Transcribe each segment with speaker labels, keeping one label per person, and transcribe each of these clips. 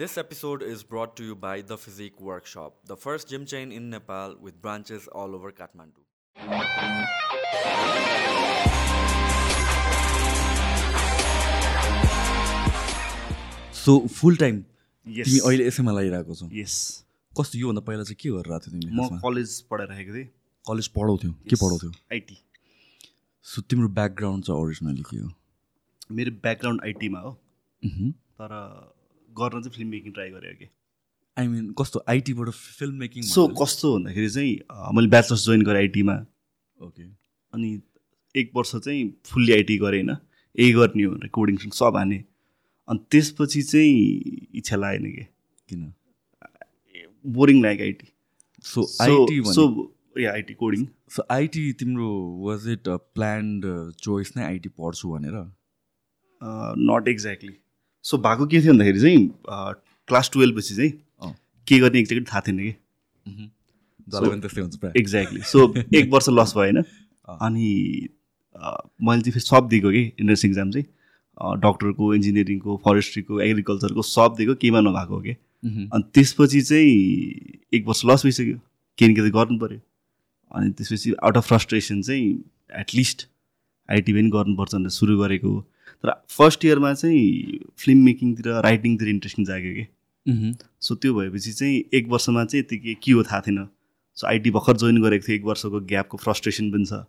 Speaker 1: This episode is brought to you by The Physique Workshop, the first gym chain in Nepal with branches all over Kathmandu.
Speaker 2: So full time तिमी अहिले एसएममा लगाइरहेको छौ?
Speaker 3: यस
Speaker 2: कस्तो योभन्दा पहिला चाहिँ के गरेर थियो तिमी
Speaker 3: म कलेज पढाइरहेको थिएँ।
Speaker 2: कलेज पढाउँथ्यौ? के पढाउँथ्यौ?
Speaker 3: आइटी
Speaker 2: सो तिम्रो ब्याकग्राउन्ड चाहिँ ओरिजिनली के हो?
Speaker 3: मेरो ब्याकग्राउन्ड आइटीमा हो। तर गर्न चाहिँ फिल्म मेकिङ ट्राई गरेँ कि
Speaker 2: आई मिन कस्तो आइटीबाट फिल्म मेकिङ
Speaker 3: सो कस्तो भन्दाखेरि चाहिँ मैले ब्याचलर्स जोइन गरेँ आइटीमा
Speaker 2: ओके
Speaker 3: अनि एक वर्ष चाहिँ फुल्ली आइटी गरेँ होइन। यही गर्ने हो भनेर कोडिङ सब हाने। अनि त्यसपछि चाहिँ इच्छा लागेन कि।
Speaker 2: किन?
Speaker 3: बोरिङ लाग्यो IT
Speaker 2: so IT
Speaker 3: so a IT coding
Speaker 2: so IT तिम्रो वाज इट प्लान्ड चोइस नै आइटी पढ्छु भनेर?
Speaker 3: नट एक्ज्याक्टली सो भएको के थियो भन्दाखेरि चाहिँ क्लास टुवेल्भ पछि चाहिँ। के गर्ने एक्ज्याक्टली थाहा थिएन कि। एक्ज्याक्टली सो एक वर्ष लस भयो होइन? अनि मैले चाहिँ फेरि सब दिएको कि इन्ट्रेन्स इक्जाम चाहिँ। डक्टरको इन्जिनियरिङको फरेस्ट्रीको एग्रिकल्चरको सब दिएको केहीमा नभएको हो कि। अनि त्यसपछि चाहिँ एक वर्ष लस भइसक्यो। केही न केही त गर्नु पऱ्यो अनि त्यसपछि आउट अफ फ्रस्ट्रेसन चाहिँ एटलिस्ट आइटी पनि गर्नुपर्छ भनेर सुरु गरेको। तर फर्स्ट इयरमा चाहिँ फिल्म मेकिङतिर राइटिङतिर इन्ट्रेस्टिङ जाग्यो कि। सो त्यो भएपछि चाहिँ एक वर्षमा चाहिँ यतिकै के हो थाहा थिएन। सो आइटी भर्खर जोइन गरेको थिएँ एक वर्षको ग्यापको फ्रस्ट्रेसन पनि छ।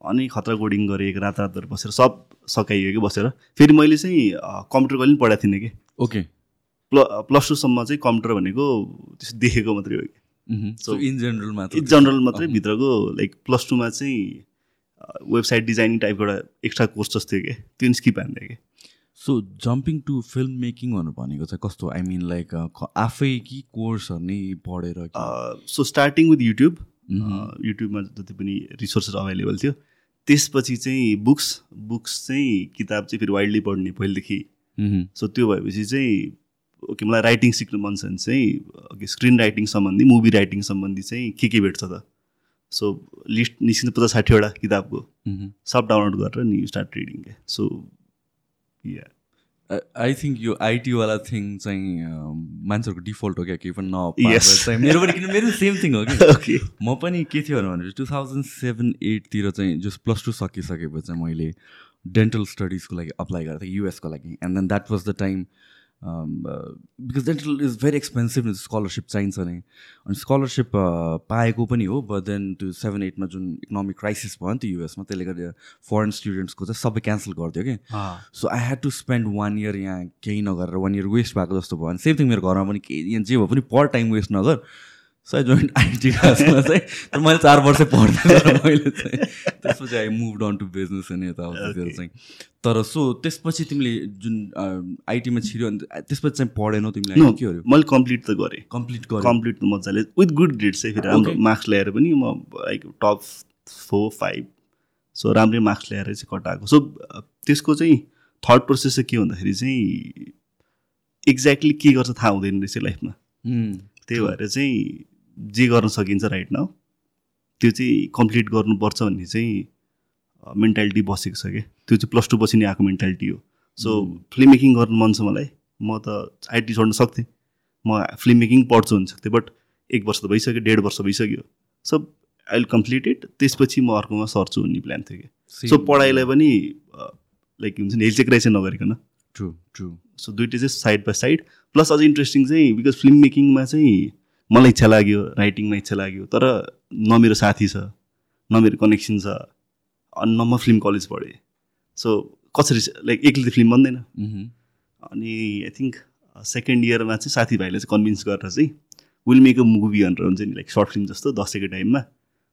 Speaker 3: अनि खतरा कोडिङ गरेँ एक रात रातभर बसेर सब सकाइयो कि बसेर। फेरि मैले चाहिँ कम्प्युटर कहिले पनि पढाएको थिइनँ कि?
Speaker 2: ओके
Speaker 3: प्ल प्लस टूसम्म चाहिँ कम्प्युटर भनेको त्यस्तो देखेको मात्रै हो कि? So,
Speaker 2: in general मात्र।
Speaker 3: जनरल मात्रै। भित्रको लाइक प्लस टूमा चाहिँ वेबसाइट डिजाइनिङ टाइपको एउटा एक्स्ट्रा कोर्स जस्तो कि त्यो पनि स्किप हान्थ्यो कि
Speaker 2: so jumping to film making भनेर भनेको चाहिँ कस्तो आई मिन लाइक आफै कि कोर्सहरू नै पढेर?
Speaker 3: So starting with YouTube. युट्युबमा जति पनि रिसोर्सेस अभाइलेबल थियो त्यसपछि चाहिँ बुक्स बुक्स चाहिँ किताब चाहिँ फेरि वाइल्डली पढ्ने पहिलेदेखि। सो त्यो भएपछि चाहिँ ओके मलाई राइटिङ सिक्नु मन छ भने चाहिँ स्क्रिन राइटिङ सम्बन्धी मुभी राइटिङ सम्बन्धी चाहिँ के के भेट्छ त सो लिस्ट निस्किन्छ पचास साठीवटा किताबको। सब डाउनलोड गरेर नि स्टार्ट रिडिङ के सो या
Speaker 2: आई थिङ्क यो आइटीवाला थिङ चाहिँ मान्छेहरूको डिफल्ट हो क्या केही पनि. नपाएर मेरो पनि किन मेरो सेम थिङ हो कि? म पनि के थियो भने टु थाउजन्ड सेभेन एटतिर चाहिँ जस प्लस टू सकिसकेपछि चाहिँ मैले डेन्टल स्टडिजको लागि अप्लाई गरेको थिएँ युएसको लागि. And then that was the time because dental is very expensive scholarship चाहिन्छ नै। अनि स्कलरसिप पाएको पनि हो बट देन त्यो सेभेन एटमा जुन इकोनोमिक क्राइसिस भयो नि त युएसमा त्यसले गर्दा फरेन स्टुडेन्ट्सको चाहिँ सबै क्यान्सल गरिदियो कि। So I had to spend one year यहाँ केही नगरेर वान इयर वेस्ट भएको जस्तो भयो। अनि सेम थिङ मेरो घरमा पनि केही यहाँ जे भए पनि पर टाइम वेस्ट नगर। सो आई जोइन्ट आइटी क्लासमा चाहिँ मैले चार वर्ष पढ्दै गरेँ मैले चाहिँ त्यसपछि I move on to business अनि यताउतातिर
Speaker 3: Okay.
Speaker 2: चाहिँ। तर सो त्यसपछि तिमीले जुन आइटीमा छिर्यो अनि त्यसपछि चाहिँ पढेनौ तिमीले के गर्यो?
Speaker 3: मैले कम्प्लिट त गरेँ।
Speaker 2: कम्प्लिट गर्यो?
Speaker 3: कम्प्लिट त मजाले विथ गुड ग्रेड्स चाहिँ फेरि राम्रो. मार्क्स ल्याएर पनि म like top four five so राम्रै मार्क्स ल्याएर चाहिँ कटाएको। सो त्यसको चाहिँ थर्ड प्रोसेस चाहिँ के भन्दाखेरि चाहिँ एक्ज्याक्टली के गर्छ थाहा हुँदैन रहेछ लाइफमा त्यही भएर चाहिँ जे गर्न सकिन्छ राइट नाउ त्यो चाहिँ कम्प्लिट गर्नुपर्छ भन्ने चाहिँ मेन्टालिटी बसेको छ क्या त्यो चाहिँ प्लस टू पछि नै आएको मेन्टालिटी हो। सो फिल्म मेकिङ गर्नु मन छ मलाई। म त आइटी छोड्न सक्थेँ। म फिल्म मेकिङ पढ्छु भन्न सक्थेँ बट एक वर्ष त भइसक्यो डेढ वर्ष भइसक्यो। सो आई विल कम्प्लिटेड त्यसपछि म अर्कोमा सर्छु भन्ने प्लान थियो कि? सो. पढाइलाई पनि लाइक हुन्छ नि हेलचेक्राइ चाहिँ नगरिकन
Speaker 2: ट्रु ट्रु
Speaker 3: सो दुइटै चाहिँ साइड बाई साइड प्लस अझ इन्ट्रेस्टिङ चाहिँ बिकज फिल्म मेकिङमा चाहिँ मलाई इच्छा लाग्यो राइटिङमा इच्छा लाग्यो तर न मेरो साथी छ न मेरो कनेक्सन छ अनि न म फिल्म कलेज पढेँ। सो कसरी लाइक एक्लै त फिल्म बन्दैन।
Speaker 2: मह्म।
Speaker 3: अनि आई थिङ्क सेकेन्ड इयरमा चाहिँ साथीभाइले चाहिँ कन्भिन्स गरेर चाहिँ विल मेक अ मुभी भनेर हुन्छ नि लाइक सर्ट फिल्म जस्तो दसैँको टाइममा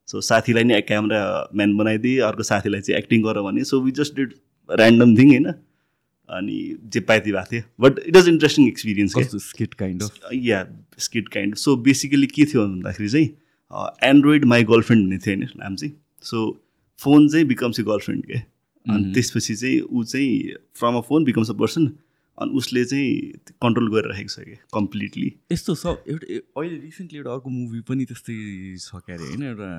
Speaker 3: सो साथीलाई नै क्यामेरा म्यान बनाइदिएँ अर्को साथीलाई चाहिँ एक्टिङ गर भने। So we just did random thing होइन? अनि जे पाए त्यो भएको थियो। But it was interesting experience क्या
Speaker 2: skit kind of
Speaker 3: yeah skit kind so basically के थियो भन्दाखेरि चाहिँ एन्ड्रोइड माई गर्लफ्रेन्ड भन्ने थियो होइन नाम चाहिँ। सो फोन चाहिँ बिकम्स ए गर्लफ्रेन्ड के अनि
Speaker 2: Mhm.
Speaker 3: त्यसपछि चाहिँ ऊ चाहिँ from a phone becomes a person अनि उसले चाहिँ कन्ट्रोल गरेर राखेको छ कि कम्प्लिटली
Speaker 2: यस्तो सब एउटा अहिले रिसेन्टली एउटा अर्को मुभी पनि त्यस्तै छ क्यारे होइन एउटा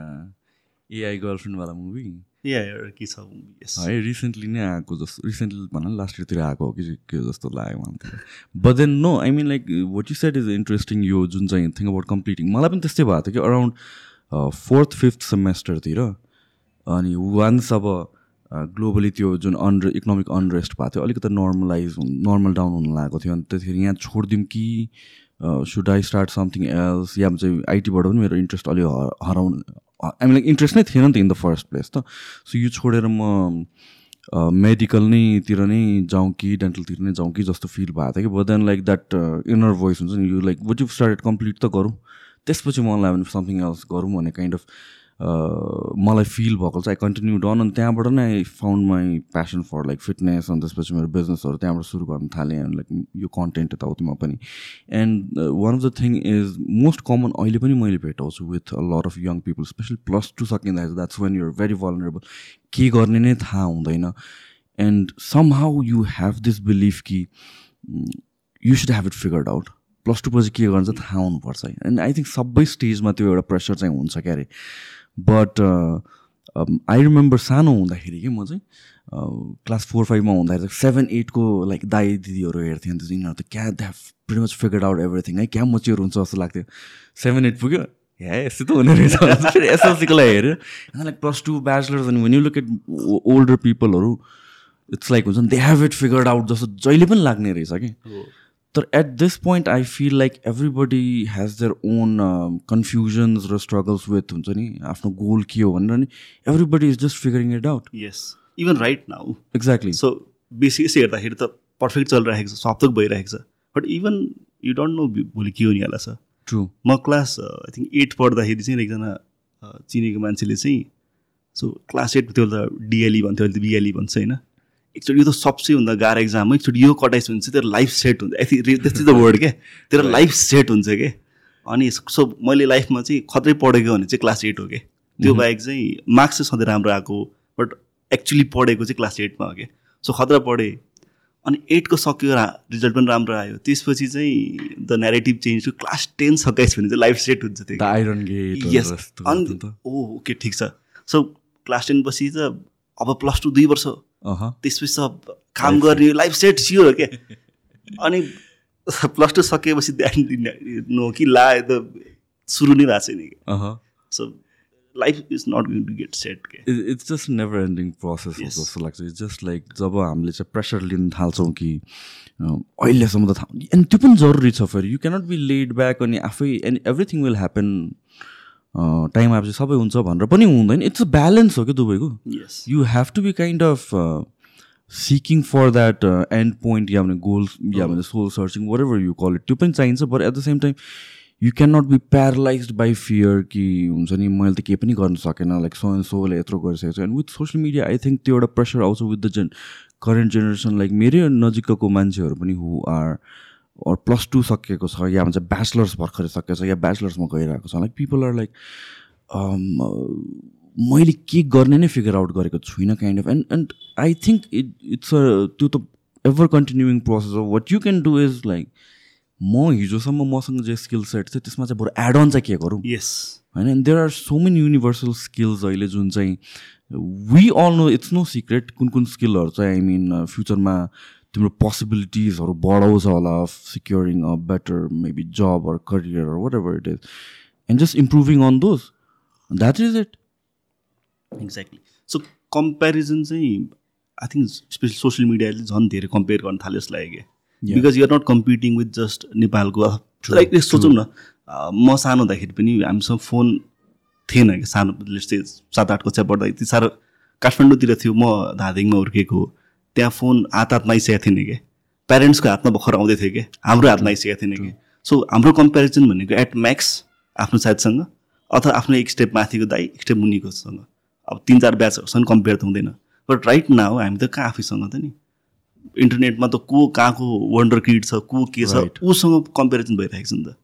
Speaker 2: एआई गर्लफ्रेन्डवाला मुभी?
Speaker 3: एउटा के छ यस।
Speaker 2: है रिसेन्टली नै आएको जस्तो रिसेन्टली भनौँ लास्ट इयरतिर आएको हो कि के जस्तो लाग्यो मलाई but then no I mean like what you said is interesting यो जुन चाहिँ थिङ अबाउट कम्प्लिटिङ मलाई पनि त्यस्तै भएको थियो कि अराउन्ड फोर्थ फिफ्थ सेमेस्टरतिर अनि वान्स अब ग्लोबली त्यो जुन अन्डर इकोनोमिक अनरेस्ट भएको थियो अलिकति नर्मलाइज नर्मल डाउन हुन लागेको थियो अनि त्यतिखेर यहाँ छोडिदिउँ कि should I start something else या चाहिँ आइटीबाट पनि मेरो इन्ट्रेस्ट अलि हराउनु लाइक इन्ट्रेस्ट नै थिएन नि त इन द फर्स्ट प्लेस त। सो यो छोडेर म मेडिकल नैतिर नै जाउँ कि डेन्टलतिर नै जाउँ कि जस्तो फिल भएको थियो कि। But then like that inner voice हुन्छ नि यो like what you started complete त गरौँ। त्यसपछि मलाई समथिङ एल्स गरौँ भन्ने काइन्ड अफ मलाई फिल भएको चाहिँ आई कन्टिन्यू डन अनि त्यहाँबाट नै I found my passion for like fitness अनि त्यसपछि मेरो बिजनेसहरू त्यहाँबाट सुरु गर्न थालेँ अनि लाइक यो कन्टेन्ट यताउतिमा पनि। And one of the thing is most common अहिले पनि मैले भेटाउँछु with a lot of young people specially plus two सकिँदाखेरि that's when you're very vulnerable के गर्ने नै थाहा हुँदैन। And somehow you have this belief कि you should have it figured out plus two पछि के चाहिँ थाहा हुनुपर्छ। एन्ड आई थिङ्क सबै स्टेजमा त्यो एउटा प्रेसर चाहिँ हुन्छ क्या अरे बट आई रिमेम्बर सानो हुँदाखेरि कि म चाहिँ क्लास फोर फाइभमा हुँदाखेरि सेभेन एटको लाइक दाई दिदीहरू हेर्थेँ अन्त यिनीहरू त क्या they've pretty much figured out everything है? क्या मच्योर हुन्छ जस्तो लाग्थ्यो। सेभेन एट पुग्यो। हे यस्तो त हुने रहेछ। फेरि एसएलसीको लागि हेऱ्यो। लाइक प्लस टू ब्याचलर्स अनि when you look at older पिपलहरू it's like हुन्छ नि they have it figured out जस्तो जहिले पनि लाग्ने रहेछ कि। तर at this point I feel like everybody has their own confusions र स्ट्रगल्स विथ हुन्छ नि? आफ्नो गोल के हो भनेर नि everybody is just figuring it out
Speaker 3: yes even right now
Speaker 2: exactly
Speaker 3: so बेसी यसो हेर्दाखेरि त पर्फेक्ट चलिरहेको छ सब थोक भइरहेको छ but even you don't know भोलि के हुने छ
Speaker 2: ट्रु
Speaker 3: म क्लास आई थिङ्क एट पढ्दाखेरि चाहिँ एकजना चिनेको मान्छेले चाहिँ सो क्लास एट त्यो त डिएलई भन्थ्यो अहिले त बिएलई भन्छ होइन एकचोटि यो त सबसे भन्दा गाह्रो एक्जाम हो. एकचोटि यो कटाइस भने चाहिँ तेरो लाइफ सेट हुन्छ। त्यस्तै द वर्ड क्या तेरो लाइफ सेट हुन्छ क्या अनि सो मैले लाइफमा चाहिँ खत्रै पढेको भने चाहिँ क्लास एट हो क्या त्यो बाहेक चाहिँ मार्क्स चाहिँ सधैँ राम्रो आएको बट एक्चुली पढेको चाहिँ क्लास एटमा हो क्या सो खतरा पढेँ। अनि एटको सक्यो रिजल्ट पनि राम्रो आयो। त्यसपछि चाहिँ the narrative change to class ten सकाइस भने चाहिँ लाइफ सेट हुन्छ त्यो
Speaker 2: आइरन
Speaker 3: यस अनि ओ ओके ठिक छ। सो क्लास टेन पछि त अब प्लस टू दुई वर्ष त्यसपछि त काम गर्ने लाइफ सेट सियो हो क्या अनि प्लस टू सकेपछि नो कि ला त सुरु नै भएको छैन so life is not going to get set के।
Speaker 2: It's just never ending process जस्तो लाग्छ। इट्स जस्ट लाइक जब हामीले चाहिँ प्रेसर लिन थाल्छौँ कि अहिलेसम्म त थाहा अनि त्यो पनि जरुरी छ फेरि। You cannot be laid back अनि आफै and everything will happen time आएपछि सबै हुन्छ भनेर पनि हुँदैन। इट्स अ ब्यालेन्स हो क्या दुबईको? You have to be kind of seeking for that end point या भने गोल्स या भने soul searching whatever you call it त्यो पनि चाहिन्छ but at the same time you can not be paralysed by fear कि हुन्छ नि मैले त केही पनि गर्न सकेन लाइक सो एन्ड सोले यत्रो गरिसकेको छु. And with social media I think त्यो एउटा प्रेसर आउँछ with the gen current generation like मेरै नजिकको मान्छेहरू पनि हु आर प्लस टू सकिएको छ या भन्छ ब्याचलर्स भर्खरै सकेको छ या ब्याचलर्समा गइरहेको छ। लाइक पिपल आर लाइक मैले के गर्ने नै फिगर आउट गरेको छुइनँ kind of and and I think it it's a त्यो त एभर कन्टिन्युइङ प्रोसेस हो what you can do is like म हिजोसम्म मसँग जे स्किल सेट थियो त्यसमा चाहिँ बरु एड अन चाहिँ के गरौँ?
Speaker 3: यस
Speaker 2: होइन? And there are so many universal skills अहिले जुन चाहिँ we all know it's no secret कुन कुन स्किलहरू चाहिँ आई मिन फ्युचरमा तिम्रो पोसिबिलिटिजहरू बढाउँछ होला securing a better maybe job or career whatever it is and just improving on those that is it
Speaker 3: exactly so comparison चाहिँ आई थिङ्क स्पेसली सोसियल मिडियाले झन् धेरै कम्पेयर गर्न थाल्यो जस्तो लाग्यो क्या because you're not competing with just नेपालको लाइक सोचौँ न म सानो हुँदाखेरि पनि हामीसँग फोन थिएन कि? सानो जस्तै सात आठ कक्षा पढ्दा यति साह्रो काठमाडौँतिर थियो म धादिङमा हुर्केको त्यहाँ फोन हात हातमा आइसकेको थिएन क्या प्यारेन्ट्सको हातमा भर्खर आउँदै थियो कि? हाम्रो हातमा आइसकेको थिएन कि? सो हाम्रो कम्पेरिजन भनेको एट म्याक्स आफ्नो साथीसँग अथवा आफ्नो एक स्टेप माथिको दाइ एक स्टेप मुनिकोसँग। अब तिन चार ब्याचहरूसँग कम्पेयर त हुँदैन। बट राइट नाउ हामी त कहाँ आफैसँग त नि? इन्टरनेटमा त को कहाँको वन्डर किड छ को के छ उसँग कम्पेरिजन भइरहेको छ नि त।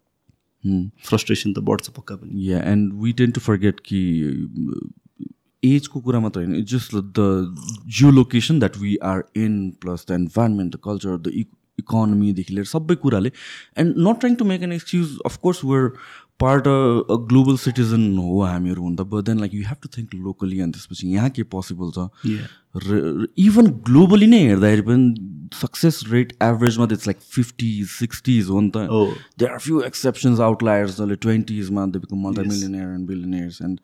Speaker 3: फ्रस्ट्रेसन त बढ्छ पक्का पनि।
Speaker 2: Yeah and we tend to forget कि एजको कुरा मात्र होइन it's just the geo location that we are in plus the environment the culture the इकोनोमीदेखि लिएर सबै कुराले and not trying to make an excuse of course we're part a global citizen हो हामीहरू हुँदा but then like you have to think locally अनि त्यसपछि यहाँ के पोसिबल छ? र इभन ग्लोबली नै हेर्दाखेरि पनि सक्सेस रेट एभरेजमा इट्स लाइक फिफ्टी सिक्सटिज हो नि त. There are few exceptions outliers जसले ट्वेन्टिजमा they become multi millionaire and billionaires and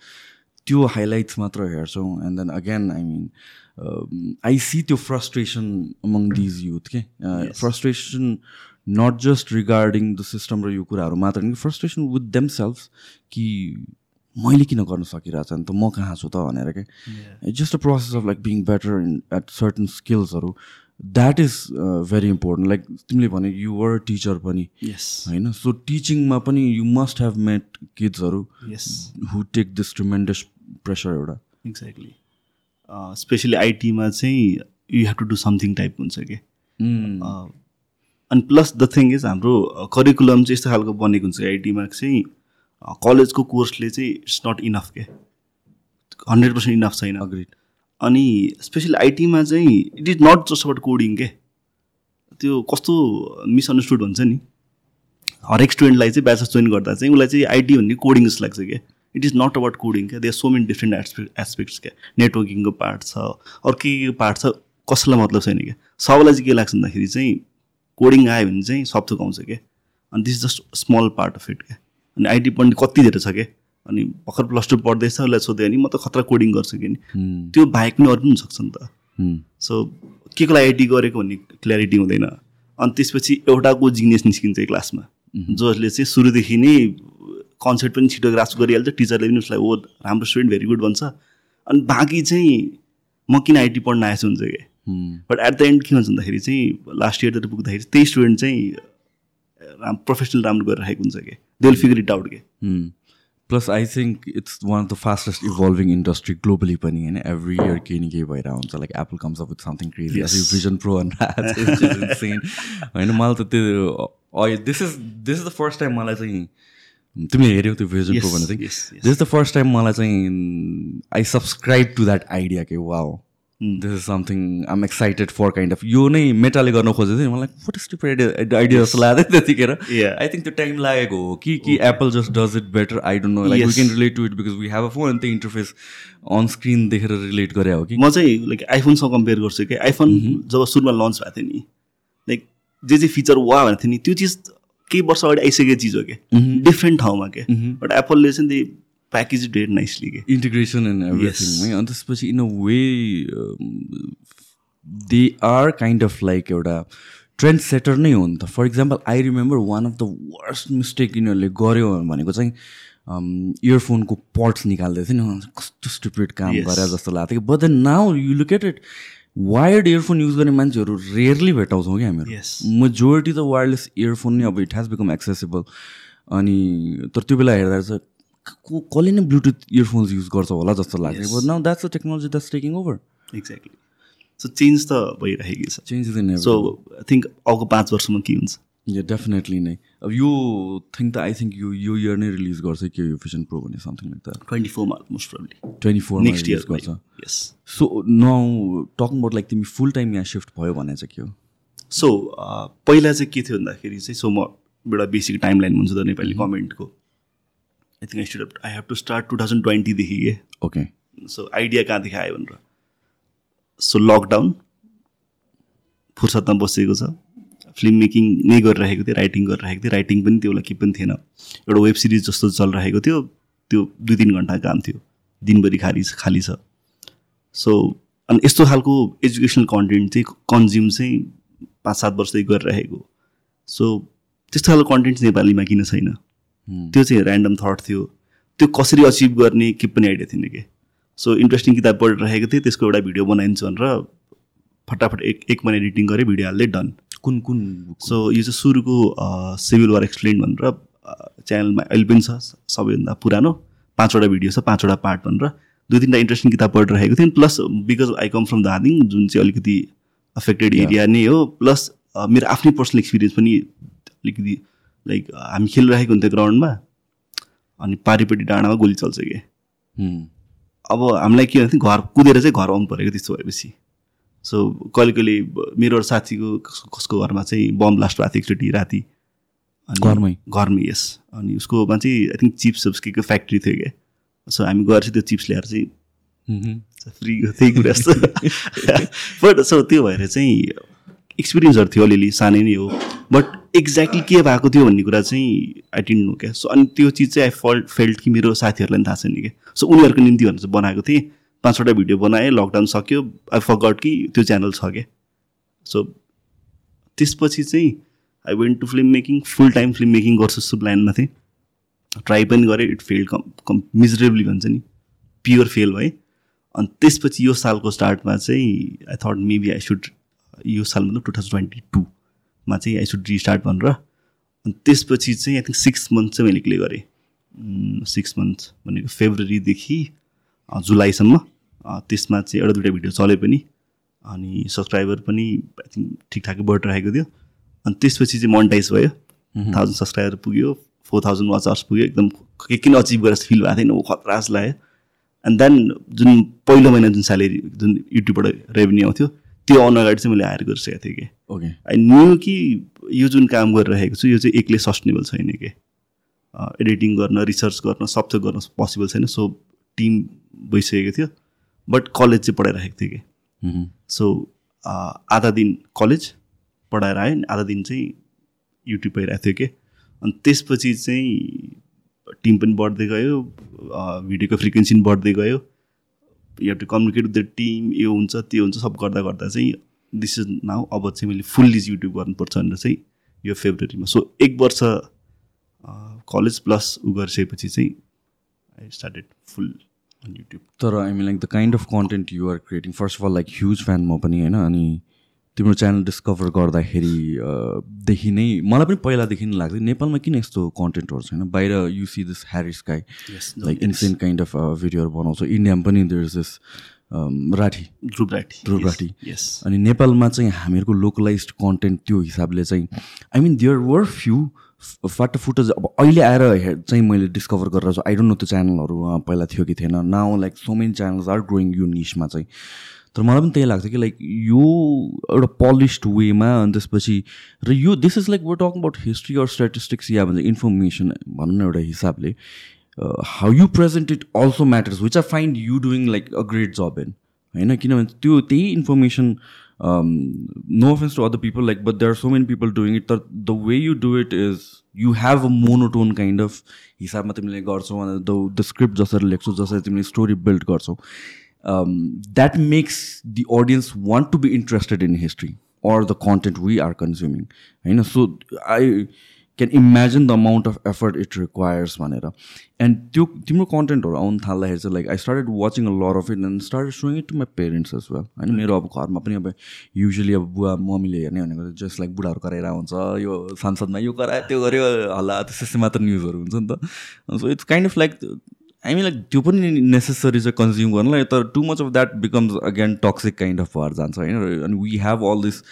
Speaker 2: त्यो हाइलाइट्स मात्र हेर्छौँ. And then again I mean I see त्यो फ्रस्ट्रेसन अमङ दिज युथ के frustration not just regarding the system र यो कुराहरू मात्र नि फ्रस्ट्रेसन विथ देम सेल्फ कि मैले किन गर्न सकिरहेको छ नि त? म कहाँ छु त भनेर क्या it's just a process of like being better in at certain स्किल्सहरू that is very important like तिमीले भने यु वर टिचर पनि होइन? सो टिचिङमा पनि you must have met किड्सहरू who take this tremendous pressure एउटा।
Speaker 3: एक्ज्याक्टली स्पेसली आइटीमा चाहिँ you have to do something type हुन्छ कि? Uh, अनि प्लस द थिङ इज हाम्रो करिकुलम चाहिँ यस्तो खालको बनेको हुन्छ आइटीमा चाहिँ कलेजको कोर्सले चाहिँ इट्स नट इनफ के? हन्ड्रेड पर्सेन्ट इनफ छैन।
Speaker 2: अग्रिड
Speaker 3: अनि स्पेसली आइटीमा चाहिँ it is not just about coding के? त्यो कस्तो मिसअन्डरस्टुड हुन्छ नि? हरेक स्टुडेन्टलाई चाहिँ ब्याचलर्स जोइन गर्दा चाहिँ उसलाई चाहिँ आइटी भन्ने कोडिङ जस्तो लाग्छ क्या it is not about coding क्या there so many different aspect aspects क्या नेटवर्किङको पार्ट छ. अरू के के पार्ट छ कसैलाई मतलब छैन क्या सबैलाई चाहिँ के लाग्छ भन्दाखेरि चाहिँ कोडिङ आयो भने चाहिँ सब थोक आउँछ क्या अनि this is just small part of it क्या अनि आइटी पढ्ने कति धेरै छ क्या अनि भर्खर प्लस टू पढ्दैछ उसलाई सोध्यो भने म त खतरा कोडिङ गर्छु कि नि? त्यो बाहेक पनि अरू पनि सक्छ नि त। सो के को लागि आइटी गरेको भन्ने क्ल्यारिटी हुँदैन। अनि त्यसपछि एउटाको जिनियस निस्किन्छ क्लासमा जसले चाहिँ सुरुदेखि नै कन्सेप्ट पनि छिटो ग्रास गरिहाल्छ। टिचरले पनि उसलाई ओ राम्रो स्टुडेन्ट भेरी गुड भन्छ। अनि बाँकी चाहिँ म किन आइटी पढ्न आएछु हुन्छ कि? बट एट द एन्ड के हुन्छ भन्दाखेरि चाहिँ लास्ट इयरतिर पुग्दाखेरि त्यही स्टुडेन्ट चाहिँ राम प्रोफेसनल राम्रो गरेर राखेको हुन्छ कि? They will figure it out के
Speaker 2: plus I think it's one of the fastest evolving industry globally पनि होइन? एभ्री इयर केही न केही भइरहेको हुन्छ। Like Apple comes up with something crazy. Vision pro होइन? मलाई त त्यो this is this is the first time मलाई चाहिँ तिमीले हेऱ्यौ त्यो भिजन प्रो
Speaker 3: Yes,
Speaker 2: भने चाहिँ. This is the first time मलाई चाहिँ I subscribe to that idea के wow this is something I'm excited for kind of यो नै मेटाले गर्न खोजेको थियो मलाई फट स्टुपिड आइडिया आइडिया जस्तो लाग्दै त्यतिखेर. आई थिङ्क त्यो टाइम लागेको हो। कि कि Apple just does it better I don't know like we. Can relate to it because we have a phone त्यो इन्टरफेस अन स्क्रिन देखेर रिलेट गरे हो कि।
Speaker 3: म चाहिँ लाइक आइफोनसँग कम्पेयर गर्छु कि आइफोन जब सुरुमा लन्च भएको थियो नि लाइक जे जे फिचर वा भनेको थियो नि त्यो चिज केही वर्ष अगाडि आइसकेको चिज हो कि डिफ्रेन्ट ठाउँमा के? बट एप्पलले चाहिँ त्यही प्याकेज डेड नाइसली के?
Speaker 2: इन्टिग्रेसन एन्ड एभ्रिथिङ है। अनि त्यसपछि in a way they are kind of like एउटा ट्रेन्ड सेटर नै हो नि त। For example I remember one of the worst mistake यिनीहरूले गर्यो भनेको चाहिँ इयरफोनको पर्ट्स निकाल्दै थियो नि। कस्तो स्टुपिड काम. गरे जस्तो लाग्थ्यो कि। But then now you look at it wired earphone use गर्ने मान्छेहरू रेयरली भेटाउँछौँ कि हामीहरू. मेजोरिटी त वायरलेस इयरफोन नै अब इट हेज बिकम एक्सेसिबल अनि तर त्यो बेला हेर्दा चाहिँ को कसले नै ब्लुटुथ इयरफोन्स युज गर्छ होला जस्तो लाग्यो but now that's technology that's taking over
Speaker 3: exactly so change त भइरहेकै छ।
Speaker 2: चेन्ज
Speaker 3: सो आई थिङ्क अर्को पाँच वर्षमा के हुन्छ?
Speaker 2: डेफिनेटली नै। अब यो थिङ त आई थिङ्क यो यो इयर नै रिलिज गर्छ के यो भिजन प्रो भन्ने समथिङ लाइक द्याट
Speaker 3: ट्वेन्टी फोरमा मोस्ट प्रब्ली
Speaker 2: ट्वेन्टी फोरमा
Speaker 3: नेक्स्ट इयर
Speaker 2: गर्छ।
Speaker 3: Yes
Speaker 2: so now talking about like तिमी फुल टाइम यहाँ सिफ्ट भयो भने चाहिँ के हो?
Speaker 3: सो पहिला चाहिँ के थियो भन्दाखेरि चाहिँ सो म एउटा बेसिक टाइम लाइन हुन्छ त Nepali कमेन्टको I think I should I have to start two thousand ट्वेन्टीदेखि के?
Speaker 2: ओके
Speaker 3: सो आइडिया कहाँदेखि आयो भनेर। सो लकडाउन फुर्सदमा बसेको छ। फिल्म मेकिङ नै गरिरहेको थिएँ राइटिङ गरिरहेको थिएँ राइटिङ पनि त्यो बेला के पनि थिएन। एउटा वेब सिरिज जस्तो चलिरहेको थियो त्यो दुई तिन घन्टा काम थियो दिनभरि खाली खाली छ। सो अनि यस्तो खालको एजुकेसनल कन्टेन्ट चाहिँ कन्ज्युम चाहिँ पाँच सात वर्षदेखि गरिरहेको। सो त्यस्तो खालको कन्टेन्ट नेपालीमा किन छैन? त्यो चाहिँ ऱ्यान्डम थट थियो। त्यो कसरी अचिभ गर्ने के पनि आइडिया थिएन कि? सो इन्ट्रेस्टिङ किताब पढिरहेको थिएँ त्यसको एउटा भिडियो बनाइन्छ भनेर फटाफट एक एक महिना एडिटिङ गरेँ भिडियो हाल्दै डन
Speaker 2: कुन कुन
Speaker 3: सो यो चाहिँ सुरुको सिभिल वार एक्सप्लेन भनेर च्यानलमा अहिले पनि छ सबैभन्दा पुरानो पाँचवटा भिडियो छ पाँचवटा पार्ट भनेर। दुई तिनवटा इन्ट्रेस्टिङ किताब पढिरहेको थिएँ plus because I come from Darjeeling जुन चाहिँ अलिकति अफेक्टेड एरिया नै हो प्लस मेरो आफ्नै पर्सनल एक्सपिरियन्स पनि अलिकति लाइक हामी खेलिरहेको हुन्थ्यो ग्राउन्डमा अनि पारिपट्टि डाँडामा गोली चल्छ कि। अब हामीलाई के भन्थ्यो घर कुदेर चाहिँ घर आउनु परेको त्यस्तो भएपछि। सो कहिले कहिले मेरो साथीको कस- कसको घरमा चाहिँ बम ब्लास्ट भएको थियो एकचोटि राति। अनि-
Speaker 2: घरमै?
Speaker 3: घरमै यस अनि उसकोमा चाहिँ आई थिङ्क चिप्स के के फ्याक्ट्री थियो क्या। सो हामी गएर चाहिँ त्यो चिप्स ल्याएर चाहिँ। फ्री त्यही कुरा जस्तो बट सो त्यो भएर चाहिँ एक्सपिरियन्सहरू थियो अलिअलि सानै नै हो। बट एक्ज्याक्टली के भएको थियो भन्ने कुरा चाहिँ आई डिन्ट नो क्या। सो अनि त्यो चिज चाहिँ आई फल्ट फेल्ट कि मेरो साथीहरूलाई पनि थाहा छैन क्या। सो उनीहरूको निम्ति भनेर चाहिँ बनाएको थिएँ। पाँचवटा भिडियो बनाएँ लकडाउन सक्यो। आई फगट कि त्यो च्यानल छ क्या। सो त्यसपछि चाहिँ I went to film making full time film making गर्छु जस्तो प्लानमा थिएँ ट्राई पनि गरेँ इट फेल्ड कम कम मिजरेबली भन्छ नि। प्योर फेल भएँ। अनि त्यसपछि यो सालको स्टार्टमा चाहिँ I thought maybe I should यो साल मतलब टु थाउजन्ड ट्वेन्टी टूमा चाहिँ आई सुड रिस्टार्ट भनेर। अनि त्यसपछि चाहिँ आई थिङ्क सिक्स मन्थ चाहिँ मैले क्ले गरेँ। सिक्स मन्थ भनेको फेब्रुअरीदेखि जुलाईसम्म। अ, त्यसमा चाहिँ एउटा दुइटा भिडियो चले पनि। अनि सब्सक्राइबर पनि आई थिङ्क ठिकठाकै बढिरहेको थियो। अनि त्यसपछि चाहिँ मोनिटाइज भयो। थाउजन्ड सब्सक्राइबर पुग्यो। फोर थाउजन्ड वाच आवर्स पुग्यो। एकदम के किन अचिभ गरेर फिल भएको थिएन। ऊ खतरा जस्तो लाग्यो। एन्ड देन जुन पहिलो महिना जुन स्यालेरी जुन युट्युबबाट रेभेन्यू आउँथ्यो त्यो आउनु अगाडि चाहिँ मैले हायर गरिसकेको थिएँ कि।
Speaker 2: ओके।
Speaker 3: आई न्यू कि यो जुन काम गरिरहेको छु यो चाहिँ एक्लै सस्टेनेबल छैन कि। एडिटिङ गर्न रिसर्च गर्न सब थोक गर्न पोसिबल छैन। सो टिम भइसकेको थियो बट कलेज चाहिँ पढाइरहेको थिएँ कि। सो आधा दिन कलेज पढाएर आएँ आधा दिन चाहिँ युट्युब भइरहेको थियो कि। अनि त्यसपछि चाहिँ टिम पनि बढ्दै गयो भिडियोको फ्रिक्वेन्सी पनि बढ्दै गयो। You to communicate with the team यो हुन्छ त्यो हुन्छ सब गर्दा गर्दा चाहिँ दिस इज नाउ अब चाहिँ मैले फुल्ली युट्युब गर्नुपर्छ भनेर चाहिँ यो फेब्रुअरीमा सो एक वर्ष कलेज प्लस उ गरिसकेपछि चाहिँ I started full on YouTube
Speaker 2: तर I mean like the kind of content you're creating first of all like huge fan म पनि होइन? अनि तिम्रो च्यानल डिस्कभर गर्दाखेरि देखि नै मलाई पनि पहिलादेखि नै लाग्थ्यो नेपालमा किन यस्तो कन्टेन्टहरू छैन बाहिर you see this Harris
Speaker 3: Yes,
Speaker 2: like insane kind of भिडियोहरू बनाउँछ। इन्डियामा पनि there is this Rathi
Speaker 3: Dhruv Rathi
Speaker 2: Dhruv Rathi
Speaker 3: yes
Speaker 2: अनि नेपालमा चाहिँ हामीहरूको लोकलाइज कन्टेन्ट त्यो हिसाबले चाहिँ I mean there were few फाटा फुटेज अब अहिले आएर चाहिँ मैले डिस्कभर गरेर आई डोन्ट नो त्यो च्यानलहरू पहिला थियो कि थिएन। Now like so many channels are growing यो निसमा चाहिँ। तर मलाई पनि त्यही लाग्छ कि लाइक यो एउटा पोलिस्ड वेमा अनि त्यसपछि र यो this is like we're talk about history or statistics या भन्छ इन्फर्मेसन भनौँ न एउटा हिसाबले। How you present it also matters which I find you doing like a great job in होइन? किनभने त्यो त्यही information no offense to other people like but there are so many people doing it तर the way you do it is you have a monotone kind of हिसाबमा तिमीले गर्छौ the the script जसरी लेख्छौ जसरी तिमीले स्टोरी बिल्ड गर्छौ makes the audience want to be interested in history or the content we are consuming. होइन so I can imagine the amount of effort it requires भनेर एन्ड त्यो तिम्रो कन्टेन्टहरू आउनु थाल्दाखेरि चाहिँ like I started watching a lot of it and started showing it to my parents as well होइन मेरो अब घरमा पनि अब युजली अब बुवा मम्मीले हेर्ने भनेको जस्ट लाइक बुढाहरू कराएर हुन्छ यो संसदमा यो करायो त्यो गर्यो हल्ला त्यस्तो मात्र न्युजहरू हुन्छ नि त। So it's kind of like I mean like त्यो पनि नेसेसरी चाहिँ कन्ज्युम गर्नलाई तर too much of that becomes again toxic kind of भएर जान्छ होइन? अनि we have all this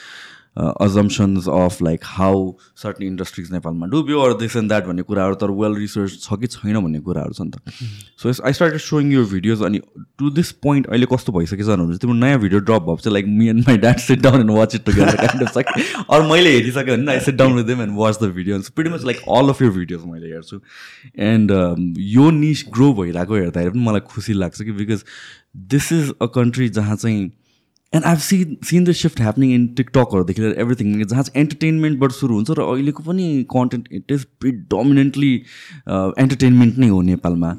Speaker 2: assumptions of like how certain industries नेपालमा डुब्यो अर दिस एन्ड द्याट भन्ने कुराहरू तर वेल रिसर्च छ कि छैन भन्ने कुराहरू छ नि त सो आई स्टार्टेड सोइङ यो भिडियोज अनि टु दिस पोइन्ट अहिले कस्तो भइसकेछ भने तिम्रो नयाँ भिडियो ड्रप भएको चाहिँ like me and my dad sit down and watch it together kind of like अरू मैले हेरिसकेँ भने I sit down with them and watch the video pretty much like all of your videos मैले हेर्छु। And यो niche grow भइरहेको हेर्दाखेरि पनि मलाई खुसी लाग्छ कि because this is a country जहाँ चाहिँ and I've seen seen the shift happening in टिकटकहरूदेखि लिएर एभ्रिथिङ जहाँ चाहिँ एन्टरटेन्मेन्टबाट सुरु हुन्छ र अहिलेको पनि content it is predominantly entertainment नै हो नेपालमा।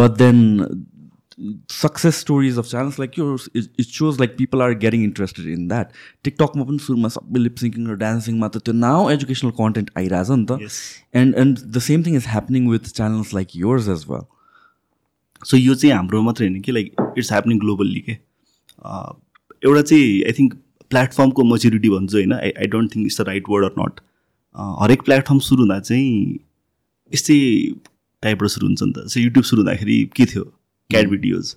Speaker 2: But then success stories of channels like यो it shows like people are getting interested in that टिकटकमा पनि सुरुमा सबै लिपसिङ्किङ र डान्सिङमा त त्यो नाउ एजुकेसनल कन्टेन्ट आइरहेछ नि त. And and the same thing is happening with channels like yours as well
Speaker 3: so यो चाहिँ हाम्रो मात्रै होइन कि लाइक इट्स ह्यापनिङ ग्लोबल्ली के? अह, एउटा चाहिँ आई थिङ्क प्लेटफर्मको मेच्युरिटी भन्छु होइन। I I don't think it's the right word or not हरेक प्लेटफर्म सुरु हुँदा चाहिँ यस्तै टाइपबाट सुरु हुन्छ नि त। सो युट्युब सुरु हुँदाखेरि के थियो? Cat videos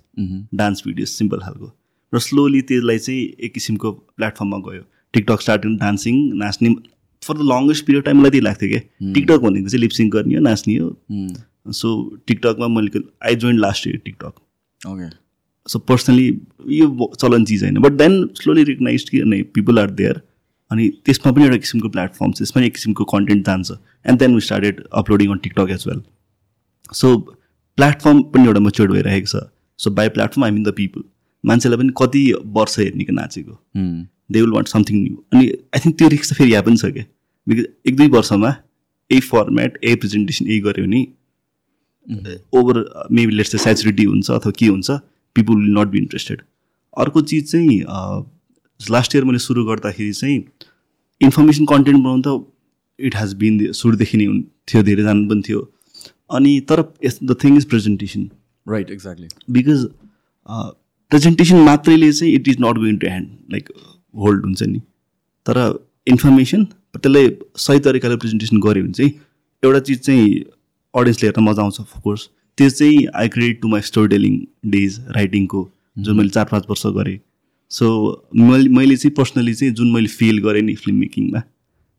Speaker 3: dance videos simple खालको। र स्लोली त्यसलाई चाहिँ एक किसिमको प्लेटफर्ममा गयो। टिकटक स्टार्ट डान्सिङ नाच्ने for the longest period time मलाई त्यही लाग्थ्यो क्या। टिकटक भनेको चाहिँ लिपसिङ गर्ने हो नाच्ने हो। सो टिकटकमा मैले I join last year TikTok
Speaker 2: okay
Speaker 3: so personally यो चलन चिज होइन. बट देन स्लोली रिकगनाइज कि नै पिपल आर देयर अनि त्यसमा पनि एउटा किसिमको प्लेटफर्म छ त्यसमा पनि एक किसिमको कन्टेन्ट जान्छ. And then we started uploading on TikTok as well so platform पनि एउटा मच्योर्ड भइरहेको छ. So by platform I mean the people मान्छेलाई पनि कति वर्ष हेर्नेको नाचेको. They will want something new अनि आई थिङ्क त्यो रिक्स त फेरि यहाँ पनि छ क्या। बिकज एक दुई वर्षमा यही फर्मेट यही प्रेजेन्टेसन यही गऱ्यो भने ओभर मेबी लेट्स सेचुरिटी हुन्छ अथवा के हुन्छ people will not be interested अर्को चिज चाहिँ लास्ट इयर मैले सुरु गर्दाखेरि चाहिँ इन्फर्मेसन कन्टेन्ट बनाउनु त इट हेज बिन सुरुदेखि नै थियो धेरैजना पनि थियो। अनि तर the thing is presentation
Speaker 2: right exactly
Speaker 3: because presentation मात्रैले चाहिँ it is not going to hand like hold हुन्छ नि। तर इन्फर्मेसन त्यसलाई सही तरिकाले प्रेजेन्टेसन गऱ्यो भने चाहिँ एउटा चिज चाहिँ अडियन्सले हेर्न मजा आउँछ अफकोर्स त्यो चाहिँ I credit to my story telling days राइटिङको जुन मैले चार पाँच वर्ष गरेँ। सो मैले मैले चाहिँ पर्सनली चाहिँ जुन मैले फिल गरेँ नि फिल्म मेकिङमा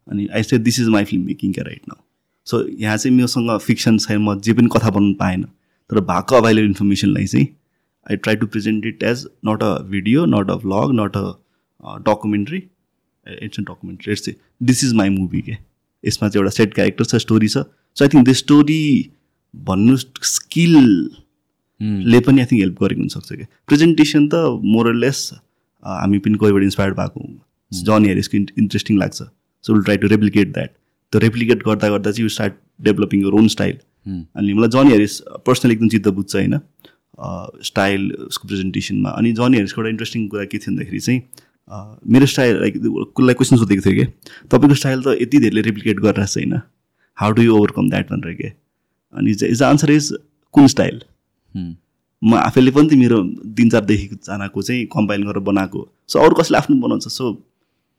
Speaker 3: अनि I say this is my film making क्या राइट नाउ सो यहाँ चाहिँ मसँग फिक्सन छैन म जे पनि कथा बनाउनु पाएन। तर भएको अभाइलेबल इन्फर्मेसनलाई चाहिँ I try to present it as not a video not a vlog not a documentary it's a documentary it's this is my movie के। यसमा चाहिँ एउटा सेट क्यारेक्टर छ स्टोरी छ। So I think the story भन्नु स्किलले पनि I think help गरेको हुनसक्छ क्या। प्रेजेन्टेसन त मोरलेस हामी पनि कोहीबाट इन्सपायर्ड भएको हौँ। जन हेरिसको इन्ट्रेस्टिङ लाग्छ। So will try to replicate that त्यो रेप्लिकेट गर्दा गर्दा चाहिँ you start developing your own style अनि मलाई जन हेरिस पर्सनली एकदम चित्त बुझ्छ होइन। स्टाइल उसको प्रेजेन्टेसनमा अनि जन हेरिसको एउटा इन्ट्रेस्टिङ कुरा के थियो भन्दाखेरि चाहिँ मेरो स्टाइल लाइक कसलाई क्वेसन सोधेको थियो कि तपाईँको स्टाइल त यति धेरैले रेप्लिकेट गरिरहेको छ होइन। How do you overcome that भनेर के अनि इज आन्सर इज कुन स्टाइल म आफैले पनि मेरो तिन चारदेखिजनाको चाहिँ कम्पाइल गरेर बनाएको। सो अरू कसैले आफ्नो बनाउँछ? सो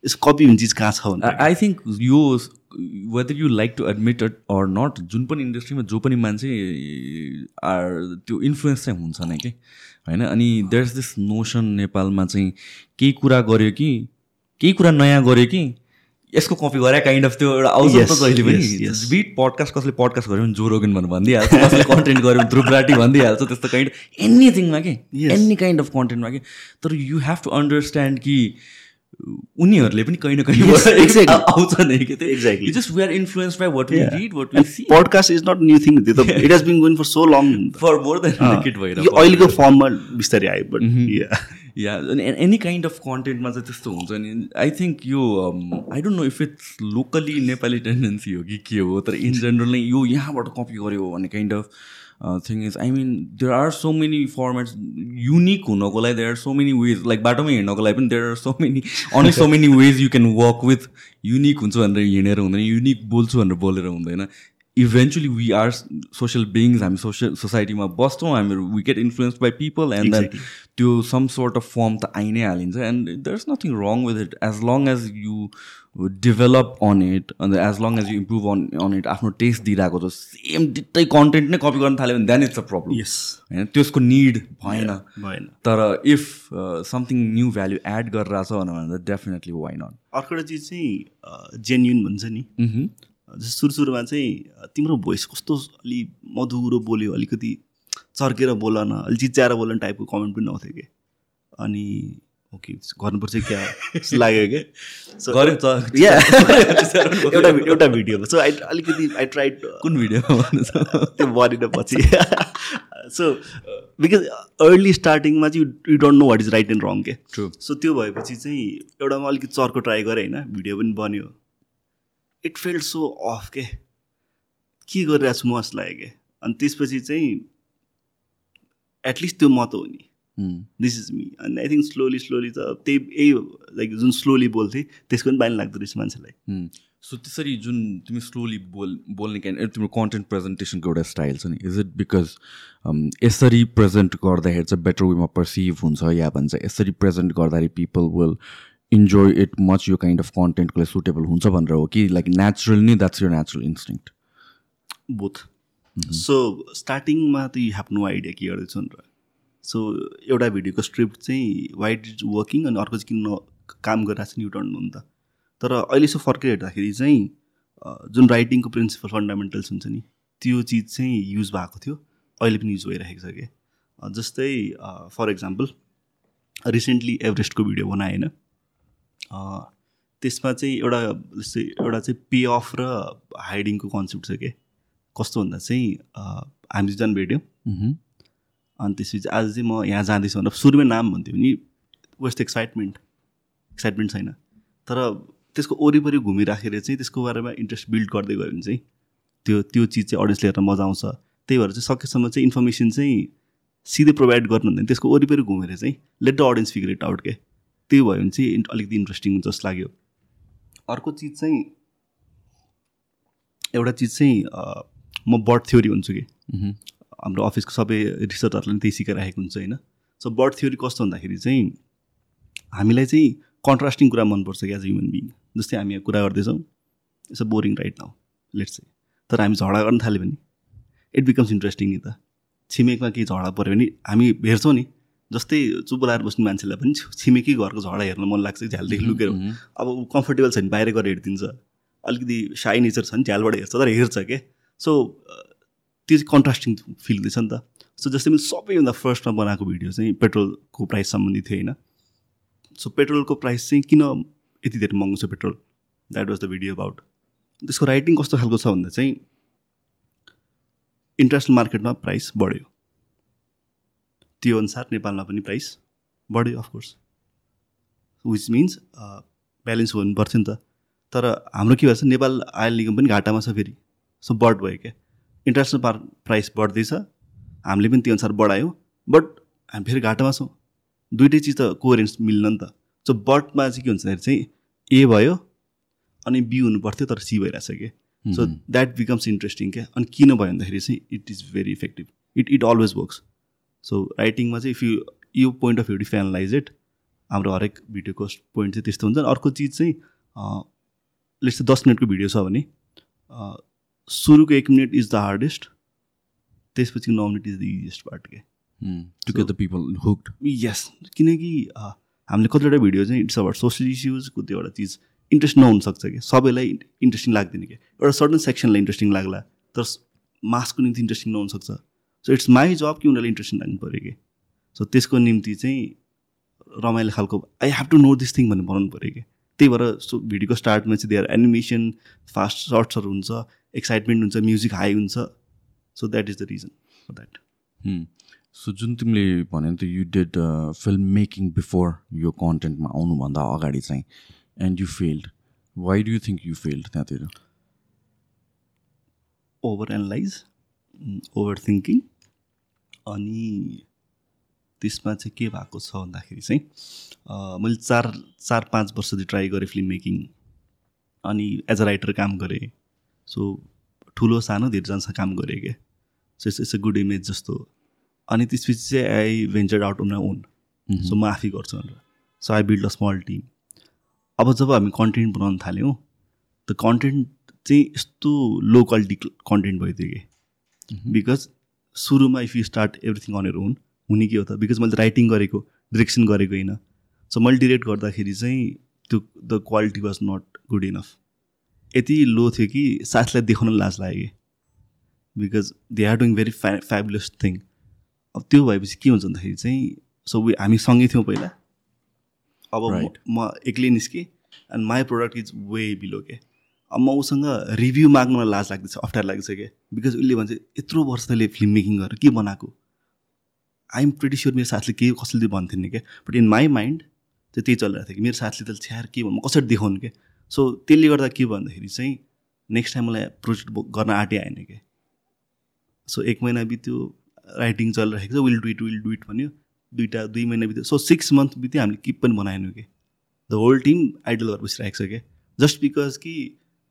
Speaker 3: यसको कपी हुने चिज कहाँ छ भन्दा?
Speaker 2: आई थिङ्क यो whether you like to admit it or not जुन पनि इन्डस्ट्रीमा जो पनि मान्छे आर त्यो इन्फ्लुएन्स चाहिँ हुन्छ नै कि? होइन? अनि देयर इज दिस नोसन नेपालमा चाहिँ केही कुरा गर्यो कि केही कुरा नयाँ गर्यो कि यसको कपी गरे काइन्ड अफ त्यो एउटा आउँछ त जहिले पनि. बिट पडकास्ट कसले पडकास्ट गर्यो भने जो रोगन भनेर भनिदिइहाल्छ कसले कन्टेन्ट गर्यो भने ध्रुवराटी भनिदिइहाल्छ त्यस्तो काइन्ड एनिथिङमा कि. एनी काइन्ड अफ कन्टेन्टमा कि तर यु हेभ टु अन्डरस्ट्यान्ड कि उनीहरूले पनि कहीँ न कहीँ. आउँछ नै कि. Just we are influence by what we. Read what we see
Speaker 3: podcast is not new thing त्यो त it has been going for so long
Speaker 2: for more than
Speaker 3: अहिलेको फर्ममा बिस्तारै आयो but yeah
Speaker 2: any kind of कन्टेन्टमा चाहिँ त्यस्तो हुन्छ नि आई थिङ्क यो I don't know if it's locally Nepali tendency हो कि के हो तर इन जेनरल नै यो यहाँबाट कपी गर्यो भन्ने kind of thing is I mean there are so many formats unique हुनको लागि there are so many ways like बाटोमा हिँड्नको लागि पनि there are so many only so many ways you can work with unique हुन्छ भनेर हिँडेर हुँदैन युनिक बोल्छु भनेर बोलेर हुँदैन. Eventually we are social beings हामी सोसियल सोसाइटीमा बस्छौँ हामीहरू we get influence by people and then. त्यो सम सोर्ट अफ फर्म त आइ नै हालिन्छ and there is nothing wrong with it as long as you develop on it अन्त as long as you improve on on it आफ्नो test दिइरहेको छ same डिट्टै कन्टेन्ट नै कपी गर्न थाल्यो भने then it's a problem
Speaker 3: yes
Speaker 2: होइन त्यसको निड भएन
Speaker 3: भएन
Speaker 2: तर if something new value add गरेर छ भने डेफिनेटली वाइ नट
Speaker 3: अर्को एउटा चिज चाहिँ जेन्युन भन्छ नि जस्तो सुरु सुरुमा चाहिँ तिम्रो भोइस कस्तो अलि मधुरो बोल्यो अलिकति चर्केर बोल न अलि चिच्याएर बोल टाइपको कमेन्ट पनि आउँथ्यो कि? अनि ओके गर्नुपर्छ क्या? लाग्यो कि? So-
Speaker 2: गऱ्यो। त
Speaker 3: Yeah. एउटा एउटा भिडियोमा सो आई अलिकति आई ट्राइड
Speaker 2: कुन भिडियो
Speaker 3: त्यो बनिन पछि। सो बिकज अर्ली स्टार्टिङमा चाहिँ you don't know what is right and wrong के. सो त्यो भएपछि चाहिँ एउटामा अलिकति चर्को ट्राई गरेँ होइन? भिडियो पनि बन्यो। इट फेल्ड सो अफ के? के गरिरहेको छु म जस्तो लाग्यो कि? अनि त्यसपछि चाहिँ एटलिस्ट त्यो म त हो नि। दिस इज मी अनि आई थिङ्क स्लोली स्लोली त त्यही यही लाइक जुन स्लोली बोल्थेँ त्यसको पनि बानी लाग्दो रहेछ मान्छेलाई।
Speaker 2: सो त्यसरी जुन तिमी स्लोली बोल बोल्ने क्यान तिम्रो कन्टेन्ट प्रेजेन्टेसनको एउटा स्टाइल छ नि इज इट बिकज यसरी प्रेजेन्ट गर्दाखेरि चाहिँ बेटर वेमा पर्सिभ हुन्छ या भन्छ यसरी प्रेजेन्ट गर्दाखेरि people will enjoy it much यो काइन्ड अफ कन्टेन्टको लागि सुटेबल हुन्छ भनेर हो कि लाइक नेचुरल नै द्याट्स यो नेचुरल इन्स्टिङ
Speaker 3: बोथ सो स्टार्टिङमा त यु हेभ नो आइडिया के गर्दैछु भनेर। सो एउटा भिडियोको स्क्रिप्ट चाहिँ वाइट इज वर्किङ अनि अर्को चाहिँ किन काम गरिरहेको छ नि युटर्न हो नि त। तर अहिले यसो फर्केर हेर्दाखेरि चाहिँ जुन राइटिङको प्रिन्सिपल फन्डामेन्टल्स हुन्छ नि त्यो चिज चाहिँ युज भएको थियो। अहिले पनि युज भइरहेको छ कि? अ, जस्तै फर इक्जाम्पल रिसेन्टली एभरेस्टको भिडियो बनाएँ होइन अ, त्यसमा चाहिँ एउटा जस्तै एउटा चाहिँ पे अफ र हाइडिङको कन्सेप्ट छ कि? कस्तो भन्दा चाहिँ हामी दुईजना भेट्यौँ।
Speaker 2: मह्म.
Speaker 3: अनि त्यसपछि आज चाहिँ म यहाँ जाँदैछु भनेर सुरुमै नाम भन्थ्यो नि वेस्ट एक्साइटमेन्ट एक्साइटमेन्ट छैन। तर त्यसको वरिपरि घुमिराखेर चाहिँ त्यसको बारेमा इन्ट्रेस्ट बिल्ड गर्दै गयो भने चाहिँ त्यो त्यो चिज चाहिँ अडियन्सले हेर्न मजा आउँछ। त्यही भएर चाहिँ सकेसम्म चाहिँ इन्फर्मेसन चाहिँ सिधै प्रोभाइड गर्नु हुँदैन त्यसको वरिपरि घुमेर चाहिँ let the audience figure it out के। त्यो भयो भने चाहिँ अलिकति इन्ट्रेस्टिङ हुन्छ जस्तो लाग्यो। अर्को चिज चाहिँ एउटा चिज चाहिँ म बर्ड थ्योरी हुन्छु कि. हाम्रो अफिसको सबै रिसर्चरहरूले पनि त्यही सिकाइराखेको हुन्छ होइन। सो बर्ड थ्योरी कस्तो भन्दाखेरि चाहिँ हामीलाई चाहिँ कन्ट्रास्टिङ कुरा मनपर्छ कि एज अ ह्युमन बिङ जस्तै हामी यहाँ कुरा गर्दैछौँ it's a boring right now let's चाहिँ तर हामी झगडा गर्न थाल्यो भने इट बिकम्स इन्ट्रेस्टिङ नि त। छिमेकमा केही झगडा पऱ्यो भने हामी हेर्छौँ नि। जस्तै चुप लाएर बस्ने मान्छेलाई पनि छिमेकी घरको झगडा हेर्न मन लाग्छ झ्यालदेखि लुकेर. अब ऊ कम्फर्टेबल छ भने बाहिर गएर हेरिदिन्छ अलिकति साई नेचर छ भने झ्यालबाट हेर्छ तर हेर्छ के? सो त्यो चाहिँ कन्ट्रास्टिङ फिल हुँदैछ नि त। सो जस्तै मैले सबैभन्दा फर्स्टमा बनाएको भिडियो चाहिँ पेट्रोलको प्राइस सम्बन्धी थियो होइन? सो पेट्रोलको प्राइस चाहिँ किन यति धेरै महँगो छ petrol? That was the video about त्यसको राइटिङ कस्तो खालको छ भन्दा चाहिँ इन्टरनेसनल मार्केटमा प्राइस बढ्यो। त्यो अनुसार नेपालमा पनि प्राइस बढ्यो अफकोर्स विच मिन्स ब्यालेन्स हुनु पर्थ्यो नि त। तर हाम्रो के भएछ नेपाल आयल निगम पनि घाटामा छ फेरि। सो बढ भयो क्या। इन्टरनेसनल पार प्राइस बढ्दैछ। हामीले पनि त्यो अनुसार बढायौँ। बट हामी फेरि घाटामा छौँ। दुइटै चिज त कोरेन्स मिल्न नि त। सो बटमा चाहिँ के हुन्छ भन्दाखेरि चाहिँ ए भयो अनि बी हुनु पर्थ्यो तर सी भइरहेछ कि सो. द्याट बिकम्स इन्ट्रेस्टिङ क्या। अनि किन भयो भन्दाखेरि चाहिँ it is very effective it it always works so राइटिङमा चाहिँ इफ यु यो point of view if analyse it हाम्रो हरेक भिडियोको पोइन्ट चाहिँ त्यस्तो हुन्छ। अर्को चिज चाहिँ लेट्स दस मिनटको भिडियो छ भने सुरुको एक मिनट इज द हार्डेस्ट त्यसपछि नौ minute is the easiest part के.
Speaker 2: To get the people hooked.
Speaker 3: Yes किनकि हामीले कतिवटा भिडियो चाहिँ इट्स अबाउट सोसियल इस्युजको त्यो एउटा चिज इन्ट्रेस्ट नहुनसक्छ कि। सबैलाई इन्ट्रेस्टिङ लाग्दैन कि। एउटा सर्टन सेक्सनलाई इन्ट्रेस्टिङ लाग्ला तर मासको निम्ति इन्ट्रेस्टिङ नहुनसक्छ। सो इट्स माई जब कि उनीहरूलाई इन्ट्रेस्टिङ लाग्नु पऱ्यो कि? सो त्यसको निम्ति चाहिँ रमाइलो खालको I have to know this thing भन्ने बनाउनु पऱ्यो कि? त्यही भएर सो भिडियोको स्टार्टमा चाहिँ देयर एनिमेसन फास्ट सर्ट्सहरू हुन्छ एक्साइटमेन्ट हुन्छ म्युजिक हाई हुन्छ। So that is the reason for that.
Speaker 2: So जुन तिमीले भन्यो त you did film making before यो कन्टेन्टमा आउनुभन्दा अगाडि चाहिँ and you failed why do you think you failed त्यहाँतिर?
Speaker 3: ओभर एनालाइज ओभर थिङ्किङ अनि त्यसमा चाहिँ के भएको छ भन्दाखेरि चाहिँ मैले चार चार पाँच वर्ष चाहिँ ट्राई गरेँ फिल्म मेकिङ अनि एज अ राइटर काम गरेँ। सो ठुलो सानो धेरैजनासँग काम गरेँ क्या so it's it's a good image जस्तो। अनि त्यसपछि चाहिँ I venture out on own so म आफै गर्छु भनेर। So I build a small team अब जब हामी कन्टेन्ट बनाउन थाल्यौँ त कन्टेन्ट चाहिँ यस्तो लो क्वालिटी कन्टेन्ट भइदियो कि। बिकज सुरुमा if you start everything on your own हुने के हो त? बिकज मैले राइटिङ गरेको डिरेक्सन गरेको होइन। सो मैले डिरेक्ट गर्दाखेरि चाहिँ त्यो the quality was not good enough यति लो थियो कि साथीलाई देखाउन लाज लाग्यो। कि because they are doing very फ्या fabulous thing अब त्यो भएपछि के हुन्छ भन्दाखेरि चाहिँ सो हामी सँगै थियौँ पहिला। अब म- एक्लै निस्केँ। And my product is way below के। म उसँग रिभ्यू माग्नुमा लाज लाग्दैछ अप्ठ्यारो लाग्दैछ क्या बिकज उसले भन्छ यत्रो वर्ष तैँले फिल्म मेकिङ गरेर के बनाएको? आइएम प्रिटी स्योर मेरो साथीले के कसैले भन्थेन क्या बट इन माई माइन्ड चाहिँ त्यही चलिरहेको थियो कि। मेरो साथीले त छ्यार के भन्नु? कसरी देखाउनु क्या सो त्यसले गर्दा के भन्दाखेरि चाहिँ नेक्स्ट टाइम मलाई प्रोजेक्ट गर्न आँटे आएन क्या सो एक महिना बित्यो राइटिङ चलिरहेको छ will do it will do it भन्यो। दुइटा दुई महिना बित्यो। सो सिक्स मन्थ बित्यो हामीले किप पनि बनाएनौँ कि? द होल टिम आइडल भएर बसिरहेको छ क्या जस्ट बिकज कि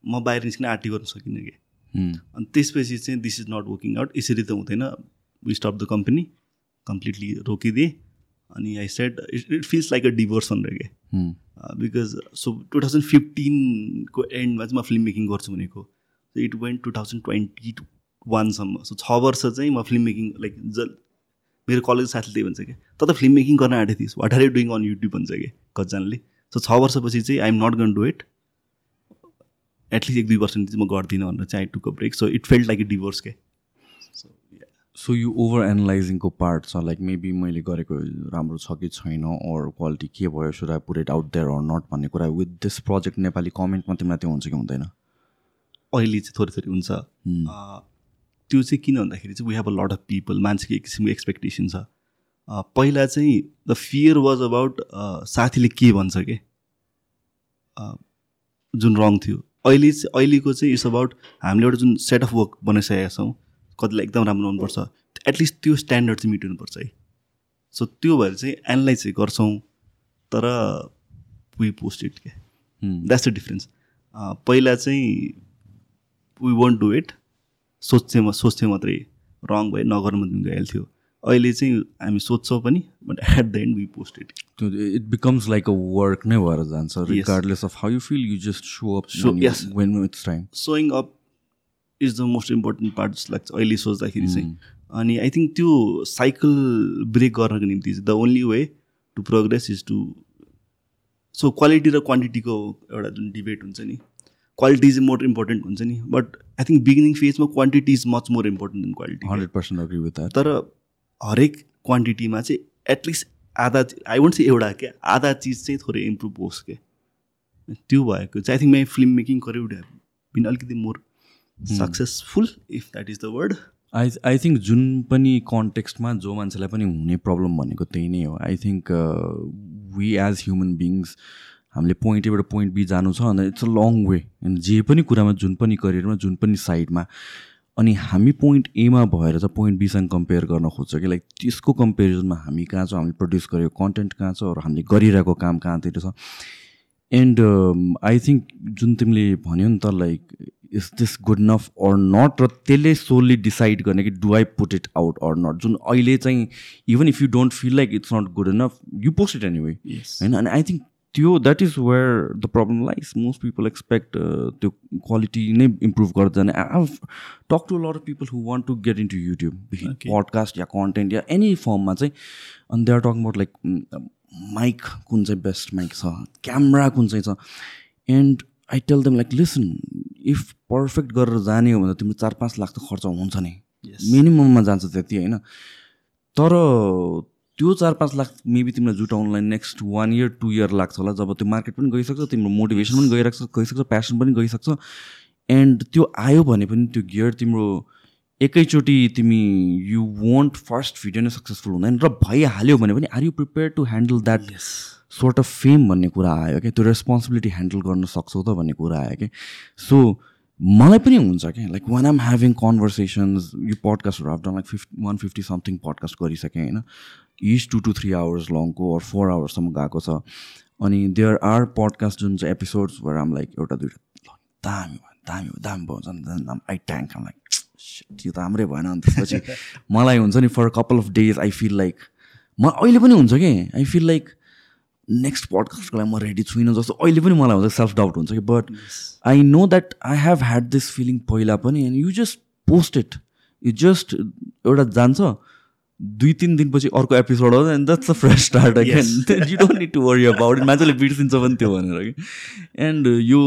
Speaker 3: म बाहिर निस्किन आर्टी गर्न सकिनँ कि. अनि त्यसपछि चाहिँ this is not working out यसरी त हुँदैन। We stop the company completely रोकिदिएँ। अनि I said it it feels like a divorce भनेर के. बिकज सो टु थाउजन्ड फिफ्टिनको एन्डमा चाहिँ म फिल्म मेकिङ गर्छु भनेको। It went to thousand twenty वानसम्म so छ वर्ष चाहिँ म फिल्म मेकिङ लाइक ज मेरो कलेज साथीले त्यही भन्छ क्या त त फिल्म मेकिङ गर्न आँटेको थिइस्। What are you doing on YouTube भन्छ कि? कतिजनाले। सो छ वर्षपछि चाहिँ I'm not gonna do it at least एक दुई वर्ष चाहिँ म गर्दिनँ भनेर चाहिँ I took a break so it felt like a divorce के सो
Speaker 2: यो ओभर एनालाइजिङको पार्ट छ लाइक मेबी मैले गरेको राम्रो छ कि छैन अर क्वालिटी के भयो should I put it out there or not भन्ने कुरा with this project Nepali comment मात्रै मात्रै हुन्छ कि हुँदैन?
Speaker 3: अहिले चाहिँ थोरै थोरै हुन्छ।
Speaker 2: Hmm.
Speaker 3: त्यो चाहिँ किन भन्दाखेरि चाहिँ we have a lot of people मान्छेको एक किसिमको एक्सपेक्टेसन छ। पहिला चाहिँ द फियर वाज अबाउट साथीले के भन्छ के? जुन रङ थियो। अहिले चाहिँ अहिलेको चाहिँ इट्स अबाउट हामीले एउटा जुन सेट अफ वर्क बनाइसकेका छौँ कतिलाई एकदम राम्रो हुनुपर्छ। एटलिस्ट त्यो स्ट्यान्डर्ड चाहिँ मिटिनुपर्छ है। सो त्यो भएर चाहिँ एनालाइज चाहिँ गर्छौँ तर वी पोस्ट इट के
Speaker 2: Hmm.
Speaker 3: द्याट्स द डिफरेन्स पहिला चाहिँ वी वन्ट डु इट सोध्थेँ म सोच्थेँ मात्रै रङ भयो नगर्नु मात्रै गइहाल्थ्यो अहिले चाहिँ हामी सोध्छौँ पनि but at the end we post it
Speaker 2: it becomes like a work नै भएर जान्छ regardless of how you feel you just show up
Speaker 3: yes.
Speaker 2: When it's time
Speaker 3: showing up is the most important part जस्तो लाग्छ अहिले सोच्दाखेरि चाहिँ अनि I think त्यो साइकल ब्रेक गर्नको निम्ति the only way to progress is to show quality र क्वान्टिटीको एउटा जुन डिबेट हुन्छ नि क्वालिटी चाहिँ मोर इम्पोर्टेन्ट हुन्छ नि but I think beginning फेजमा quantity is much more important than quality
Speaker 2: hundred percent agree with
Speaker 3: तर हरेक क्वान्टिटीमा चाहिँ एटलिस्ट आधा आई वन्ट चाहिँ एउटा क्या आधा चिज चाहिँ थोरै इम्प्रुभ होस् के। त्यो भएको चाहिँ I think my film making career would have been अलिकति more successful if that is the word
Speaker 2: I I think जुन पनि कन्टेक्स्टमा जो मान्छेलाई पनि हुने प्रब्लम भनेको त्यही नै हो। I think we as human beings हामीले पोइन्ट एबाट पोइन्ट बी जानु छ अन्त इट्स अ लङ वे अनि जे पनि कुरामा जुन पनि करियरमा जुन पनि साइडमा अनि हामी पोइन्ट एमा भएर चाहिँ पोइन्ट बीसँग कम्पेयर गर्न खोज्छ कि लाइक त्यसको कम्पेरिजनमा हामी कहाँ छौँ? हामीले प्रड्युस गरेको कन्टेन्ट कहाँ छ र हामीले गरिरहेको काम कहाँतिर छ? एन्ड आई थिङ्क जुन तिमीले भन्यो नि त like is this good enough or not र त्यसले सोल्ली डिसाइड गर्ने कि do I put it out or not जुन अहिले चाहिँ even if you don't feel like it's not good enough you post it anyway होइन? अनि आई थिङ्क त्यो that is where the problem lies most people expect त्यो quality नै improve गर्छ जाने I talk to lot of people who want to get into YouTube. Podcast yeah content या any फर्ममा चाहिँ अनि they are talking about like mic कुन चाहिँ बेस्ट माइक छ क्यामरा कुन चाहिँ छ. And I tell them like listen if perfect गरेर जाने हो भने तिम्रो चार पाँच लाख त खर्च हुन्छ नै। मिनिमममा जान्छ त्यति होइन? तर त्यो चार पाँच लाख मेबी तिमीलाई जुटाउनुलाई next one year two year लाग्छ होला। जब त्यो मार्केट पनि गइसक्छ तिम्रो मोटिभेसन पनि गइरहेको छ गइसक्छ प्यासन पनि गइसक्छ। एन्ड त्यो आयो भने पनि त्यो गियर तिम्रो एकैचोटि तिमी यु वन्ट फर्स्ट भिडियो नै सक्सेसफुल हुँदैन। र भइहाल्यो भने पनि are you prepare to handle that sort of fame भन्ने कुरा आयो क्या? त्यो रेस्पोन्सिबिलिटी ह्यान्डल गर्न सक्छौ त भन्ने कुरा आयो क्या? सो मलाई पनि हुन्छ क्या। Like one um having conversations यो पडकास्टहरू after like fifty one fifty something podcast गरिसकेँ होइन? Is two two three hours लङको or four आवर्ससम्म गएको छ। अनि देयर आर पडकास्ट जुन चाहिँ एपिसोड्स भएर आम लाइक एउटा दुइटा दामी भयो दामी भयो दामी भयो झन् आई ट्याङ्क आम लाइक त्यो त राम्रै भएन। अनि त्यसपछि मलाई हुन्छ नि for couple of days I feel like म अहिले पनि हुन्छ कि? आई फिल लाइक नेक्स्ट पडकास्टको लागि म रेडी छुइनँ जस्तो अहिले पनि मलाई हुन्छ सेल्फ डाउट हुन्छ कि। But I know that I have had this feeling पहिला पनि and you just post it you just एउटा जान्छ दुई तिन दिनपछि अर्को एपिसोड आउँछ and that's a fresh start again you don't need to worry about it मान्छेले बिर्सिन्छ पनि त्यो भनेर कि। एन्ड यो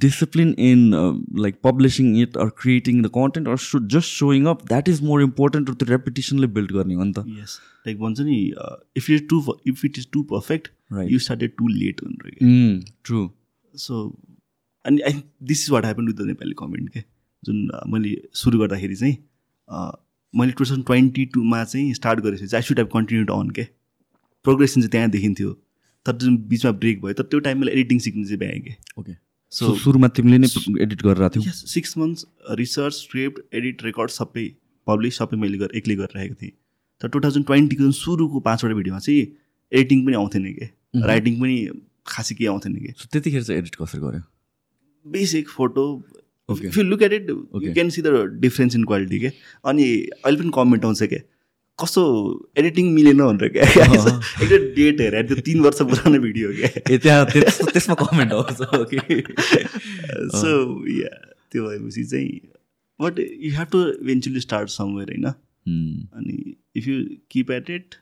Speaker 2: discipline in like publishing it or creating the content or just showing up that is more important त्यो रेपुटेसनले build गर्ने हो नि त।
Speaker 3: यस लाइक भन्छ नि if it too if it is too perfect
Speaker 2: Right.
Speaker 3: You started too late भनेर कि।
Speaker 2: True
Speaker 3: so अनि I this is what happen with the Nepali comment के जुन अ, मैले सुरु गर्दाखेरि चाहिँ अ, मैले टु थाउजन्ड ट्वेन्टी टूमा चाहिँ स्टार्ट गरेपछि I should have continue on के? प्रोग्रेसन चाहिँ त्यहाँ देखिन्थ्यो। तर जुन बिचमा ब्रेक भयो। तर त्यो टाइम मैले एडिटिङ सिक्नु चाहिँ भ्याएँ कि?
Speaker 2: ओके
Speaker 3: सो
Speaker 2: सुरुमा तिमीले नै एडिट गरेर आएको थियौ?
Speaker 3: Yes six months research script edit record सबै पब्लिस सबै मैले गर एक्लै गरिरहेको थिएँ। तर टु थाउजन्ड ट्वेन्टीको जुन सुरुको पाँचवटा भिडियोमा चाहिँ एडिटिङ पनि आउँथेन कि? राइटिङ पनि खासै केही आउँथेन कि?
Speaker 2: त्यतिखेर चाहिँ एडिट कसरी गर्यो?
Speaker 3: Basic photo. If you look at it. You can see the difference in quality के अनि अहिले पनि कमेन्ट आउँछ क्या कस्तो एडिटिङ मिलेन भनेर क्या एकदम डेट हेरेर त्यो तिन वर्ष पुरानो भिडियो क्या
Speaker 2: त्यहाँ त्यसमा कमेन्ट आउँछ ओके
Speaker 3: सो या त्यो भएपछि चाहिँ but you have to eventually start somewhere होइन अनि if you keep at it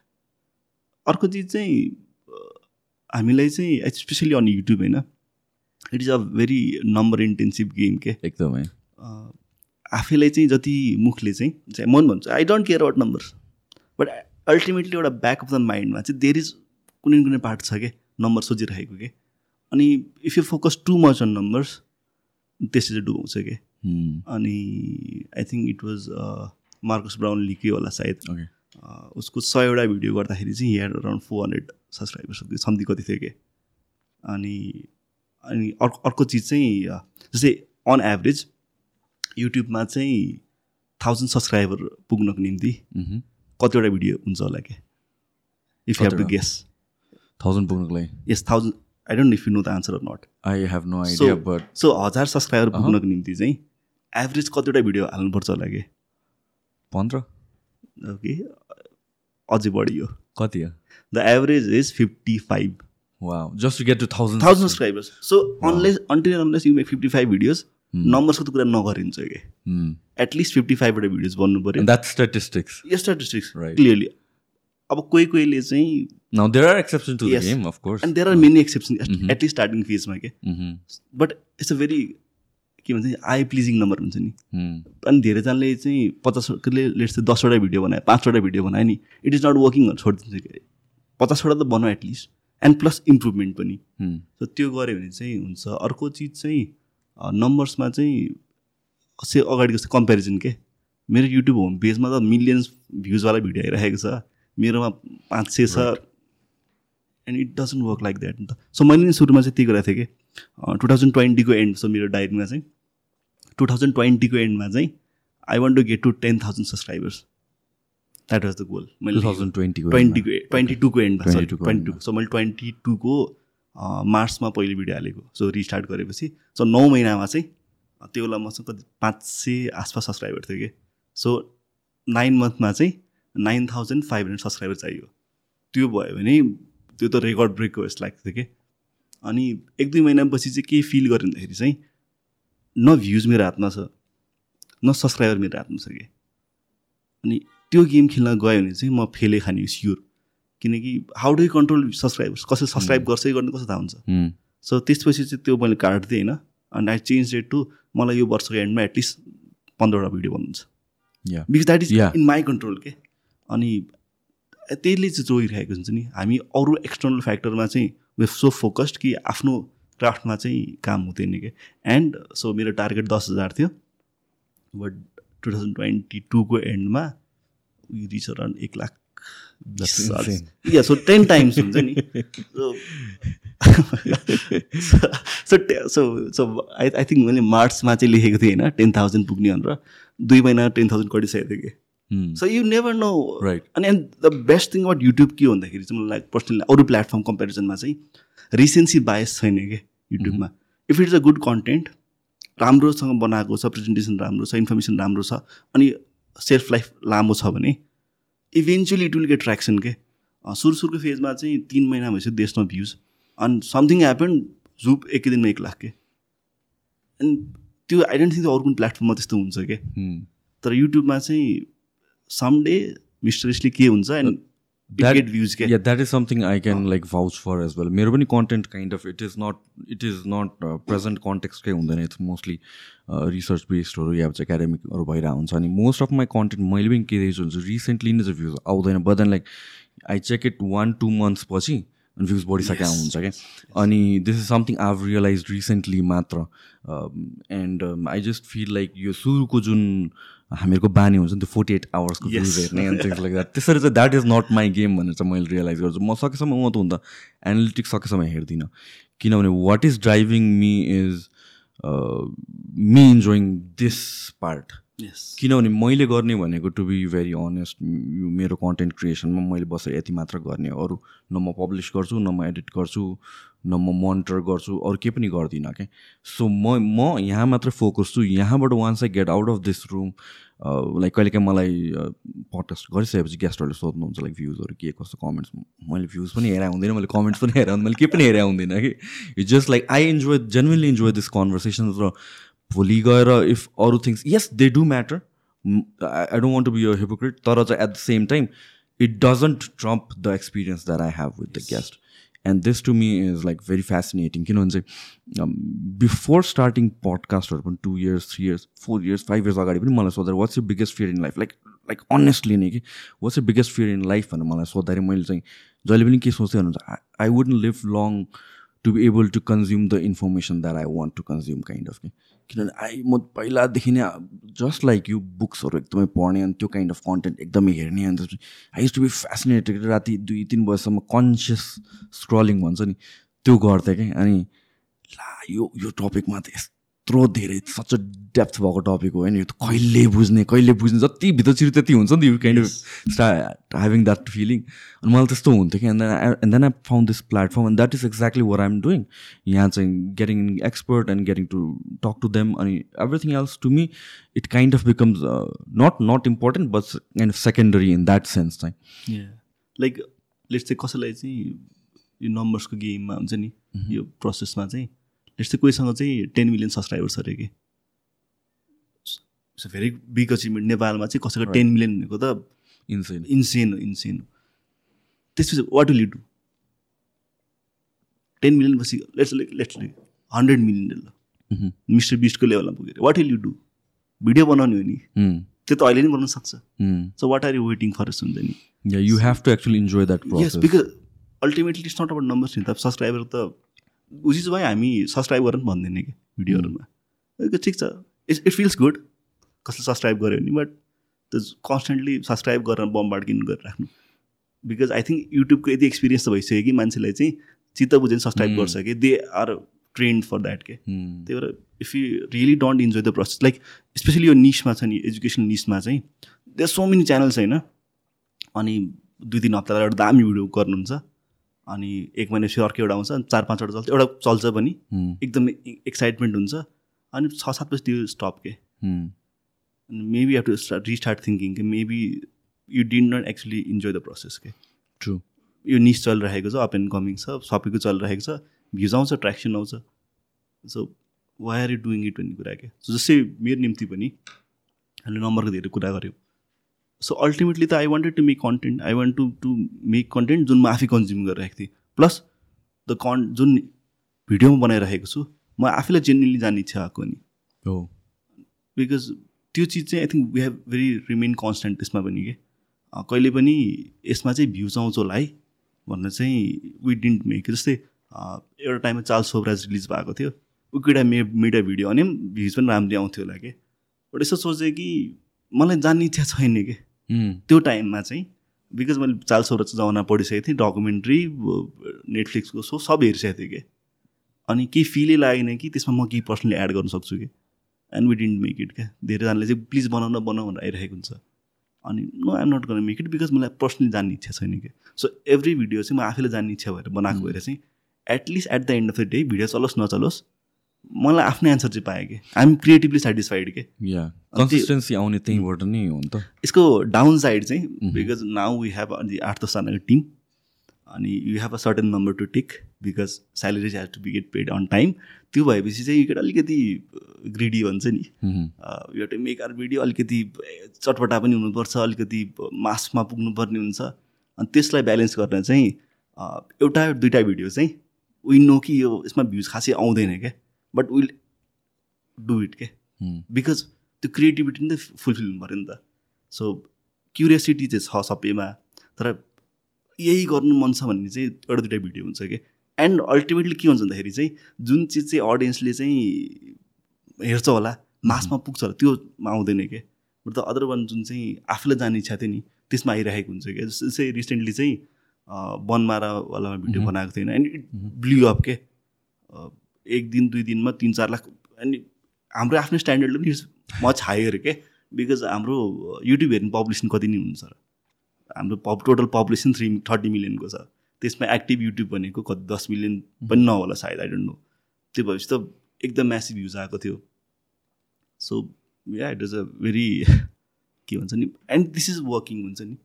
Speaker 3: अर्को चिज चाहिँ अ, हामीलाई चाहिँ स्पेसली अन युट्युब होइन it is a very number intensive game के।
Speaker 2: एकदमै।
Speaker 3: आफैलाई चाहिँ जति मुखले चाहिँ चाहिँ मन भन्छ। I don't care about numbers but ultimately एउटा ब्याक अफ द माइन्डमा चाहिँ देयर इज कुनै कुनै पार्ट छ क्या नम्बर सोचिरहेको के। अनि if you focus too much on numbers त्यसले चाहिँ डुबाउँछ
Speaker 2: Hmm.
Speaker 3: अनि I think it was Marques Brown लिकै होला सायद। उसको सयवटा भिडियो गर्दाखेरि चाहिँ head around four hundred subscribers something कति थियो कि। अनि अनि अर्को अर्को चिज चाहिँ जस्तै अन एभरेज युट्युबमा चाहिँ थाउजन्ड सब्सक्राइबर पुग्नको निम्ति. कतिवटा भिडियो हुन्छ होला क्या? If you have to? Guess
Speaker 2: thousand पुग्नुको लागि?
Speaker 3: Yes thousand I don't if you know the answer or not
Speaker 2: I have no idea but
Speaker 3: so हजार सब्सक्राइबर
Speaker 2: अहँ।
Speaker 3: पुग्नको निम्ति चाहिँ एभरेज कतिवटा भिडियो हाल्नुपर्छ होला कि
Speaker 2: पन्ध्र?
Speaker 3: ओके अझै बढी हो
Speaker 2: कति हो?
Speaker 3: The average is fifty five make fifty five videos
Speaker 2: Hmm.
Speaker 3: नम्बर्सको त कुरा नगरिन्छ कि एटलिस्ट फिफ्टी फाइभवटा भिडियोज बन्नु पऱ्यो
Speaker 2: द्याट स्ट्याटिस्टिक्स
Speaker 3: यो स्ट्याटिस्टिक्स. क्लियरली अब कोही कोहीले चाहिँ
Speaker 2: now there are exception too. Game of course
Speaker 3: and there are many exception. At least starting फेजमा के बट इट्स अ भेरी के भन्छ आई प्लिजिङ नम्बर हुन्छ नि. अनि धेरैजनाले चाहिँ पचासले लेट्स दसवटा भिडियो बनायो पाँचवटा भिडियो बनायो नि इट इज नट वर्किङ छोडिदिन्छ कि पचासवटा त बनायो at least and plus improvement पनि।
Speaker 2: Hmm.
Speaker 3: सो त्यो गऱ्यो भने चाहिँ हुन्छ। अर्को चिज चाहिँ नम्बर्समा चाहिँ से अगाडिको चाहिँ कम्पेरिजन के? मेरो युट्युब होम पेजमा त मिलियन्स भ्युजवाला भिडियो आइरहेको छ। मेरोमा पाँच सय छ। And it doesn't work like that नि त। सो मैले नि सुरुमा चाहिँ त्यही गरेको थिएँ कि? टु थाउजन्ड ट्वेन्टीको एन्ड छ मेरो डायरीमा चाहिँ टु थाउजन्ड ट्वेन्टीको एन्डमा चाहिँ I want to get to ten thousand subscribers that was the goal मैले
Speaker 2: ट्वेन्टीको
Speaker 3: ट्वेन्टीको ट्वेन्टी टूको एन्डमा सरी
Speaker 2: 22 को
Speaker 3: ट्वेन्टी टू सो मैले ट्वेन्टी टूको मार्चमा पहिलो भिडियो हालेको। सो रिस्टार्ट गरेपछि। सो नौ महिनामा चाहिँ त्यो बेला मसँग कति पाँच सय आसपास सब्सक्राइबर थियो कि। सो नाइन मन्थमा चाहिँ nine thousand five hundred subscriber चाहियो। त्यो भयो भने त्यो त रेकर्ड ब्रेकको जस्तो लाग्थ्यो कि। अनि एक दुई महिनापछि चाहिँ के फिल गरेँ भन्दाखेरि चाहिँ न भ्युज मेरो हातमा छ न सब्सक्राइबर मेरो हातमा छ कि। अनि त्यो गेम खेल्न गयो भने चाहिँ म फेलै खाने स्योर किनकि हाउ डु कन्ट्रोल सब्सक्राइबर्स कसरी सब्सक्राइब गर्छ गर्ने कसो थाहा हुन्छ?
Speaker 2: Hmm.
Speaker 3: सो त्यसपछि चाहिँ त्यो मैले काट्दिएँ होइन अनि आई चेन्ज डेट टु मलाई यो वर्षको एन्डमा एटलिस्ट पन्ध्रवटा भिडियो भन्नुहुन्छ।
Speaker 2: Yeah.
Speaker 3: Because that is. In my control के अनि त्यसले चाहिँ जोगिरहेको हुन्छ नि हामी अरू एक्सटर्नल फ्याक्टरमा चाहिँ वे सो फोकस्ड कि आफ्नो क्राफ्टमा चाहिँ काम हुँदैन कि एन्ड सो मेरो टार्गेट दस हजार थियो बट टु थाउजन्ड ट्वेन्टी टूको एन्डमा रिच अराउन्ड एक लाख. या सो टेन टाइम्स हुन्छ नि। So so so I I think मैले मार्चमा चाहिँ लेखेको थिएँ होइन? टेन थाउजन्ड पुग्ने भनेर। दुई महिना टेन थाउजन्ड कटिसकेको थियो कि. So you never know
Speaker 2: Right.
Speaker 3: अनि and the best thing about YouTube के भन्दाखेरि चाहिँ मलाई पर्सनली अरू प्लेटफर्म कम्पेरिजनमा चाहिँ रिसेन्सी बायस छैन कि युट्युबमा if it is a good content राम्रोसँग बनाएको छ प्रेजेन्टेसन राम्रो छ इन्फर्मेसन राम्रो छ अनि सेल्फ लाइफ लामो छ भने eventually it will get traction के। सुरु सुरुको फेजमा चाहिँ तिन महिना भइसक्यो देशमा भ्युज अनि समथिङ ह्यापन जुप एकै दिनमा एक लाख के। अनि त्यो आई डोन्ट थिङ्क अरू कुनै प्लेटफर्ममा त्यस्तो हुन्छ के।
Speaker 2: Hmm.
Speaker 3: तर युट्युबमा चाहिँ समडे मिस्टरियसली के हुन्छ एन्ड
Speaker 2: That-
Speaker 3: गेट भ्युज के
Speaker 2: Yeah, that is something I can like vouch for as well. मेरो पनि content kind of it is not it is not uh, present context कै हुँदैन it's mostly uh, research based हरू या चाहिँ academic हरू भइरहेको हुन्छ अनि most of my content मैले पनि के देखेको हुन्छ recently नै चाहिँ views आउँदैन but then like I check it one two months पछि भ्युज बढिसकेको हुन्छ क्या? अनि this is something I have realize recently मात्र and I just feel like यो सुरुको जुन हामीहरूको बानी हुन्छ नि त्यो फोर्टी एट आवर्सको. भ्युज हेर्ने त्यसरी चाहिँ that is not my game भनेर चाहिँ मैले रियलाइज गर्छु। म सकेसम्म म त हुन त एनालिटिक्स सकेसम्म हेर्दिनँ। किनभने what is driving me is me enjoying this part किनभने मैले गर्ने भनेको टु बी भेरी अनेस्ट मेरो कन्टेन्ट क्रिएसनमा मैले बसेर यति मात्र गर्ने। अरू न म पब्लिस गर्छु न म एडिट गर्छु न म मोनिटर गर्छु अरू केही पनि गर्दिनँ क्या सो म म यहाँ मात्र फोकस छु यहाँबाट once I get out of this room like कहिलेकाहीँ मलाई पडकास्ट गरिसकेपछि गेस्टहरूले सोध्नुहुन्छ लाइक भ्युजहरू के कस्तो कमेन्ट्स मैले भ्युज पनि हेरेर हुँदैन मैले कमेन्ट्स पनि हेरेर मैले केही पनि हेरेर हुँदैन कि it's just like I enjoy genuinely enjoy this conversation र भोलि गएर इफ अरू things yes they do matter I don't want to be yeah hypocrite तर चाहिँ at the same time it doesn't trump the experience that I have with the guest and this to me is like very fascinating किनभने चाहिँ before starting पडकास्टहरू पनि two years three years four years five years अगाडि पनि मलाई सोध्दा what's you biggest fear in life like like honestly नै कि what's you biggest fear in life भनेर मलाई सोद्धाखेरि मैले चाहिँ जहिले पनि के सोच्थेँ भन्नुहुन्छ I wouldn't live long to be able to consume the information that I want to consume kind of कि। किनभने आई म पहिलादेखि नै जस्ट लाइक यु बुक्सहरू एकदमै पढ्ने अनि त्यो काइन्ड अफ कन्टेन्ट एकदमै हेर्ने अन्त I use to be fascinated राति दुई तिन बजीसम्म कन्सियस स्क्रलिङ भन्छ नि त्यो गर्थेँ कि? अनि ला यो यो टपिकमा त यत्रो धेरै सच डेप्थ भएको टपिक हो होइन? यो त कहिले बुझ्ने कहिले बुझ्ने जति भित्रचिर त्यति हुन्छ नि त you kind of start having that feeling अनि मलाई त्यस्तो हुन्थ्यो कि and then and then I found this platform and that is exactly where I'm doing यहाँ चाहिँ getting expert and getting to talk to them अनि everything else to me it kind of becomes not not important but kind of secondary in that sense चाहिँ.
Speaker 3: Like let's चाहिँ कसैलाई चाहिँ यो नम्बर्सको गेममा हुन्छ नि यो प्रोसेसमा चाहिँ चाहिँ कोहीसँग चाहिँ टेन मिलियन सब्सक्राइबर्स अरे कि? It's a very big achievement नेपालमा चाहिँ कसैको टेन मिलियन भनेको त
Speaker 2: इन्सेन
Speaker 3: इन्सेन हो इन्सेन हो. त्यसपछि what will you do ten million पछि लेट्स लेट्स हन्ड्रेड मिलियन ल मिस्टर बिस्टको लेभलमा पुगेर। What will you do video बनाउने हो नि। त्यो त अहिले नै बनाउन सक्छ। So what are you waiting for हुन्छ नि।
Speaker 2: To actually enjoy that
Speaker 3: यस
Speaker 2: process.
Speaker 3: Because ultimately it's not about numbers नि त। सब्सक्राइबर त उचित भयो हामी सब्सक्राइब गरेर पनि भन्दैन कि भिडियोहरूमा। ठिक छ। इट इट फिल्स गुड कसले सब्सक्राइब गर्यो भने बट त्यो कन्सटेन्टली सब्सक्राइब गरेर बमबाड किन गरिराख्नु बिकज आई थिङ्क युट्युबको यति एक्सपिरियन्स त भइसक्यो कि मान्छेलाई चाहिँ चित्त बुझेर सब्सक्राइब. गर्छ कि they are trained for that के. त्यही भएर if you really don't enjoy the process like specially यो निसमा छ नि एजुकेसन निसमा चाहिँ देयर सो मेनी च्यानल्स होइन। अनि दुई तिन हप्ता एउटा दामी भिडियो गर्नुहुन्छ। अनि एक महिनापछि अर्को एउटा आउँछ अनि चार पाँचवटा चल्छ। एउटा चल्छ पनि. एकदमै एक्साइटमेन्ट हुन्छ। अनि छ सात बजी त्यो स्टप के. अनि maybe have to start restart thinking कि। Maybe you didn't not actually enjoy the process के।
Speaker 2: True.
Speaker 3: यो निस चलिरहेको छ अप एन्ड कमिङ छ सबैको चलिरहेको छ भ्युज आउँछ ट्र्याक्सन आउँछ। So why are you doing it भन्ने कुरा के। सो जस्तै मेरो निम्ति पनि हामीले नम्बरको धेरै कुरा गऱ्यौँ। सो अल्टिमेटली त I wanted to make content I want to to make content जुन म आफै कन्ज्युम गरिरहेको थिएँ प्लस द कन् जुन भिडियोमा बनाइरहेको छु म आफैलाई जेन्युनली जान्ने इच्छा आएको नि
Speaker 2: Oh.
Speaker 3: बिकज त्यो चिज चाहिँ I think we have very remain constant त्यसमा पनि के कहिले पनि यसमा चाहिँ भ्युज आउँछ होला है भनेर चाहिँ वी डिन्ट मेक जस्तै एउटा टाइममा चाल सोभराज रिलिज भएको थियो उकिटा मे मिडिया भिडियो भने पनि भ्युज पनि राम्ररी आउँथ्यो होला कि बट यसो सोचेँ कि मलाई जान्ने इच्छा छैन कि. त्यो टाइममा चाहिँ बिकज मैले चाल सौराज जमाना पढिसकेको थिएँ डकुमेन्ट्री नेटफ्लिक्सको सो सब हेरिसकेको थिएँ कि। अनि केही फिलै लागेन कि त्यसमा म केही पर्सनली एड गर्न सक्छु कि। And we didn't make it क्या धेरैजनाले चाहिँ प्लिज बनाउन बनाऊ भनेर आइरहेको हुन्छ। अनि नो आइम नट गर्न मेक इट बिकज मलाई पर्सनली जान्ने इच्छा छैन कि। सो एभ्री भिडियो चाहिँ म आफैलाई जान्ने इच्छा भएर बनाएको भएर चाहिँ at least at the end of the day video चलोस् नचलोस् मलाई आफ्नै एन्सर चाहिँ पाएँ कि। आइएम क्रिएटिभली सेटिस्फाइड के.
Speaker 2: Consistency आउने त्यहीँबाट नै हो नि त।
Speaker 3: यसको डाउन साइड चाहिँ बिकज नाउ वी हेभ अनि आठ दसजनाको टिम अनि you have a certain number to tick because salaries has to be get paid on time त्यो भएपछि चाहिँ यो अलिकति ग्रिडी भन्छ नि. यो टु मेक आर भिडियो अलिकति चटपटा पनि हुनुपर्छ अलिकति मासमा पुग्नुपर्ने हुन्छ। अनि त्यसलाई ब्यालेन्स गर्न चाहिँ एउटा दुइटा भिडियो चाहिँ नो कि यो यसमा भ्युज खासै आउँदैन क्या। बट विल डु इट के. बिकज त्यो क्रिएटिभिटी नि फुलफिल हुनु पऱ्यो नि त सो क्युरियोसिटी चाहिँ छ सबैमा तर यही गर्नु मन छ भन्ने चाहिँ एउटा दुइटा भिडियो हुन्छ कि एन्ड अल्टिमेटली के हुन्छ भन्दाखेरि चाहिँ जुन चिज चाहिँ अडियन्सले चाहिँ हेर्छ होला मासमा पुग्छ होला त्योमा आउँदैन के बट द अदर वान जुन चाहिँ आफूलाई जाने इच्छा थियो नि त्यसमा आइरहेको हुन्छ क्या जस्तै चाहिँ रिसेन्टली चाहिँ बनमारावालामा भिडियो. बनाएको थिएन एन्ड इट ब्ल्यु अप के एक दिन दुई दिनमा तिन चार लाख अनि हाम्रो आफ्नो स्ट्यान्डर्डले पनि मच हायर के? बिकज हाम्रो युट्युब हेर्ने पपुलेसन कति नै हुन्छ र। हाम्रो pop total population three thirty मिलियनको छ। त्यसमा एक्टिभ युट्युब भनेको कति दस मिलियन पनि नहोला सायद आई डोन्ट नो त्यो भएपछि त एकदम म्यासिभ भ्युज आएको थियो। So yeah it is a very के भन्छ नि? एन्ड दिस इज वर्किङ हुन्छ नि।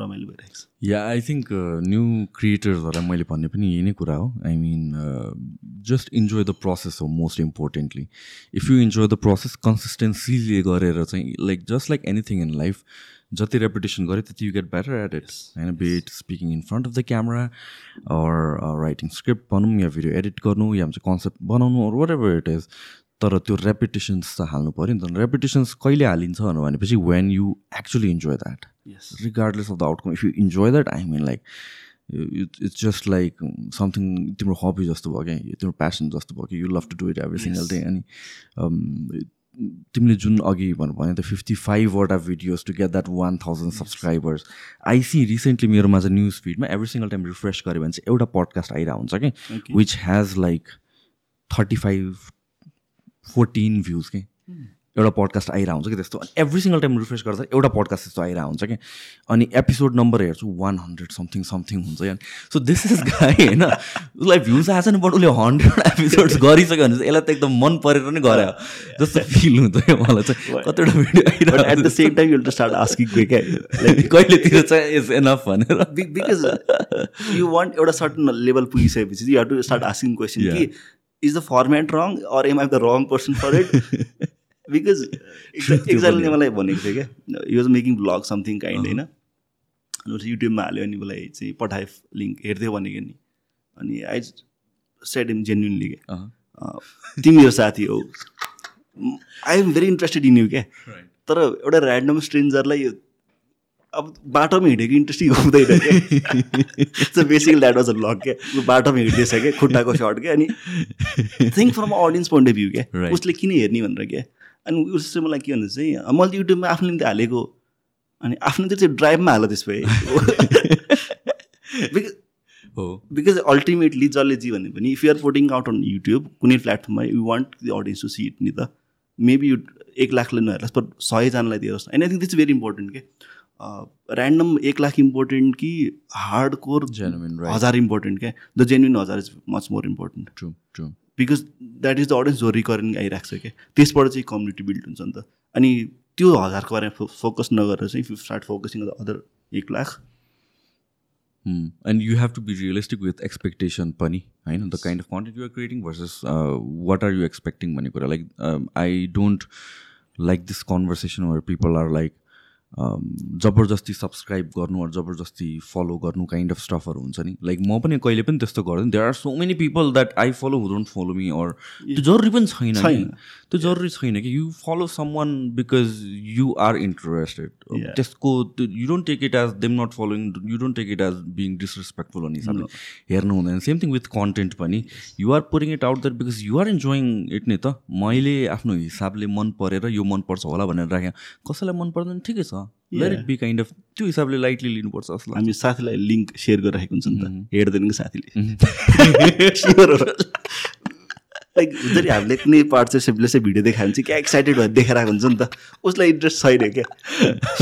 Speaker 3: रमाइलो भइरहेको छ।
Speaker 2: या आई थिङ्क न्यू क्रिएटर्सहरूलाई मैले भन्ने पनि यही नै कुरा हो। I mean just enjoy the process हो most importantly if you enjoy the process कन्सिस्टेन्सीले गरेर चाहिँ like just like anything in life जति रेपुटेसन गऱ्यो त्यति you get better at it होइन bet speaking in front of the camera or writing script भनौँ या video edit गर्नु या चाहिँ कन्सेप्ट बनाउनु or what ever it is तर त्यो रेपुटेसन्स त हाल्नु पऱ्यो नि त। रेपुटेसन्स कहिले हालिन्छ भनेपछि when you actually enjoy that of the outcome if you enjoy that i mean like it, it's just like something तिम्रो हबी जस्तो भयो क्या? तिम्रो प्यासन जस्तो भयो कि you love to do it every single day अनि um, तिमीले जुन अघि भन्नु भने त fifty फाइभवटा videos to get that one thousand subscribers I see recently मेरोमा चाहिँ न्युज फिडमा एभ्री सिङ्गल टाइम रिफ्रेस गऱ्यो भने चाहिँ एउटा पडकास्ट आइरहेको हुन्छ कि. Which has like thirty five fourteen views कि। एउटा पडकास्ट आइरहेको हुन्छ कि त्यस्तो। अनि एभ्री सिङ्गल टाइम रिफ्रेस गर्दा एउटा पडकास्ट त्यस्तो आइरहेको हुन्छ कि। अनि एपिसोड नम्बर हेर्छु वान हन्ड्रेड समथिङ समथिङ हुन्छ यार सो दिस इज गाई होइन? उसलाई भ्युज आएको छैन बट उसले हन्ड्रेड एपिसोड्स गरिसक्यो भने चाहिँ यसलाई त एकदम मन परेर नै गरे जस्तो फिल हुन्छ क्या मलाई चाहिँ। कतिवटा भिडियो
Speaker 3: बट एट द
Speaker 2: आइरहेको
Speaker 3: same time you to start asking क्या
Speaker 2: कहिलेतिर चाहिँ इज एनफ भनेर।
Speaker 3: बिकज यु वान्ट एउटा सर्टन लेभल पुगिसकेपछि you have to start asking question. कि is the format wrong or am I the wrong person for it because एक्जाम्पलले मलाई भनेको थियो क्या। You was making vlog something kind होइन? अनि युट्युबमा हाल्यो अनि मलाई चाहिँ पठाए लिङ्क हेर्थ्यो भनेको नि। अनि आई सेड इम जेन्युनली क्या। अँ, तिमी मेरो साथी हो। I am very interested in you क्या। तर एउटा ऱ्यान्डम स्ट्रेन्जरलाई अब बाटोमा हिँडेको इन्ट्रेस्टिङ हुँदैन क्या। So basically that was a look क्या ऊ बाटोमा हिँड्दैछ क्या खुट्टाको सर्ट क्या अनि think from audience point of view क्या. उसले किन हेर्ने भनेर क्या अनि उसले मलाई के भन्दा चाहिँ मैले युट्युबमा आफ्नो निम्ति हालेको। अनि आफ्नो निम्ति चाहिँ ड्राइभमा हाल त्यस भए।
Speaker 2: हो।
Speaker 3: बिकज अल्टिमेटली जसले जी भने पनि if you're putting out on YouTube कुनै प्लेटफर्ममा you want the audience to see it नि त। मेबी यु एक लाखले नहेर्लास् पर सयजनालाई दियोस् and I think that's very important के। ऱ्यान्डम एक लाख इम्पोर्टेन्ट कि हार्ड कोर
Speaker 2: right.
Speaker 3: हजार इम्पोर्टेन्ट क्या? द जेन्युन हजार is much more important
Speaker 2: true true
Speaker 3: because that is the audience जो रिकरिङ आइरहेको छ क्या? त्यसबाट चाहिँ कम्युनिटी बिल्ड हुन्छ नि त। अनि त्यो हजारको बारेमा फोकस नगरेर चाहिँ if start focusing the other एक lakh
Speaker 2: and you have to be realistic with expectation पनि होइन? The kind of content you're creating versus what are you expecting भन्ने कुरा. Like I don't like this conversation where people are like जबरजस्ती subscribe गर्नु अरू जबरजस्ती follow गर्नु kind of स्टफहरू हुन्छ नि। लाइक म पनि कहिले पनि त्यस्तो गर्दैन। There are so many people that I follow who don't follow me or त्यो जरुरी पनि छैन। त्यो जरुरी छैन कि you follow someone because you are interested. त्यसको you don't take it as them not following you don't take it as being disrespectful भन्ने हिसाबले हेर्नु हुँदैन। सेम थिङ विथ कन्टेन्ट पनि। You are pouring it out that because you are enjoying it नि त। मैले आफ्नो हिसाबले मन परेर यो मनपर्छ होला भनेर राखेँ। कसैलाई मन पर्दैन? ठिकै छ। Let it be kind of त्यो हिसाबले लाइटली लिनुपर्छ जस्तो
Speaker 3: हामी साथीलाई लिङ्क सेयर गरिरहेको हुन्छ नि त। हेर्दैन कि साथीले। लाइक हुन्छ नि हामीले कुनै पार्ट चाहिँ सिम्पले चाहिँ भिडियो देखायो भने चाहिँ क्या एक्साइटेड भएर देखाइरहेको हुन्छ नि त। उसलाई इन्ट्रेस्ट छैन क्या।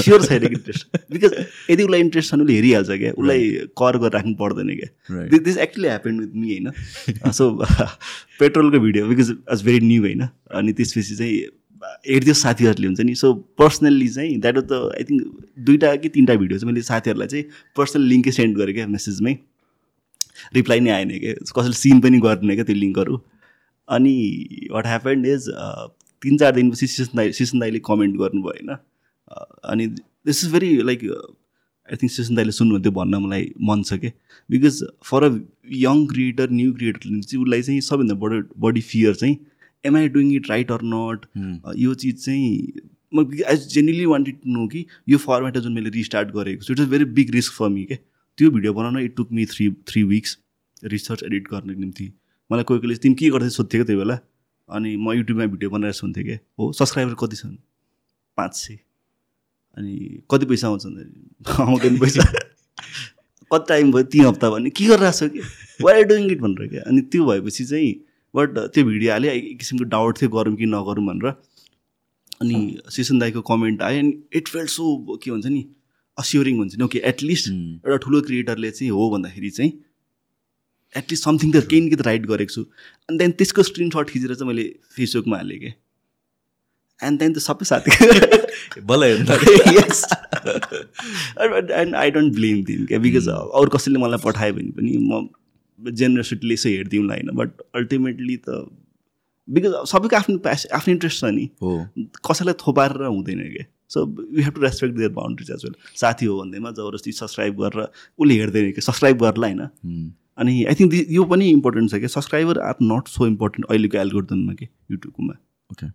Speaker 3: स्योर छैन कि इन्ट्रेस्ट बिकज यदि उसलाई इन्ट्रेस्ट छ भने उसले हेरिहाल्छ क्या। उसलाई कर गरेर राख्नु पर्दैन. क्या। This actually happen with me होइन? सो पेट्रोलको video because was very new होइन? अनि त्यसपछि चाहिँ हेरिदियो साथीहरूले हुन्छ नि। सो पर्सनल्ली चाहिँ that was the I think दुइटा कि तिनवटा भिडियो चाहिँ मैले साथीहरूलाई चाहिँ पर्सनल लिङ्कै सेन्ड गरेँ क्या मेसेजमै रिप्लाई नै आएन क्या। कसैले सिन पनि गर्ने क्या त्यो लिङ्कहरू अनि वाट ह्यापन्ड इज तिन चार दिनपछि सिसन दाई सिसन दाईले कमेन्ट गर्नुभयो होइन अनि this is very like I think Sisan दाईले सुन्नुहुन्थ्यो भन्न मलाई मन छ क्या। Because for a young creator new क्रिएटरले चाहिँ उसलाई चाहिँ सबैभन्दा बढी बढी फियर चाहिँ am I doing it right or not यो चिज चाहिँ म I genuinely wanted to know कि यो फर्मेट जुन मैले रिस्टार्ट गरेको छु it is very big risk for me क्या त्यो भिडियो बनाउन it took me three three weeks research edit गर्नको निम्ति। मलाई कोही कोहीले तिमी के गर्दै सोध्थ्यो क्या त्यो बेला? अनि म युट्युबमा भिडियो बनाएर सुन्थेँ क्या। हो सब्सक्राइबर कति छन्? पाँच सय अनि कति पैसा आउँछ आउँदैन पैसा। कति टाइम भयो? तिन हप्ता भने के गरिरहेको छ कि वाइ डुइङ इट भनेर क्या? अनि त्यो भएपछि चाहिँ बट त्यो भिडियो हाल्यो एक किसिमको डाउट थियो गरौँ कि नगरौँ भनेर। अनि सिसन दाईको कमेन्ट आयो अनि इट फेल्ट सो के भन्छ नि अस्योरिङ हुन्छ नि। ओके एटलिस्ट एउटा ठुलो क्रिएटरले चाहिँ हो भन्दाखेरि चाहिँ एटलिस्ट समथिङ त केही न केही त राइट गरेको छु। अनि त्यहाँदेखि त्यसको स्क्रिनसट खिचेर चाहिँ मैले फेसबुकमा हालेँ क्या एन्ड देन त सबै साथी एन्ड आई डोन्ट ब्लेम दिम क्या बिकज अरू कसैले मलाई पठायो भने पनि म जेनरसिटीले यसो हेरिदिउँला होइन बट अल्टिमेटली त बिकज सबैको आफ्नो प्यास आफ्नो इन्ट्रेस्ट छ नि।
Speaker 2: हो।
Speaker 3: कसैलाई थोपारेर हुँदैन क्या so you have to respect their boundaries as well साथी हो भन्दैमा जबरजस्ती सब्सक्राइब गरेर उसले हेर्दैन कि। सब्सक्राइब गर्ला होइन. अनि आई थिङ्क यो पनि इम्पोर्टेन्ट छ क्या subscriber are not so important अहिलेको एल्गोरिदममा कि युट्युबकोमा
Speaker 2: okay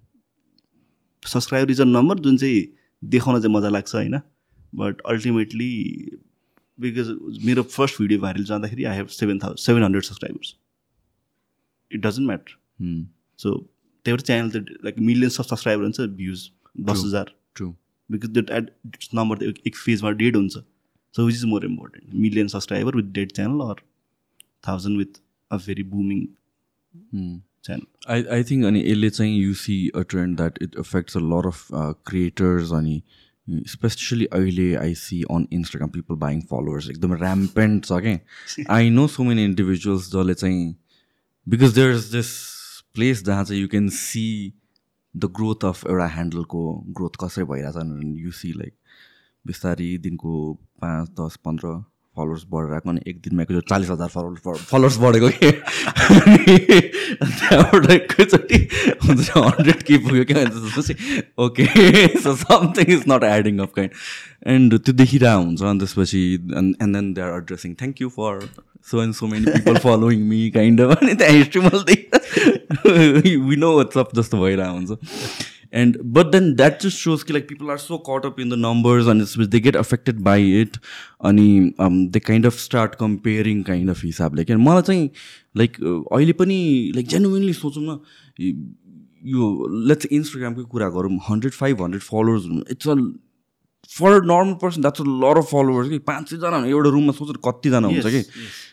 Speaker 3: subscriber is a number जुन चाहिँ देखाउन चाहिँ मजा लाग्छ होइन। बट अल्टिमेटली बिकज मेरो फर्स्ट भिडियो भाइरल जाँदाखेरि I have seven thousand seven hundred subscribers it doesn't matter. So त्यो एउटा च्यानल त लाइक मिलियन्स अफ सब्सक्राइबर हुन्छ भ्युज दस. हजार
Speaker 2: True.
Speaker 3: बिकज त्यो एड नम्बर त एक- फेजमा डेड हुन्छ so which is more important million subscriber with dead channel or thousand with a very booming. Channel
Speaker 2: I, I think अनि यसले चाहिँ you see a trend that it affects a lot of creators अनि specially अहिले I see on Instagram people buying followers एकदम rampant छ क्या I know so many individuals जसले चाहिँ because there is this place जहाँ चाहिँ you can see the growth of एउटा ह्यान्डलको ग्रोथ कसरी भइरहेछ यु सी लाइक बिस्तारै दिनको पाँच दस पन्ध्र फलोवर्स बढेर आएको अनि एक दिनमा एकचोटि चालिस हजार फलोवर्स फलोवर्स बढेको कि? त्यहाँबाट एकैचोटि हुन्छ हन्ड्रेड के पुग्यो क्या त्यसपछि okay so something is not adding of kind and त्यो देखिरहेको हुन्छ अनि त्यसपछि and then they are addressing thank you for so and so many people following me kind of अनि त्यहाँ हिस्ट्री मैले वी नो वाट्सअप जस्तो भइरहेको हुन्छ। And but then that just shows कि like people are so caught up in the numbers and it's, they get affected by it अनि um, they kind of start comparing kind of हिसाबले क्या मलाई चाहिँ like अहिले पनि like genuinely सोचौँ न yo let's इन्स्टाग्रामकै कुरा गरौँ hundred five hundred followers it's a for normal person that's lot of followers कि पाँच सयजना एउटा रुममा सोचेर कतिजना हुन्छ कि?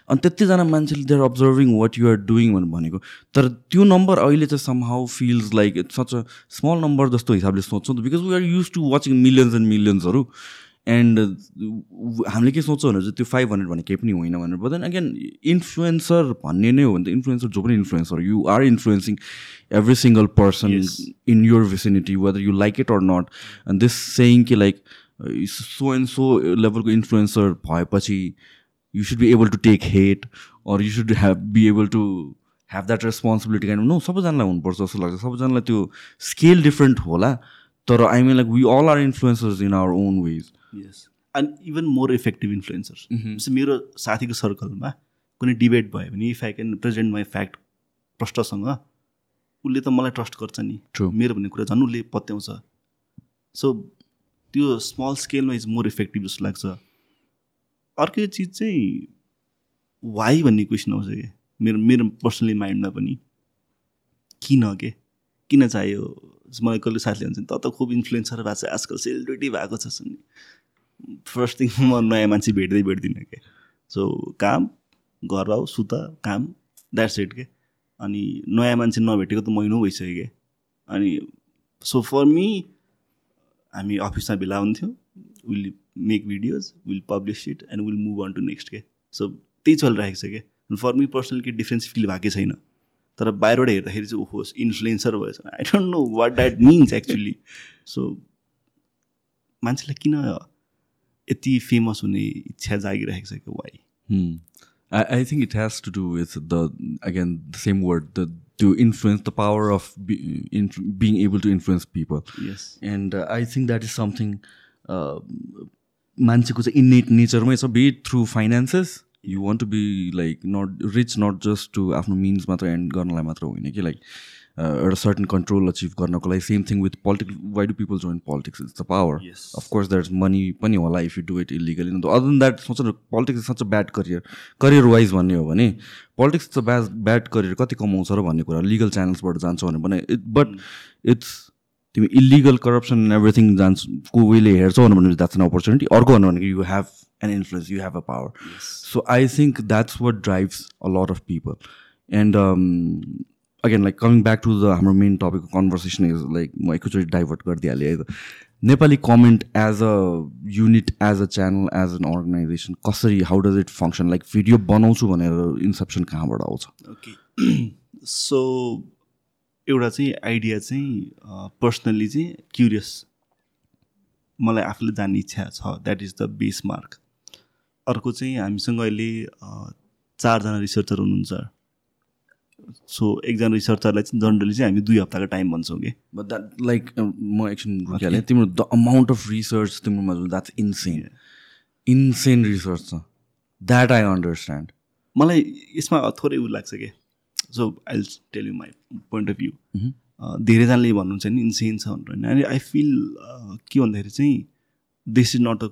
Speaker 2: अनि त्यतिजना मान्छेले they're observing what you're doing भनेर भनेको। तर त्यो नम्बर अहिले चाहिँ somehow feels like it's such a small number जस्तो हिसाबले सोच्छौँ because we are use to watching millions and मिलियन्सहरू and हामीले के सोच्छौँ भने चाहिँ त्यो फाइभ हन्ड्रेड भने केही पनि होइन भनेर। बट देन अगेन इन्फ्लुएन्सर भन्ने नै हो भने त इन्फ्लुएन्सर जो पनि influencer you are influencing every single person. In your vicinity whether you like it or not. And this saying कि like सो एन्ड सो लेभलको इन्फ्लुएन्सर भएपछि should be able to take hate or you should have be able to have that responsibility kind of no सबैजनालाई हुनुपर्छ जस्तो लाग्छ। सबैजनालाई त्यो scale different होला। तर I mean like we all are influencers in our own ways
Speaker 3: yes and even more effective influencers जस्तै मेरो साथीको सर्कलमा कुनै डिबेट भयो भने if I can present my fact प्रष्टसँग उसले त मलाई ट्रस्ट गर्छ नि. मेरो भन्ने कुरा झन् उसले पत्याउँछ। सो त्यो स्मल स्केलमा इज मोर इफेक्टिभ जस्तो लाग्छ। अर्कै चिज चाहिँ वाइ भन्ने क्वेसन आउँछ कि? मेरो मेरो पर्सनली माइन्डमा पनि। किन के? किन चाहियो? मलाई कसले साथीले भन्छ नि, त त खुब इन्फ्लुएन्सर भएको छ आजकल सेलिब्रिटी भएको छ सुन्ने फर्स्ट थिङ म नयाँ मान्छे भेट्दै भेट्दिनँ क्या सो काम घर आऊ सुत काम द्याट्स इट के। अनि नयाँ मान्छे नभेटेको त महिनौ भइसक्यो क्या अनि सो फर मी हामी अफिसमा भेला हुन्थ्यौँ। Will make videos will publish it and will move on to next के। सो त्यही चलिरहेको छ क्या फर मी पर्सनली के डिफ्रेन्स फिल भएकै छैन। तर बाहिरबाट हेर्दाखेरि चाहिँ ओहो इन्फ्लुएन्सर भएछ I don't know what that means actually so मान्छेलाई किन यति फेमस हुने इच्छा जागिरहेको छ कि why?
Speaker 2: I think it has to do with the again the same word the to influence the power of being able
Speaker 3: to
Speaker 2: influence people and I think that is something मान्छेको चाहिँ innate नेचरमै छ। But through finances you want to be like not rich not just to आफ्नो means मात्र and गर्नलाई मात्र होइन कि लाइक एउटा सर्टन कन्ट्रोल अचिभ गर्नको लागि same thing with politics why do people join politics it's the power. Of course that money पनि होला if you do it illegally other than that सोच न politics is such a bad career career wise भन्ने हो भने politics त bad bad career कति कमाउँछ र भन्ने कुरा लिगल च्यानल्सबाट जान्छ भने पनि इट बट इट्स तिमी इलिगल करप्सन एन्ड एभ्रिथिङ जान्छ को वेले हेर्छौ भने द्याट्स एन अपर्च्युनिटी अर्को भन्नु भनेको you have an influence you have a power so I think that's what drives a lot of people and again like coming back to the हाम्रो main टपिकको conversation is like म एकैचोटि divert गरिदिइहालेँ है त। Nepali comment as a unit as a channel as an organization कसरी how does it function like video बनाउँछु भनेर इन्सेप्सन कहाँबाट आउँछ?
Speaker 3: ओके सो एउटा चाहिँ आइडिया चाहिँ पर्सनल्ली चाहिँ क्युरियस मलाई आफूले जान्ने इच्छा छ। That is the base mark अर्को चाहिँ हामीसँग अहिले चारजना रिसर्चर हुनुहुन्छ। सो एकजना रिसर्चरलाई चाहिँ जनरली चाहिँ हामी दुई हप्ताको टाइम भन्छौँ कि।
Speaker 2: बट द्याट लाइक म एकछिन रोकिहालेँ तिम्रो द अमाउन्ट अफ रिसर्च तिम्रोमा द्याट्स इन्सेन इन्सेन रिसर्च छ। द्याट आई अन्डरस्ट्यान्ड
Speaker 3: मलाई यसमा थोरै उ लाग्छ कि? So I tell you my point of view. धेरैजनाले भन्नुहुन्छ नि इन्सेन छ भनेर। होइन अनि आई फिल के भन्दाखेरि चाहिँ this is not a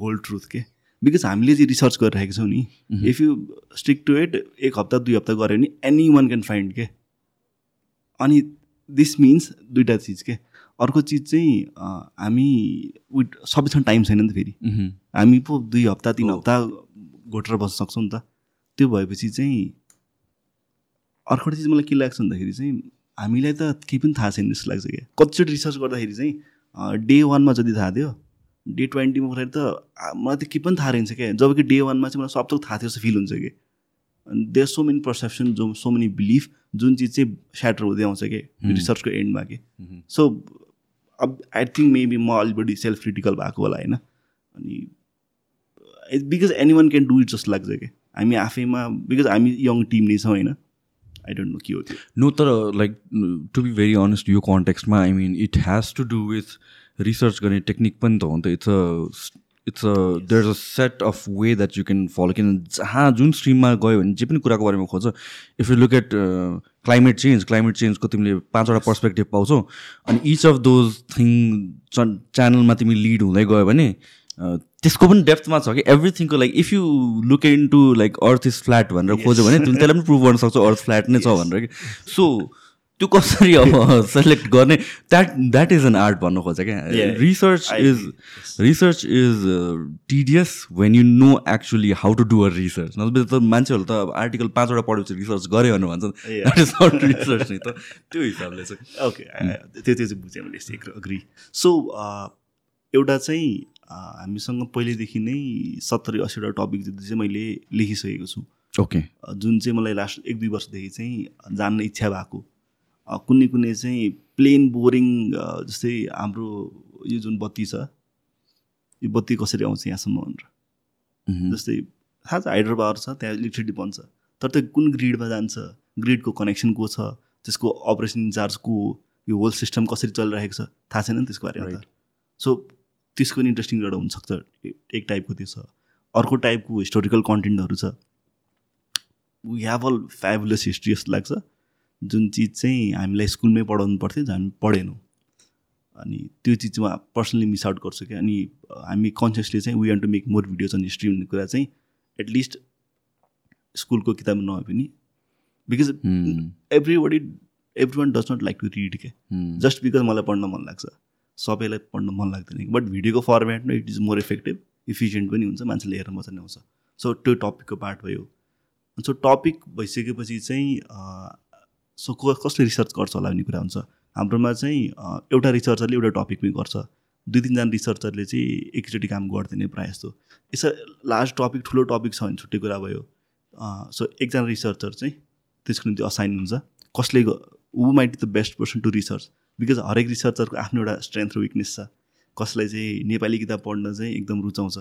Speaker 3: whole truth के? बिकज हामीले चाहिँ रिसर्च गरिरहेको छौँ नि। If you stick to it एक हप्ता दुई हप्ता गऱ्यो भने एनी वान क्यान फाइन्ड के? अनि दिस मिन्स दुइटा चिज के? अर्को चिज चाहिँ हामी विथ सबैसँग टाइम छैन नि त फेरि। हामी पो दुई हप्ता तिन हप्ता घोटेर बस्न सक्छौँ नि त। त्यो भएपछि चाहिँ अर्को चिज मलाई के लाग्छ भन्दाखेरि चाहिँ हामीलाई त केही पनि थाहा छैन जस्तो लाग्छ क्या कतिचोटि रिसर्च गर्दाखेरि चाहिँ डे वानमा जति थाहा थियो डे ट्वेन्टीमा गर्दाखेरि त मलाई त केही पनि थाहा रहन्छ क्या। जब कि डे वानमा चाहिँ मलाई सब थोक थाहा थियो जस्तो फिल हुन्छ कि। देयर सो मेनी पर्सेप्सन जो सो मेनी बिलिफ जुन चिज चाहिँ स्याटर हुँदै आउँछ कि रिसर्चको एन्डमा कि सो अब आई थिङ्क मेबी म अलिक बढी सेल्फ क्रिटिकल भएको होला होइन? अनि because anyone can do it जस्तो लाग्छ कि हामी आफैमा बिकज हामी यङ टिम नै छौँ होइन? आई डोन्ट नो के हो त्यो।
Speaker 2: नो तर like to be very honest यो कन्टेक्स्टमा I mean it has to do with research गर्ने टेक्निक पनि त हो नि त. It's a it's a there is a set of way that you can follow किन जहाँ जुन स्ट्रिममा गयो भने जे पनि कुराको बारेमा खोज्छ if you look at climate change climate चेन्जको तिमीले पाँचवटा पर्सपेक्टिभ पाउँछौ अनि इच अफ दोज थिङ च्यानलमा तिमी लिड हुँदै गयो भने अ, त्यसको पनि डेप्थमा छ कि एभ्रिथिङको like if you look into like earth is flat भनेर खोज्यो भने तिमीले त्यसलाई पनि प्रुभ गर्न सक्छौ अर्थ फ्ल्याट नै छ भनेर कि। सो त्यो कसरी अब सेलेक्ट गर्ने? That that is an art भन्नु खोज्छ क्या। Research is research is tedious when you know actually how to do a research नत्र त मान्छेहरू त अब आर्टिकल पाँचवटा पढेपछि रिसर्च गऱ्यो भनेर भन्छ. द्याट इज नट रिसर्च नि त। त्यो हिसाबले चाहिँ।
Speaker 3: ओके त्यो त्यो चाहिँ बुझेँ मैले अग्री सो एउटा चाहिँ हामीसँग पहिल्यैदेखि नै सत्तरी असीवटा टपिक जति चाहिँ मैले लेखिसकेको छु।
Speaker 2: ओके
Speaker 3: जुन चाहिँ मलाई लास्ट एक दुई वर्षदेखि चाहिँ जान्न इच्छा भएको। कुनै कुनै चाहिँ प्लेन बोरिङ जस्तै हाम्रो यो जुन बत्ती छ यो बत्ती कसरी आउँछ यहाँसम्म भनेर। जस्तै थाहा छ हाइड्रो पावर छ त्यहाँ इलेक्ट्रिसिटी बन्छ। तर त्यो कुन ग्रिडमा जान्छ ग्रिडको कनेक्सन को छ त्यसको अपरेसन इन्चार्ज को हो यो होल सिस्टम कसरी चलिरहेको छ थाहा छैन नि त्यसको बारेमा सो त्यसको पनि इन्ट्रेस्टिङ एउटा हुनसक्छ एक टाइपको त्यो छ। अर्को टाइपको हिस्टोरिकल कन्टेन्टहरू छ। We have all fabulous history जस्तो लाग्छ। जुन चिज चाहिँ हामीलाई स्कुलमै पढाउनु पर्थ्यो हामी पढेनौँ। अनि त्यो चिज चाहिँ म पर्सनली मिस आउट गर्छु क्या। अनि हामी कन्सियसली चाहिँ we want to make more videos on history भन्ने कुरा चाहिँ एटलिस्ट स्कुलको किताबमा नभए पनि। Because everybody everyone does not like to read के जस्ट बिकज मलाई पढ्न मन लाग्छ। सबैलाई पढ्न मन लाग्दैन। बट भिडियोको फर्मेटमा it is more effective efficient पनि हुन्छ मान्छेले हेरेर मजा नै आउँछ सो त्यो टपिकको पार्ट भयो। सो टपिक भइसकेपछि चाहिँ सो को कसले रिसर्च गर्छ होला भन्ने कुरा हुन्छ। हाम्रोमा चाहिँ एउटा रिसर्चरले एउटा टपिकमै गर्छ। दुई तिनजना रिसर्चरले चाहिँ एकैचोटि काम गर्दैन प्रायः जस्तो। यसो लास्ट टपिक ठुलो टपिक छ भने छुट्टै कुरा भयो। सो एकजना रिसर्चर चाहिँ त्यसको निम्ति असाइन हुन्छ। कसले who might the best person to research because हरेक रिसर्चरको आफ्नो एउटा स्ट्रेन्थ र विकनेस छ। कसलाई चाहिँ नेपाली किताब पढ्न चाहिँ एकदम रुचाउँछ।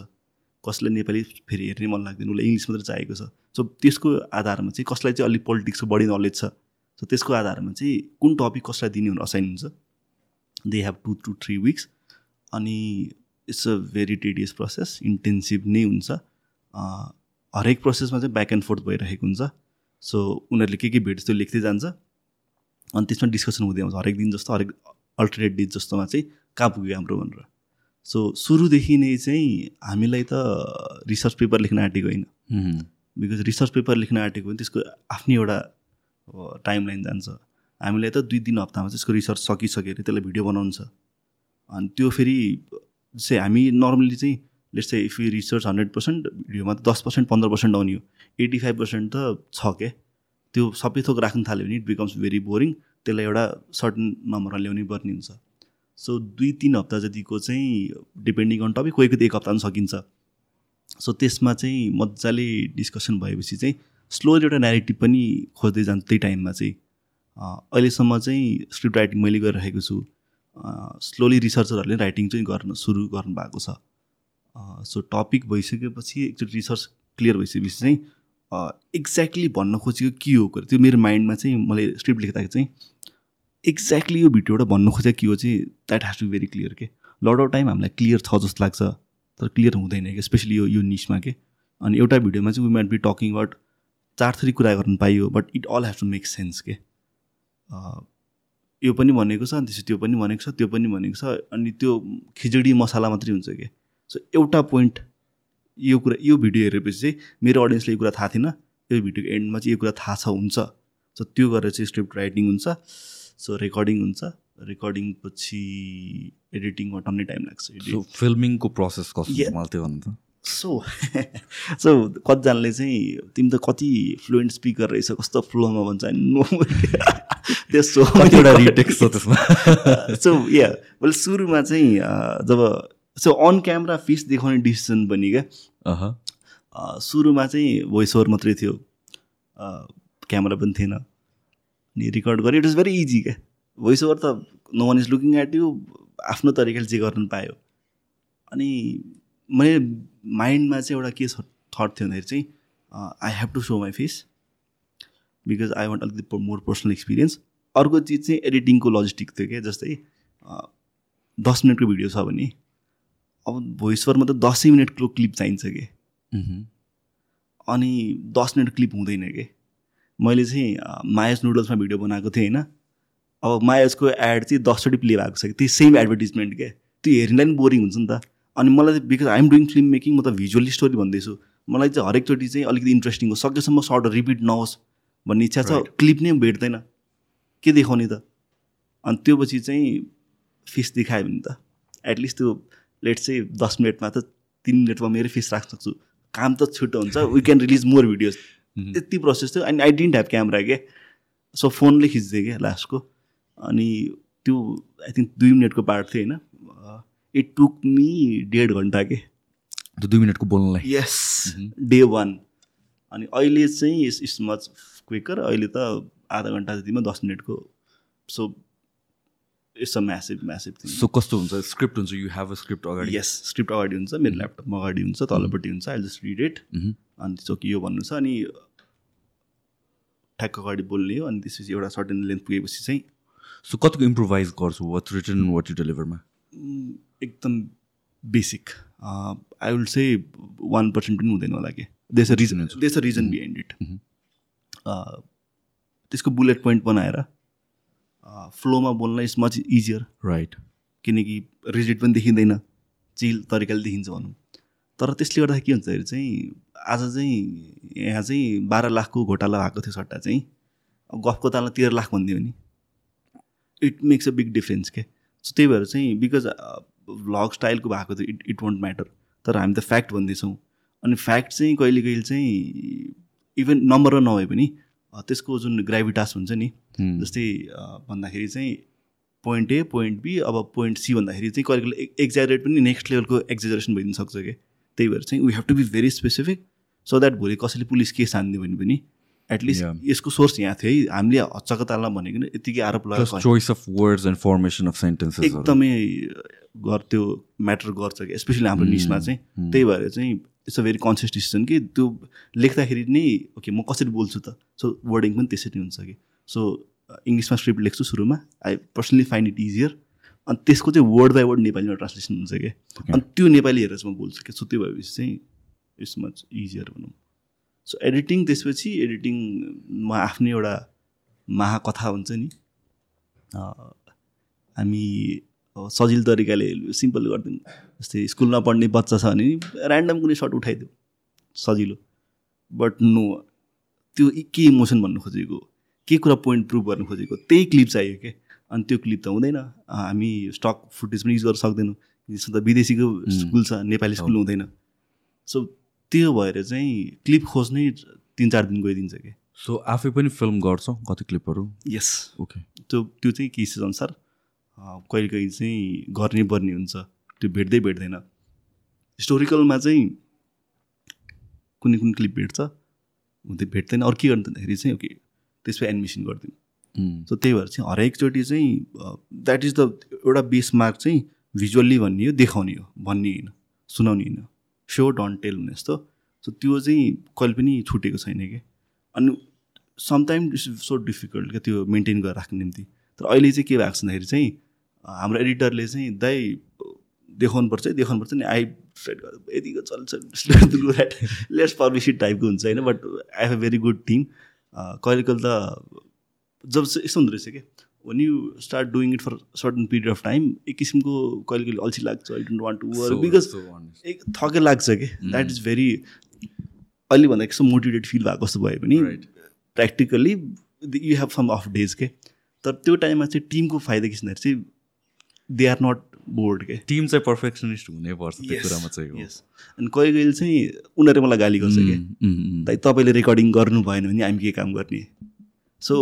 Speaker 3: कसलाई नेपाली फेरि हेर्नै मन लाग्दैन। उसलाई इङ्ग्लिस मात्रै चाहिएको छ। सो त्यसको आधारमा चाहिँ कसलाई चाहिँ अलिक पोलिटिक्सको बढी नलेज छ। सो त्यसको आधारमा चाहिँ कुन टपिक कसलाई दिने भनेर असाइन हुन्छ? They have to two three weeks अनि it's a very tedious process intensive नै हुन्छ। हरेक प्रोसेसमा चाहिँ ब्याक एन्ड फोर्थ भइरहेको हुन्छ। सो उनीहरूले के के भेट्छ त्यो लेख्दै जान्छ। अनि त्यसमा डिस्कसन हुँदै आउँछ। हरेक दिन जस्तो हरेक अल्टरनेट डेज जस्तोमा चाहिँ कहाँ पुग्यो हाम्रो भनेर। सो सुरुदेखि नै चाहिँ हामीलाई त रिसर्च पेपर लेख्न आँटेको होइन। बिकज रिसर्च पेपर लेख्न आँटेको भने त्यसको आफ्नै एउटा टाइम लाइन जान्छ। हामीलाई त दुई तिन हप्तामा त्यसको रिसर्च सकिसक्यो अरे त्यसलाई भिडियो बनाउनु छ। अनि त्यो फेरि चाहिँ हामी नर्मली चाहिँ लेट्स चाहिँ if you research hundred percent भिडियोमा त दस पर्सेन्ट पन्ध्र पर्सेन्ट आउने हो। एट्टी फाइभ पर्सेन्ट त छ क्या त्यो सबै थोक राख्न थाल्यो भने इट बिकम्स भेरी बोरिङ त्यसलाई एउटा सर्टन नम्बरमा ल्याउनै पर्ने हुन्छ। सो दुई तिन हप्ता जतिको चाहिँ डिपेन्डिङ अन टपिक कोही कोही एक हप्ता पनि सकिन्छ। सो त्यसमा चाहिँ मजाले डिस्कसन भएपछि चाहिँ स्लोली एउटा नेरेटिभ पनि खोज्दै जान्छ त्यही टाइममा चाहिँ। अहिलेसम्म चाहिँ स्क्रिप्ट राइटिङ मैले गरिरहेको छु। स्लोली रिसर्चरहरूले राइटिङ चाहिँ गर्न सुरु गर्नु भएको छ सो टपिक भइसकेपछि एकचोटि रिसर्च क्लियर भइसकेपछि चाहिँ एक्ज्याक्टली भन्न खोजेको के हो त्यो मेरो माइन्डमा चाहिँ मैले स्क्रिप्ट लेख्दाखेरि चाहिँ एक्ज्याक्टली यो भिडियोबाट भन्नु खोजेको के हो चाहिँ that has to very clear के? लड अफ टाइम हामीलाई क्लियर छ जस्तो लाग्छ। तर क्लियर हुँदैन कि? स्पेसली यो यो निसमा के? अनि एउटा भिडियोमा चाहिँ we might be talking about चार थरी कुरा गर्नु पाइयो but it all has to make sense के? यो पनि भनेको छ अनि त्यसपछि त्यो पनि भनेको छ त्यो पनि भनेको छ अनि त्यो खिचडी मसाला मात्रै हुन्छ कि? सो एउटा पोइन्ट यो कुरा यो भिडियो हेरेपछि चाहिँ मेरो अडियन्सले यो कुरा थाहा थिएन। यो भिडियोको एन्डमा चाहिँ यो कुरा थाहा छ हुन्छ। सो त्यो गरेर चाहिँ स्क्रिप्ट राइटिङ हुन्छ सो रेकर्डिङ हुन्छ। रेकर्डिङ पछि एडिटिङमा टन्नै टाइम लाग्छ
Speaker 2: फिल्मिङको प्रोसेस कस्तो मलाई त्यो भन्नु त।
Speaker 3: सो सो कतिजनाले चाहिँ तिमी त कति फ्लुएन्ट स्पिकर रहेछ कस्तो फ्लोमा भन्छ? नो
Speaker 2: त्यसो एउटा रिटेक्स छ त्यसमा?
Speaker 3: सो या मैले सुरुमा चाहिँ जब सो अन क्यामरा फेस देखाउने डिसिसन पनि क्या। सुरुमा चाहिँ भोइस ओभर मात्रै थियो। क्यामेरा पनि थिएन। अनि रेकर्ड गरेँ इट इज भेरी इजी क्या। भोइस ओभर त no one is looking at you आफ्नो तरिकाले जे गर्नु पायो। अनि मैले माइन्डमा चाहिँ एउटा के थट थियो भन्दाखेरि चाहिँ I have to show my face because I want अलिकति मोर पर्सनल एक्सपिरियन्स अर्को चिज चाहिँ एडिटिङको लजिस्टिक थियो क्या जस्तै दस मिनटको भिडियो छ भने अब भोइस ओभरमा त दसै मिनटको क्लिप चाहिन्छ कि? अनि दस मिनट क्लिप हुँदैन कि? मैले चाहिँ मायस नुडल्समा भिडियो बनाएको थिएँ होइन। अब मायसको एड चाहिँ दसचोटि प्ले भएको छ कि? त्यही सेम एडभर्टिजमेन्ट क्या त्यो हेर्नलाई पनि बोरिङ हुन्छ नि त। अनि मलाई चाहिँ because I'm doing film making म त भिजुअली स्टोरी भन्दैछु। मलाई चाहिँ हरेकचोटि चाहिँ अलिकति इन्ट्रेस्टिङ हो। सकेसम्म सर्ट रिपिट नहोस् भन्ने इच्छा छ। क्लिप नै भेट्दैन। के देखाउने त? अनि त्यो पछि चाहिँ फेस देखायो भने त। एटलिस्ट त्यो लेट चाहिँ दस मिनटमा त तिन मिनटमा मेरै फेस राख्न सक्छु। काम त छिटो हुन्छ। We can release more videos त्यति प्रोसेस थियो। अनि आई डिन्ट ह्याभ क्यामरा के सो फोनले खिच्दै क्या लास्टको अनि त्यो आई थिङ्क दुई मिनटको पार्ट थियो होइन? इट टुक मी डेढ घन्टा के
Speaker 2: त्यो दुई मिनटको बोल्नलाई।
Speaker 3: यस डे वान अनि अहिले चाहिँ इस इस मच क्विकर अहिले त आधा घन्टा जतिमा दस मिनटको। So it's a massive massive thing
Speaker 2: so कस्तो हुन्छ? स्क्रिप्ट हुन्छ। यु हेभ अ स्क्रिप्ट अगाडि
Speaker 3: यस स्क्रिप्ट अगाडि हुन्छ। मेरो ल्यापटपमा अगाडि हुन्छ। तल्लोपट्टि हुन्छ। आई जस्ट रिड इट अनि त्यसो कि यो भन्नु छ अनि ठ्याक्क अगाडि बोल्ने हो। अनि त्यसपछि एउटा सर्टेन लेन्थ पुगेपछि चाहिँ
Speaker 2: सो कतिको इम्प्रोभाइज गर्छु? वाट रिटर्न वाट यु डेलिभरमा
Speaker 3: एकदम basic I will say one percent पनि हुँदैन होला कि. There's a reason there's a reason behind it त्यसको बुलेट पोइन्ट बनाएर फ्लोमा बोल्न इज मच इजियर
Speaker 2: राइट
Speaker 3: किनकि रिजिट पनि देखिँदैन. चिल तरिकाले देखिन्छ भनौँ। तर त्यसले गर्दा के हुन्छ चाहिँ आज चाहिँ यहाँ चाहिँ बाह्र लाखको घोटाला भएको थियो सट्टा चाहिँ। गफको तालमा तेह्र लाख भनिदियो भने it makes a big difference के। सो त्यही भएर चाहिँ बिकज भ्लग स्टाइलको भएको थियो इट इट वन्ट म्याटर तर हामी त फ्याक्ट भन्दैछौँ। अनि फ्याक्ट चाहिँ कहिले कहिले चाहिँ इभन नम्बर नभए पनि त्यसको जुन ग्राभिटास हुन्छ नि जस्तै भन्दाखेरि चाहिँ पोइन्ट ए पोइन्ट बी अब पोइन्ट सी भन्दाखेरि चाहिँ कहिले कहिले एक्जारेट पनि नेक्स्ट लेभलको एक्जारेसन भइदिन सक्छ कि? त्यही भएर चाहिँ we have to be very specific so that भोलि कसैले पुलिस केस हानिदियो भने पनि एटलिस्ट यसको सोर्स यहाँ थियो है। हामीले हच्चाको तालमा भनेको यतिकै आरोप
Speaker 2: लगाएको choice of words and formation of sentence
Speaker 3: एकदमै त्यो म्याटर गर्छ कि स्पेसली हाम्रो निसमा चाहिँ। त्यही भएर चाहिँ it's a very conscious decision कि त्यो लेख्दाखेरि नै ओके म कसरी बोल्छु त? सो वर्डिङ पनि त्यसरी हुन्छ कि। सो इङ्ग्लिसमा स्क्रिप्ट लेख्छु सुरुमा। I personally find it easier अनि त्यसको चाहिँ वर्ड बाई वर्ड नेपालीमा ट्रान्सलेसन हुन्छ कि अनि त्यो नेपाली हेरेर चाहिँ म बोल्छु कि सो त्यो भएपछि चाहिँ इट्स मच इजियर भनौँ। सो एडिटिङ त्यसपछि एडिटिङमा आफ्नै एउटा महाकथा हुन्छ नि। हामी सजिलो तरिकाले सिम्पल गरिदिउँ। जस्तै स्कुलमा पढ्ने बच्चा छ भने ऱ्यान्डम कुनै सर्ट उठाइदियो सजिलो। बट नो त्यो के इमोसन भन्नु खोजेको? के कुरा पोइन्ट प्रुभ गर्नु खोजेको? त्यही क्लिप चाहियो क्या अनि त्यो क्लिप त हुँदैन। हामी स्टक फुटेज पनि युज गर्न सक्दैनौँ। त्यसमा त विदेशीको स्कुल छ नेपाली स्कुल हुँदैन। सो त्यो भएर चाहिँ क्लिप खोज्नै तिन चार दिन गइदिन्छ कि?
Speaker 2: सो आफै पनि फिल्म गर्छौ कति क्लिपहरू
Speaker 3: यस
Speaker 2: ओके
Speaker 3: त्यो त्यो चाहिँ केसेस अनुसार कहिले कहिले चाहिँ गर्नै पर्ने हुन्छ। त्यो भेट्दै भेट्दैन। हिस्टोरिकलमा चाहिँ कुनै कुनै क्लिप भेट्छ हुँदै भेट्दैन। अरू के गर्नु भन्दाखेरि चाहिँ ओके त्यसमा एनिमेसन गरिदिउँ। सो त्यही भएर चाहिँ हरेकचोटि चाहिँ द्याट इज द एउटा बेस मार्क चाहिँ भिजुअल्ली भन्ने हो देखाउने हो भन्ने होइन सुनाउने होइन। सो डन्ट टेल हुने जस्तो सो त्यो चाहिँ कहिले पनि छुटेको छैन कि? अनि समटाइम इट्स सो डिफिकल्ट क्या त्यो मेन्टेन गरेर राख्ने निम्ति। तर अहिले चाहिँ के भएको छ भन्दाखेरि चाहिँ हाम्रो एडिटरले चाहिँ दाइ देखाउनुपर्छ है देखाउनुपर्छ नि आई यतिको चल्छ? पब्लिस इट टाइपको हुन्छ होइन but I have a very good team कहिले कहिले त जब यस्तो हुँदो रहेछ क्या once you start doing it for certain period of time एक किसिमको कहिले कहिले अल्छी लाग्छ I don't want to work because एक थकै लाग्छ कि? द्याट इज भेरी अहिले भन्दा यस्तो मोटिभेटेड फिल भएको जस्तो भए पनि practically you have some of days के? तर त्यो टाइममा चाहिँ टिमको फाइदा के छ भन्दाखेरि चाहिँ दे आर नट बोर्ड के?
Speaker 2: टिम चाहिँ पर्फेक्सनिस्ट हुनैपर्छ त्यो कुरामा चाहिँ
Speaker 3: यस अनि कहिले कहिले चाहिँ उनीहरूले मलाई गाली गर्छ कि? दाइ तपाईँले रेकर्डिङ गर्नु भएन भने हामी के काम गर्ने? सो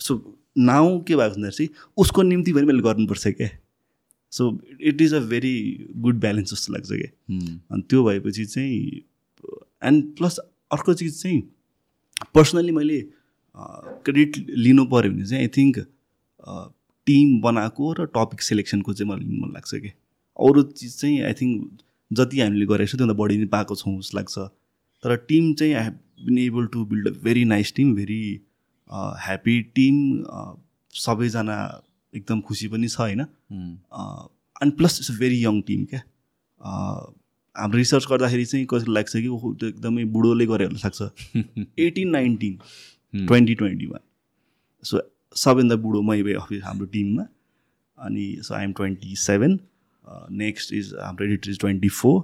Speaker 3: सो नाउ के भएको भन्दाखेरि चाहिँ उसको निम्ति पनि मैले गर्नुपर्छ क्या। So it is a very good balance जस्तो लाग्छ क्या। अनि त्यो भएपछि चाहिँ एन्ड प्लस अर्को चिज चाहिँ पर्सनल्ली मैले क्रेडिट लिनु पऱ्यो भने चाहिँ आई थिङ्क टिम बनाएको र टपिक सेलेक्सनको चाहिँ मलाई लिनु मन लाग्छ कि अरू चिज चाहिँ आई थिङ्क जति हामीले गरेको छ त्योभन्दा बढी नै पाएको छौँ जस्तो लाग्छ। तर टिम चाहिँ I have been able to build a very nice team very happy team सबैजना एकदम खुसी पनि छ होइन? अनि plus it's a very young team क्या? हाम्रो रिसर्च गर्दाखेरि चाहिँ कसरी लाग्छ कि ओहो त्यो एकदमै बुढोले गरे जस्तो लाग्छ। Eighteen nineteen twenty twenty one so सबैभन्दा बुढो मै भए अफिस हाम्रो टिममा अनि so I'm twenty seven next is हाम्रो एडिटर इज ट्वेन्टी फोर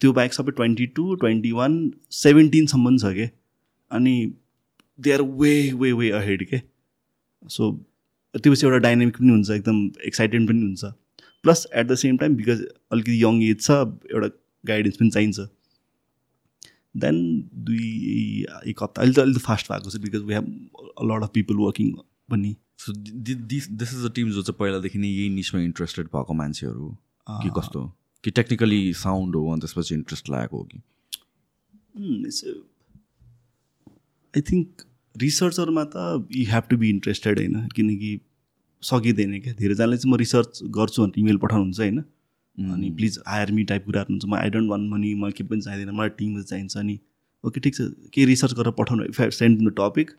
Speaker 3: त्यो बाहेक सबै ट्वेन्टी टू ट्वेन्टी वान सेभेन्टिनसम्म छ क्या? अनि they are way way way ahead के सो त्यो पछि एउटा डाइनामिक पनि हुन्छ एकदम एक्साइटेड पनि हुन्छ. Plus at the same time because अलिकति यङ एज छ एउटा गाइडेन्स पनि चाहिन्छ. देन दुई एक हप्ता अहिले त अहिले त फास्ट भएको छ because we have lot of people working पनि.
Speaker 2: So this this is the team जो चाहिँ पहिलादेखि नै यही निसमा इन्ट्रेस्टेड भएको मान्छेहरू कि कस्तो? कि टेक्निकली साउन्ड हो अनि त्यसपछि इन्ट्रेस्ट लागेको हो कि?
Speaker 3: आई थिङ्क रिसर्चरमा त you have to be interested होइन? किनकि सकिँदैन क्या धेरैजनाले चाहिँ म रिसर्च गर्छु भने इमेल पठाउनुहुन्छ होइन? अनि प्लिज हायर मी टाइप कुराहरू हुन्छ म आई डोन्ट वान मनी मलाई केही पनि चाहिँदैन मलाई टिम चाहिन्छ अनि ओके ठिक छ के रिसर्च गरेर पठाउनु if I send the topic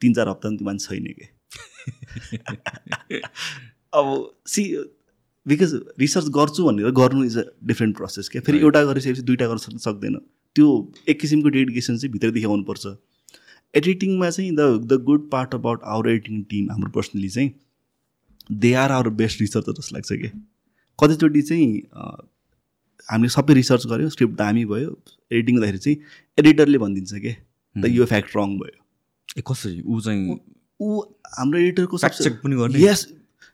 Speaker 3: तिन चार हप्ता त्यो मान्छे छैन कि अब सी बिकज रिसर्च गर्छु भनेर गर्नु इज अ डिफ्रेन्ट प्रोसेस क्या। फेरि एउटा गरिसकेपछि दुइटा गर्न सक्दैन। त्यो एक किसिमको डेडिकेसन चाहिँ भित्रदेखि आउनुपर्छ। एडिटिङमा चाहिँ the the good part about our editing team हाम्रो पर्सनली चाहिँ they are our best researcher जस्तो लाग्छ क्या कतिचोटि चाहिँ हामीले सबै रिसर्च गऱ्यो स्क्रिप्ट दामी भयो एडिटिङ गर्दाखेरि चाहिँ एडिटरले भनिदिन्छ कि द यो फ्याक्ट रङ भयो।
Speaker 2: ए कसरी? ऊ चाहिँ
Speaker 3: ऊ हाम्रो एडिटरको
Speaker 2: चेक पनि गर्ने?
Speaker 3: यस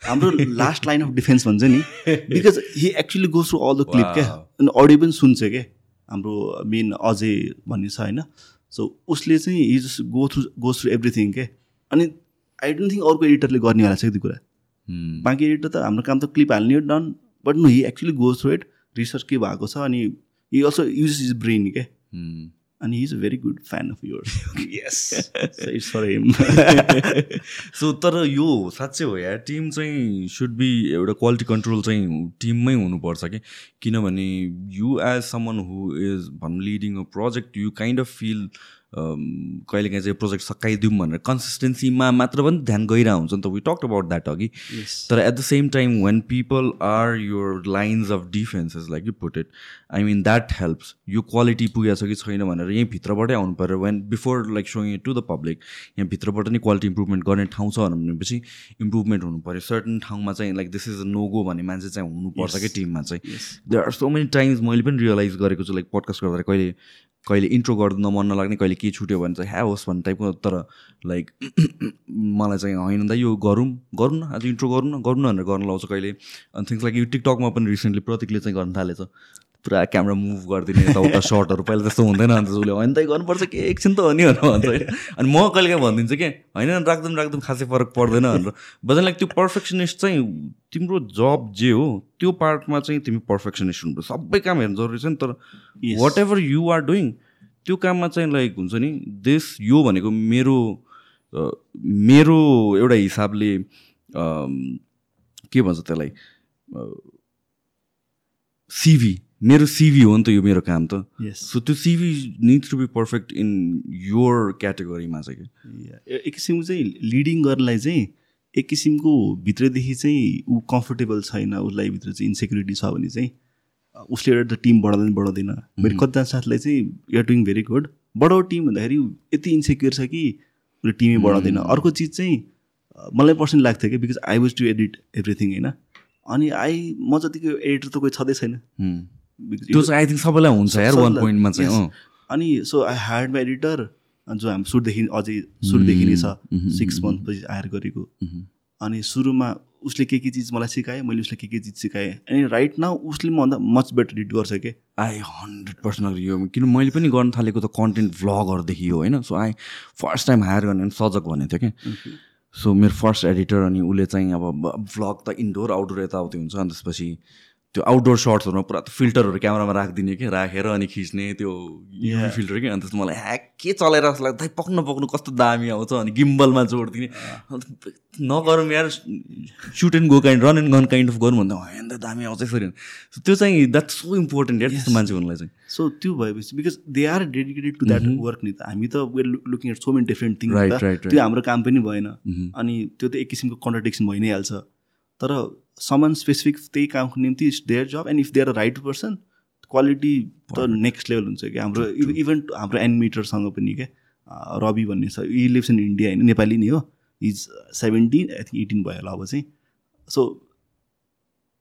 Speaker 3: हाम्रो लास्ट लाइन अफ डिफेन्स भन्छ नि because he actually goes through all the clip क्या अनि अडियो पनि सुन्छ क्या हाम्रो मेन अजय भन्ने छ होइन? सो उसले चाहिँ he just go through goes through everything के अनि आई डोन्ट थिङ्क अर्को एडिटरले गर्नेवाला छ त्यो कुरा। बाँकी एडिटर त हाम्रो काम त क्लिप हाल्ने हो done but no he actually goes through it research के भएको छ अनि he also use is brain क्या he is a very good fan of yours yes it's for him
Speaker 2: so तर यो साँच्चै हो या टिम चाहिँ सुड बी एउटा क्वालिटी कन्ट्रोल चाहिँ टिममै हुनुपर्छ कि? किनभने you as someone who is भनौँ leading a project you kind of feel कहिलेकाहीँ चाहिँ प्रोजेक्ट सकाइदिउँ भनेर कन्सिस्टेन्सीमा मात्र पनि ध्यान गइरहेको हुन्छ नि त। वी टक अबाउट द्याट अघि। तर at the same time when people are your lines of defences like you put it I mean that helps यो क्वालिटी पुगेको छ कि छैन भनेर यहीँ भित्रबाटै आउनु पऱ्यो। When before like showing to the public यहाँ भित्रबाट नै क्वालिटी इम्प्रुभमेन्ट गर्ने ठाउँ छ भनेपछि इम्प्रुभमेन्ट हुनु पऱ्यो। सर्टन ठाउँमा चाहिँ like this is a no go भन्ने मान्छे चाहिँ हुनुपर्छ कि टिममा चाहिँ। There are so many times मैले पनि रियलाइज गरेको छु लाइक पडकास्ट गर्दा कहिले कहिले इन्ट्रो गर्नु मन नलाग्ने कहिले के छुट्यो भने चाहिँ ह्या होस् भन्ने टाइपको तर लाइक मलाई चाहिँ होइन त यो गरौँ गरौँ न आज इन्ट्रो गरौँ न गरौँ न भनेर गर्न लाउँछ कहिले। अनि थिङ्स लाइक यो टिकटकमा पनि रिसेन्टली प्रतीकले चाहिँ गर्न थालेछ। पुरा क्यामेरा मुभ गरिदिने यताउता सर्टहरू पहिला त्यस्तो हुँदैन अन्त उसले होइन त गर्नुपर्छ के? एकछिन त हो नि भनेर भन्छ होइन? अनि म कहिले काहीँ भनिदिन्छु कि? होइन राख्दैन राख्दैन खासै फरक पर्दैन भनेर। बजन लाइक त्यो पर्फेक्सनिस्ट चाहिँ तिम्रो जब जे हो त्यो पार्टमा चाहिँ तिमी पर्फेक्सनिस्ट हुनुपर्छ। सबै काम हेर्नु जरुरी छ नि तर whatever you are doing त्यो काममा चाहिँ लाइक हुन्छ नि देश यो भनेको मेरो मेरो एउटा हिसाबले के भन्छ त्यसलाई सिभी मेरो सिभी हो नि त यो मेरो काम त. सो त्यो CV needs to be perfect in your क्याटेगोरीमा चाहिँ कि
Speaker 3: एक किसिमको चाहिँ लिडिङ गर्नलाई चाहिँ एक किसिमको भित्रदेखि चाहिँ ऊ कम्फोर्टेबल छैन उसलाई भित्र चाहिँ इन्सेक्युरिटी छ भने चाहिँ उसले एउटा त टिम बढाउँदैन। बढाउँदैन मेरो कतिजना साथीलाई चाहिँ युआर डुइङ भेरी गुड बढाउ टिम भन्दाखेरि यति इन्सेक्युर छ कि उसले टिमै बढाउँदैन। अर्को चिज चाहिँ मलाई पर्सनली लाग्थ्यो कि because I was to edit everything होइन? अनि आई म जतिको एडिटर त कोही छँदै छैन। Because
Speaker 2: त्यो चाहिँ आई थिङ्क सबैलाई हुन्छ यार वान पोइन्टमा चाहिँ।
Speaker 3: अनि so I hired my editor जो हामी सुरुदेखि अझै सुरुदेखि नै छ सिक्स मन्थ पछि हायर गरेको। अनि सुरुमा उसले के के चिज मलाई सिकायो मैले उसले के के चिज सिकाएँ। अनि राइट नाउ उसले मभन्दा मच बेटर एडिट गर्छ कि।
Speaker 2: आई हन्ड्रेड पर्सेन्ट अग्री यो किन मैले पनि गर्न थालेको त कन्टेन्ट भ्लगहरूदेखि हो होइन? So I first time hire गर्ने सजक भनेको थियो क्या सो मेरो फर्स्ट एडिटर अनि उसले चाहिँ अब भ्लग त इन्डोर आउटडोर यताउति हुन्छ अनि त्यसपछि त्यो आउटडोर सर्ट्सहरूमा पुरा त्यो फिल्टरहरू क्यामेरामा राखिदिने कि? राखेर अनि खिच्ने त्यो
Speaker 3: Yeah.
Speaker 2: फिल्टर कि? अनि त्यसमा मलाई ह्याक के चलाएर जस्तो लाग्दा? "दाइ, पक्नु पक्नु कस्तो दामी आउँछ अनि गिम्बलमा जोडिदिने। अन्त नगरौँ यार shoot and go kind run and gun kind of गरौँ भन्दा होइन त दामी आउँछ यसरी त्यो चाहिँ द्याट्स सो इम्पोर्टेन्ट यार त्यस्तो मान्छे हुनुलाई चाहिँ।
Speaker 3: सो त्यो भएपछि because they are dedicated to that work नि त। हामी त were looking at so many different thing. त्यो हाम्रो काम पनि भएन।
Speaker 2: Mhm.
Speaker 3: अनि त्यो त एक किसिमको कन्ट्रडिक्सन भइ नै हाल्छ। तर सामान स्पेसिफिक त्यही कामको निम्ति it's their job and if there right person quality त नेक्स्ट लेभल हुन्छ कि हाम्रो इभन हाम्रो एनिमेटरसँग पनि क्या। रवि भन्ने छ। इ लिभ्स इन इन्डिया होइन नेपाली नै हो। Is seventeen I think eighteen भयो होला अब चाहिँ। सो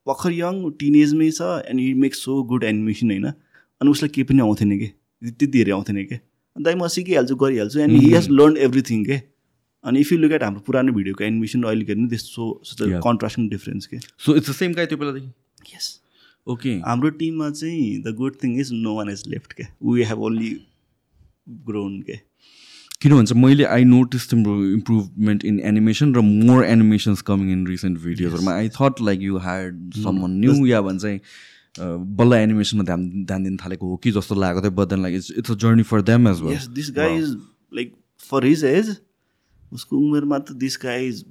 Speaker 3: भर्खर यङ टिनेजमै छ and he makes so good animation होइन। अनि उसलाई केही पनि आउँथेन कि? त्यति धेरै आउँथेन कि? दाइ म सिकिहाल्छु गरिहाल्छु। And he has learn everything के? अनि इफ यु लुक एट हाम्रो पुरानो भिडियोको एनिमेसन अहिले हेर्नु त्यस्तो. कन्ट्रास्टिङ डिफरेन्स के?
Speaker 2: So it's the same guy त्यो बेलादेखि?
Speaker 3: यस
Speaker 2: ओके
Speaker 3: हाम्रो टिममा चाहिँ the good thing is no one is left के? वी हेभ ओन्ली ग्रोन के?
Speaker 2: किन भन्छ मैले आई नोटिस तिम्रो इम्प्रुभमेन्ट इन एनिमेसन र more animations coming in recent भिडियोजहरूमा I thought like you hired someone new या भन्छ बल्ल एनिमेसनमा ध्यान ध्यान दिन थालेको हो कि जस्तो लागेको थियो but then like it's it's a journey for them as well
Speaker 3: this guy is like for his age उसको उमेरमा त this guy is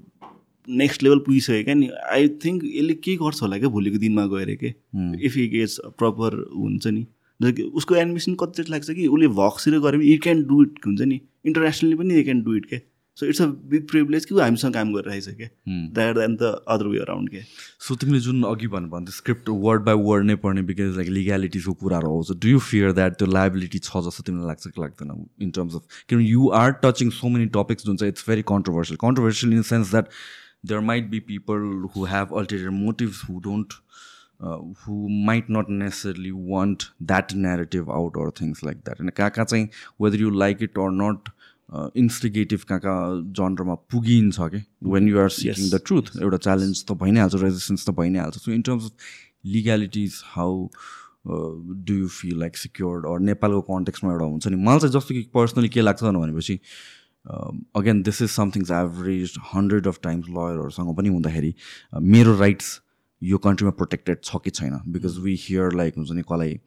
Speaker 3: next level पुगिसक्यो क्या नि? आई थिङ्क यसले के गर्छ होला क्या भोलिको दिनमा गएर के? इफ हि गेट्स प्रपर हुन्छ नि। उसको एनिमेसन कति लाग्छ कि उसले भक्सतिर गऱ्यो भने यु क्यान डु इट हुन्छ नि। इन्टरनेसनली पनि यु क्यान डु इट के so it's a big privilege कि हामीसँग काम गरिरहेछ क्या। That then the other way around के
Speaker 2: सो तिमीले जुन अघि भन्नु भन्थ्यो स्क्रिप्ट वर्ड बाई वर्ड नै पढ्ने बिकज लाइक लिग्यालिटिजको कुराहरू आउँछ। डु यु फियर द्याट त्यो लाइबिलिटी छ जस्तो तिमीलाई लाग्छ कि लाग्दैन इन टर्म्स अफ किनभने you are touching so many topics जुन चाहिँ it's very controversial controversial in the sense that there might be people who have ulterior motives who don't who might not necessarily want that narrative out or things like that होइन कहाँ कहाँ चाहिँ whether you like it or not instigative कहाँ कहाँ जनरमा पुगिन्छ कि? When you are seeking the truth एउटा च्यालेन्ज त भइ नै हाल्छ रेजिस्टेन्स त भइ नै हाल्छ so in terms of लिग्यालिटिज how do you feel like secured or नेपालको कन्टेक्समा एउटा हुन्छ नि। मलाई चाहिँ जस्तो कि पर्सनली के लाग्छ भनेपछि again this is something's average hundred of times लयरहरूसँग पनि हुँदाखेरि मेरो राइट्स यो कन्ट्रीमा प्रोटेक्टेड छ कि छैन? बिकज वी हियर लाइक हुन्छ नि कसलाई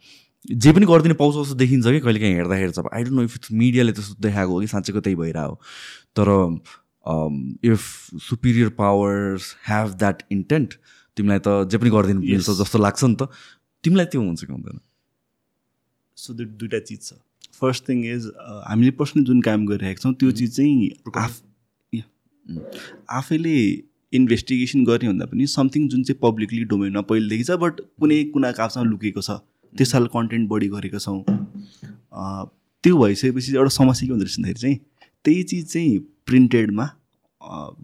Speaker 2: जे पनि गरिदिने पाउँछ जस्तो देखिन्छ कि कहिले काहीँ हेर्दाखेरि चाहिँ I don't know if it's मिडियाले त्यस्तो देखाएको हो कि साँच्चैको त्यही भइरहेको तर if superior powers have that intent तिमीलाई त जे पनि गरिदिनु मिल्छ जस्तो लाग्छ नि त तिमीलाई त्यो हुन्छ कि हुँदैन?
Speaker 3: सो त्यो दुइटा चिज छ। फर्स्ट थिङ इज हामीले पर्सनली जुन काम गरिरहेका छौँ त्यो चिज चाहिँ आफ। आफैले इन्भेस्टिगेसन गर्ने भन्दा पनि समथिङ जुन चाहिँ पब्लिकली डोमेनमा पहिलेदेखि छ बट कुनै कुना कापसँग लुकेको छ। त्यस साल कन्टेन्ट बढी गरेका छौँ। त्यो भइसकेपछि एउटा समस्या के हुँदो रहेछ भन्दाखेरि चाहिँ त्यही चिज चाहिँ प्रिन्टेडमा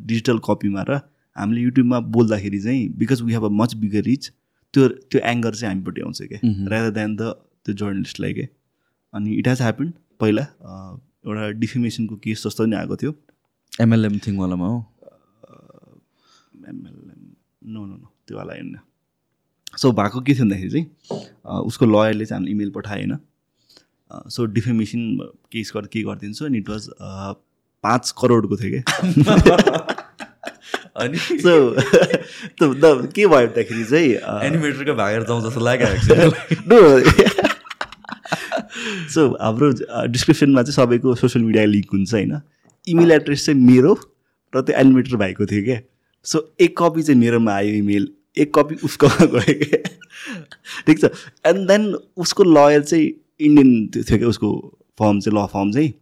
Speaker 3: डिजिटल कपीमा र हामीले युट्युबमा बोल्दाखेरि चाहिँ because we have a much bigger reach त्यो त्यो एङ्गर चाहिँ हामीपट्टि आउँछ क्या। रादर देन द त्यो जर्नलिस्टलाई के अनि इट हेज ह्यापन पहिला एउटा डिफेमेसनको केस जस्तो नि आएको थियो।
Speaker 2: एमएलएम थिङवालामा हो।
Speaker 3: एमएलएम नो नो नो त्यो वाला होइन। सो भएको के थियो भन्दाखेरि चाहिँ उसको लयरले चाहिँ हामीले इमेल पठायो होइन सो डिफेमेसन केस गर्दा के गरिदिन्छु? अनि इट वाज पाँच करोडको थियो क्या।
Speaker 2: अनि?
Speaker 3: सो द के भयो भन्दाखेरि चाहिँ
Speaker 2: एनिमेटरको भागेर जाउँ जस्तो लाग्यो
Speaker 3: सो हाम्रो डिस्क्रिप्सनमा चाहिँ सबैको सोसियल मिडिया लिङ्क हुन्छ होइन? इमेल एड्रेस चाहिँ मेरो र त्यो एनिमेटर भाइको थियो क्या। सो एक कपी चाहिँ मेरोमा आयो इमेल एक कपी उसकोमा गयो क्या ठिक छ? एन्ड देन उसको लयर चाहिँ इन्डियन थियो क्या उसको फर्म चाहिँ ल फर्म चाहिँ।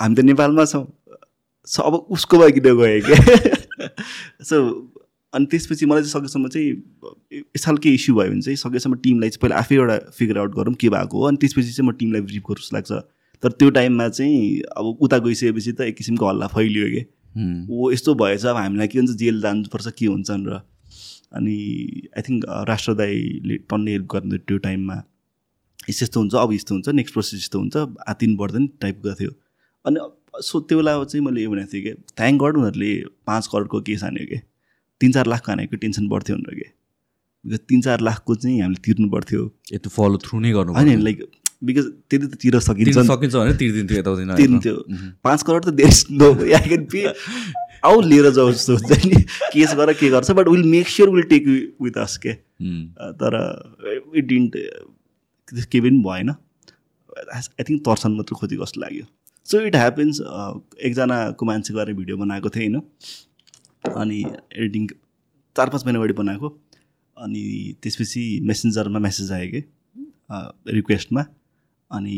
Speaker 3: हामी त नेपालमा छौँ। सो अब उसकोमा किन गयो क्या? सो अनि त्यसपछि मलाई चाहिँ सकेसम्म चाहिँ यस खालको इस्यु भयो भने चाहिँ सकेसम्म टिमलाई चाहिँ पहिला आफै एउटा फिगर आउट गरौँ के भएको हो। अनि त्यसपछि चाहिँ म टिमलाई ब्रिफ गरौँ जस्तो लाग्छ। तर त्यो टाइममा चाहिँ अब उता गइसकेपछि त एक किसिमको हल्ला फैलियो कि ओ यस्तो भएछ अब हामीलाई के हुन्छ? जेल जानुपर्छ के हुन्छ भनेर अनि आई थिङ्क राष्ट्र दाईले टन्ने हेल्प गर्नु त्यो टाइममा। यस्तो यस्तो हुन्छ अब यस्तो हुन्छ नेक्स्ट प्रोसेस यस्तो हुन्छ आतिन बढ्दैन टाइपको थियो अनि सो त्यो बेला चाहिँ मैले यो भनेको थिएँ कि थ्याङ्क गड उनीहरूले पाँच करोडको केस हान्यो कि। तिन चार लाखको हानेको टेन्सन बढ्थ्यो भनेर कि। बिकज तिन चार लाखको चाहिँ हामीले तिर्नु पर्थ्यो
Speaker 2: त्यो फलो थ्रु नै गर्नु
Speaker 3: होइन लाइक बिकज त्यति त तिर सकिन्छ।
Speaker 2: सकिन्छ भने तिर्दिन्थ्यो यताउति
Speaker 3: तिर्न्थ्यो। पाँच करोड त देश नो आई क्यान पे आउ लिएर जाऊ जस्तो हुन्छ नि। केस गर के गर्छ but will make sure will take with us के तर इट डिन्ट केही पनि भएन। आई थिङ्क तर्सन मात्र खोजेको जस्तो लाग्यो। सो इट ह्यापन्स एकजनाको मान्छे गएर भिडियो बनाएको थिएँ होइन? अनि एडिटिङ चार पाँच महिना अगाडि बनाएको। अनि त्यसपछि मेसेन्जरमा मेसेज आयो कि? रिक्वेस्टमा अनि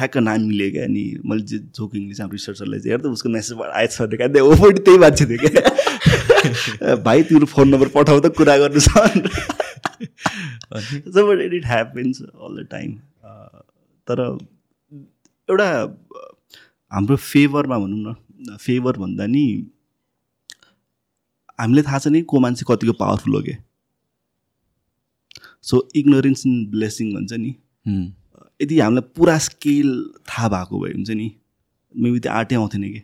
Speaker 3: ठ्याक्क नाम मिल्यो क्या अनि मैले जे जोकिङले चाहिँ रिसर्चरलाई चाहिँ हेर्दा उसको मेसेजबाट आएछ भने क्या ऊ पनि त्यही मान्छे थियो क्या। भाइ तिम्रो फोन नम्बर पठाउ त कुरा गर्नु छ it happens all the time तर एउटा हाम्रो फेभरमा भनौँ न फेभर भन्दा नि हामीले थाहा छ नि को मान्छे कतिको पावरफुल हो क्या। सो इग्नोरेन्स इन ब्लेसिङ भन्छ नि। यदि हामीलाई पुरा स्केल थाहा भएको भए हुन्छ नि मेबी त्यो आर्टै आउँथेन कि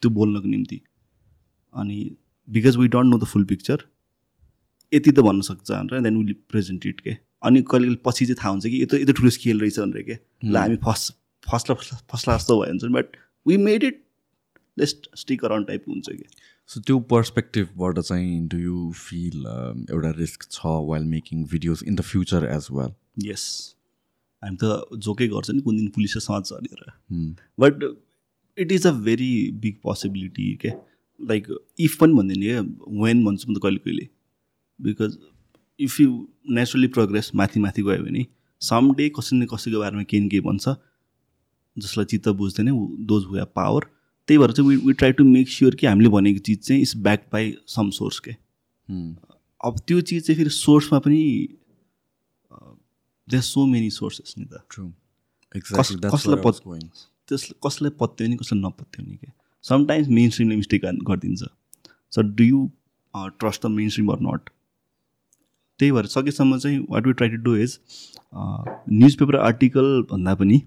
Speaker 3: त्यो बोल्नको निम्ति। अनि because we don't know the full picture यति त भन्न सक्छ भनेर देन विल प्रेजेन्ट इट के। अनि कहिले कहिले पछि चाहिँ थाहा हुन्छ कि यत्रो यत्रो ठुलो स्केल रहेछ भनेर के। ल हामी फर्स्ट फर्स्टलाई फर्स्टलाई जस्तो भयो हुन्छ but we made it least stick around टाइपको हुन्छ कि।
Speaker 2: सो त्यो पर्सपेक्टिभबाट चाहिँ डु यु फिल एउटा रिस्क छ while making videos in the future as well
Speaker 3: yes हामी त जोकै गर्छ नि कुन दिन पुलिसले समाज भनेर but it is a very big possibility के? लाइक इफ पनि भन्दैन क्या वेन भन्छु म त कहिले कहिले। Because if you naturally progress माथि माथि गयो भने सम डे कसै न कसैको बारेमा केही न केही भन्छ। जसलाई चित्त बुझ्दैन दोज हुया पावर त्यही भएर चाहिँ we we try to make sure कि हामीले भनेको चिज चाहिँ is back by some source के? अब त्यो चिज चाहिँ फेरि सोर्समा पनि देयर सो मेनी सोर्सेस नि त कसलाई कसलाई पत्यो नि कसलाई नपत्यो नि क्या समटाइम्स मेन स्ट्रिमले मिस्टेक गरिदिन्छ। So do you trust the mainstream or not त्यही भएर सकेसम्म चाहिँ what we try to do is newspaper article भन्दा पनि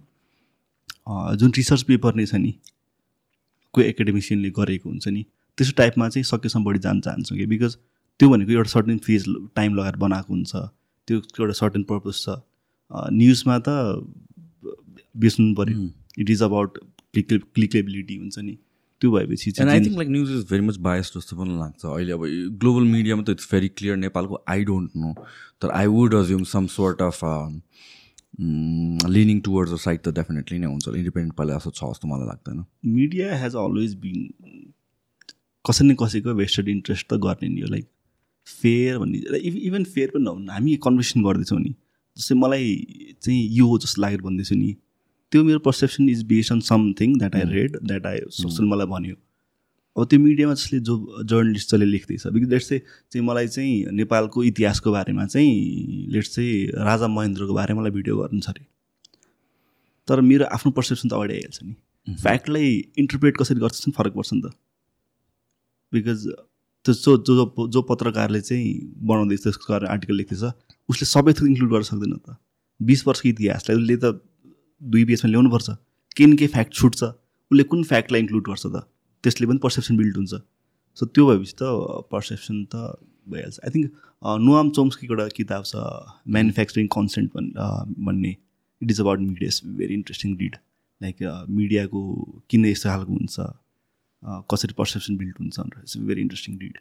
Speaker 3: अ, जुन रिसर्च पेपर नै छ नि कोही एकाडेमिसियनले गरेको हुन्छ नि त्यस्तो टाइपमा चाहिँ सकेसम्म बढी जान चाहन्छौँ कि? बिकज त्यो भनेको एउटा सर्टेन फेज टाइम लगाएर बनाएको हुन्छ त्यो एउटा सर्टेन पर्पज छ। न्युजमा त बेच्नु पऱ्यो it is about click clickability हुन्छ नि। त्यो भएपछि
Speaker 2: एन्ड आई
Speaker 3: चाहिँ
Speaker 2: think like news is very much bias जस्तो पनि लाग्छ। अहिले अब ग्लोबल मिडियामा त इट्स भेरी क्लियर नेपालको आई डोन्ट नो तर I would assume some sort of leaning towards the side त डेफिनेटली नै हुन्छ। इन्डिपेन्डेन्ट पहिला जस्तो छ जस्तो मलाई लाग्दैन।
Speaker 3: मिडिया हेज अलवेज बिन कसै न कसैको वेस्टेड इन्ट्रेस्ट त गर्ने नि हो। लाइक फेयर भन्ने इभ इभन फेयर पनि नहुनु हामी कन्भर्सेसन गर्दैछौँ नि। जस्तै मलाई चाहिँ यो हो जस्तो लागेर भन्दैछु नि त्यो मेरो perception is based on something that I read that I social मलाई भन्यो। अब त्यो मिडियामा जसले जो जर्नलिस्ट जसले लेख्दैछ बिकज लेट्स चाहिँ चाहिँ मलाई चाहिँ नेपालको इतिहासको बारेमा चाहिँ लेट्स चाहिँ राजा महेन्द्रको बारेमा मलाई भिडियो गर्नु छ अरे। तर मेरो आफ्नो पर्सेप्सन त अगाडि आइहाल्छ नि। फ्याक्टलाई इन्टरप्रेट कसरी गर्छ फरक पर्छ नि त। बिकज त्यो जो जो जो- जो पत्रकारले चाहिँ बनाउँदैछ त्यसको बारेमा आर्टिकल लेख्दैछ उसले सबै थोक इन्क्लुड गर्न सक्दैन त। बिस वर्षको इतिहासलाई उसले त दुई पेजमा ल्याउनुपर्छ केही न केही फ्याक्ट छुट्छ। उसले कुन फ्याक्टलाई इन्क्लुड गर्छ त? त्यसले पनि पर्सेप्सन बिल्ड हुन्छ। सो त्यो भएपछि त पर्सेप्सन त भइहाल्छ। आई थिङ्क नोआम चोम्सकीको एउटा किताब छ म्यानुफ्याक्चरिङ कन्सेन्ट भन्ने। It is about media is very interesting read like मिडियाको किन यस्तो खालको हुन्छ? कसरी पर्सेप्सन बिल्ड हुन्छ भनेर. It's very interesting read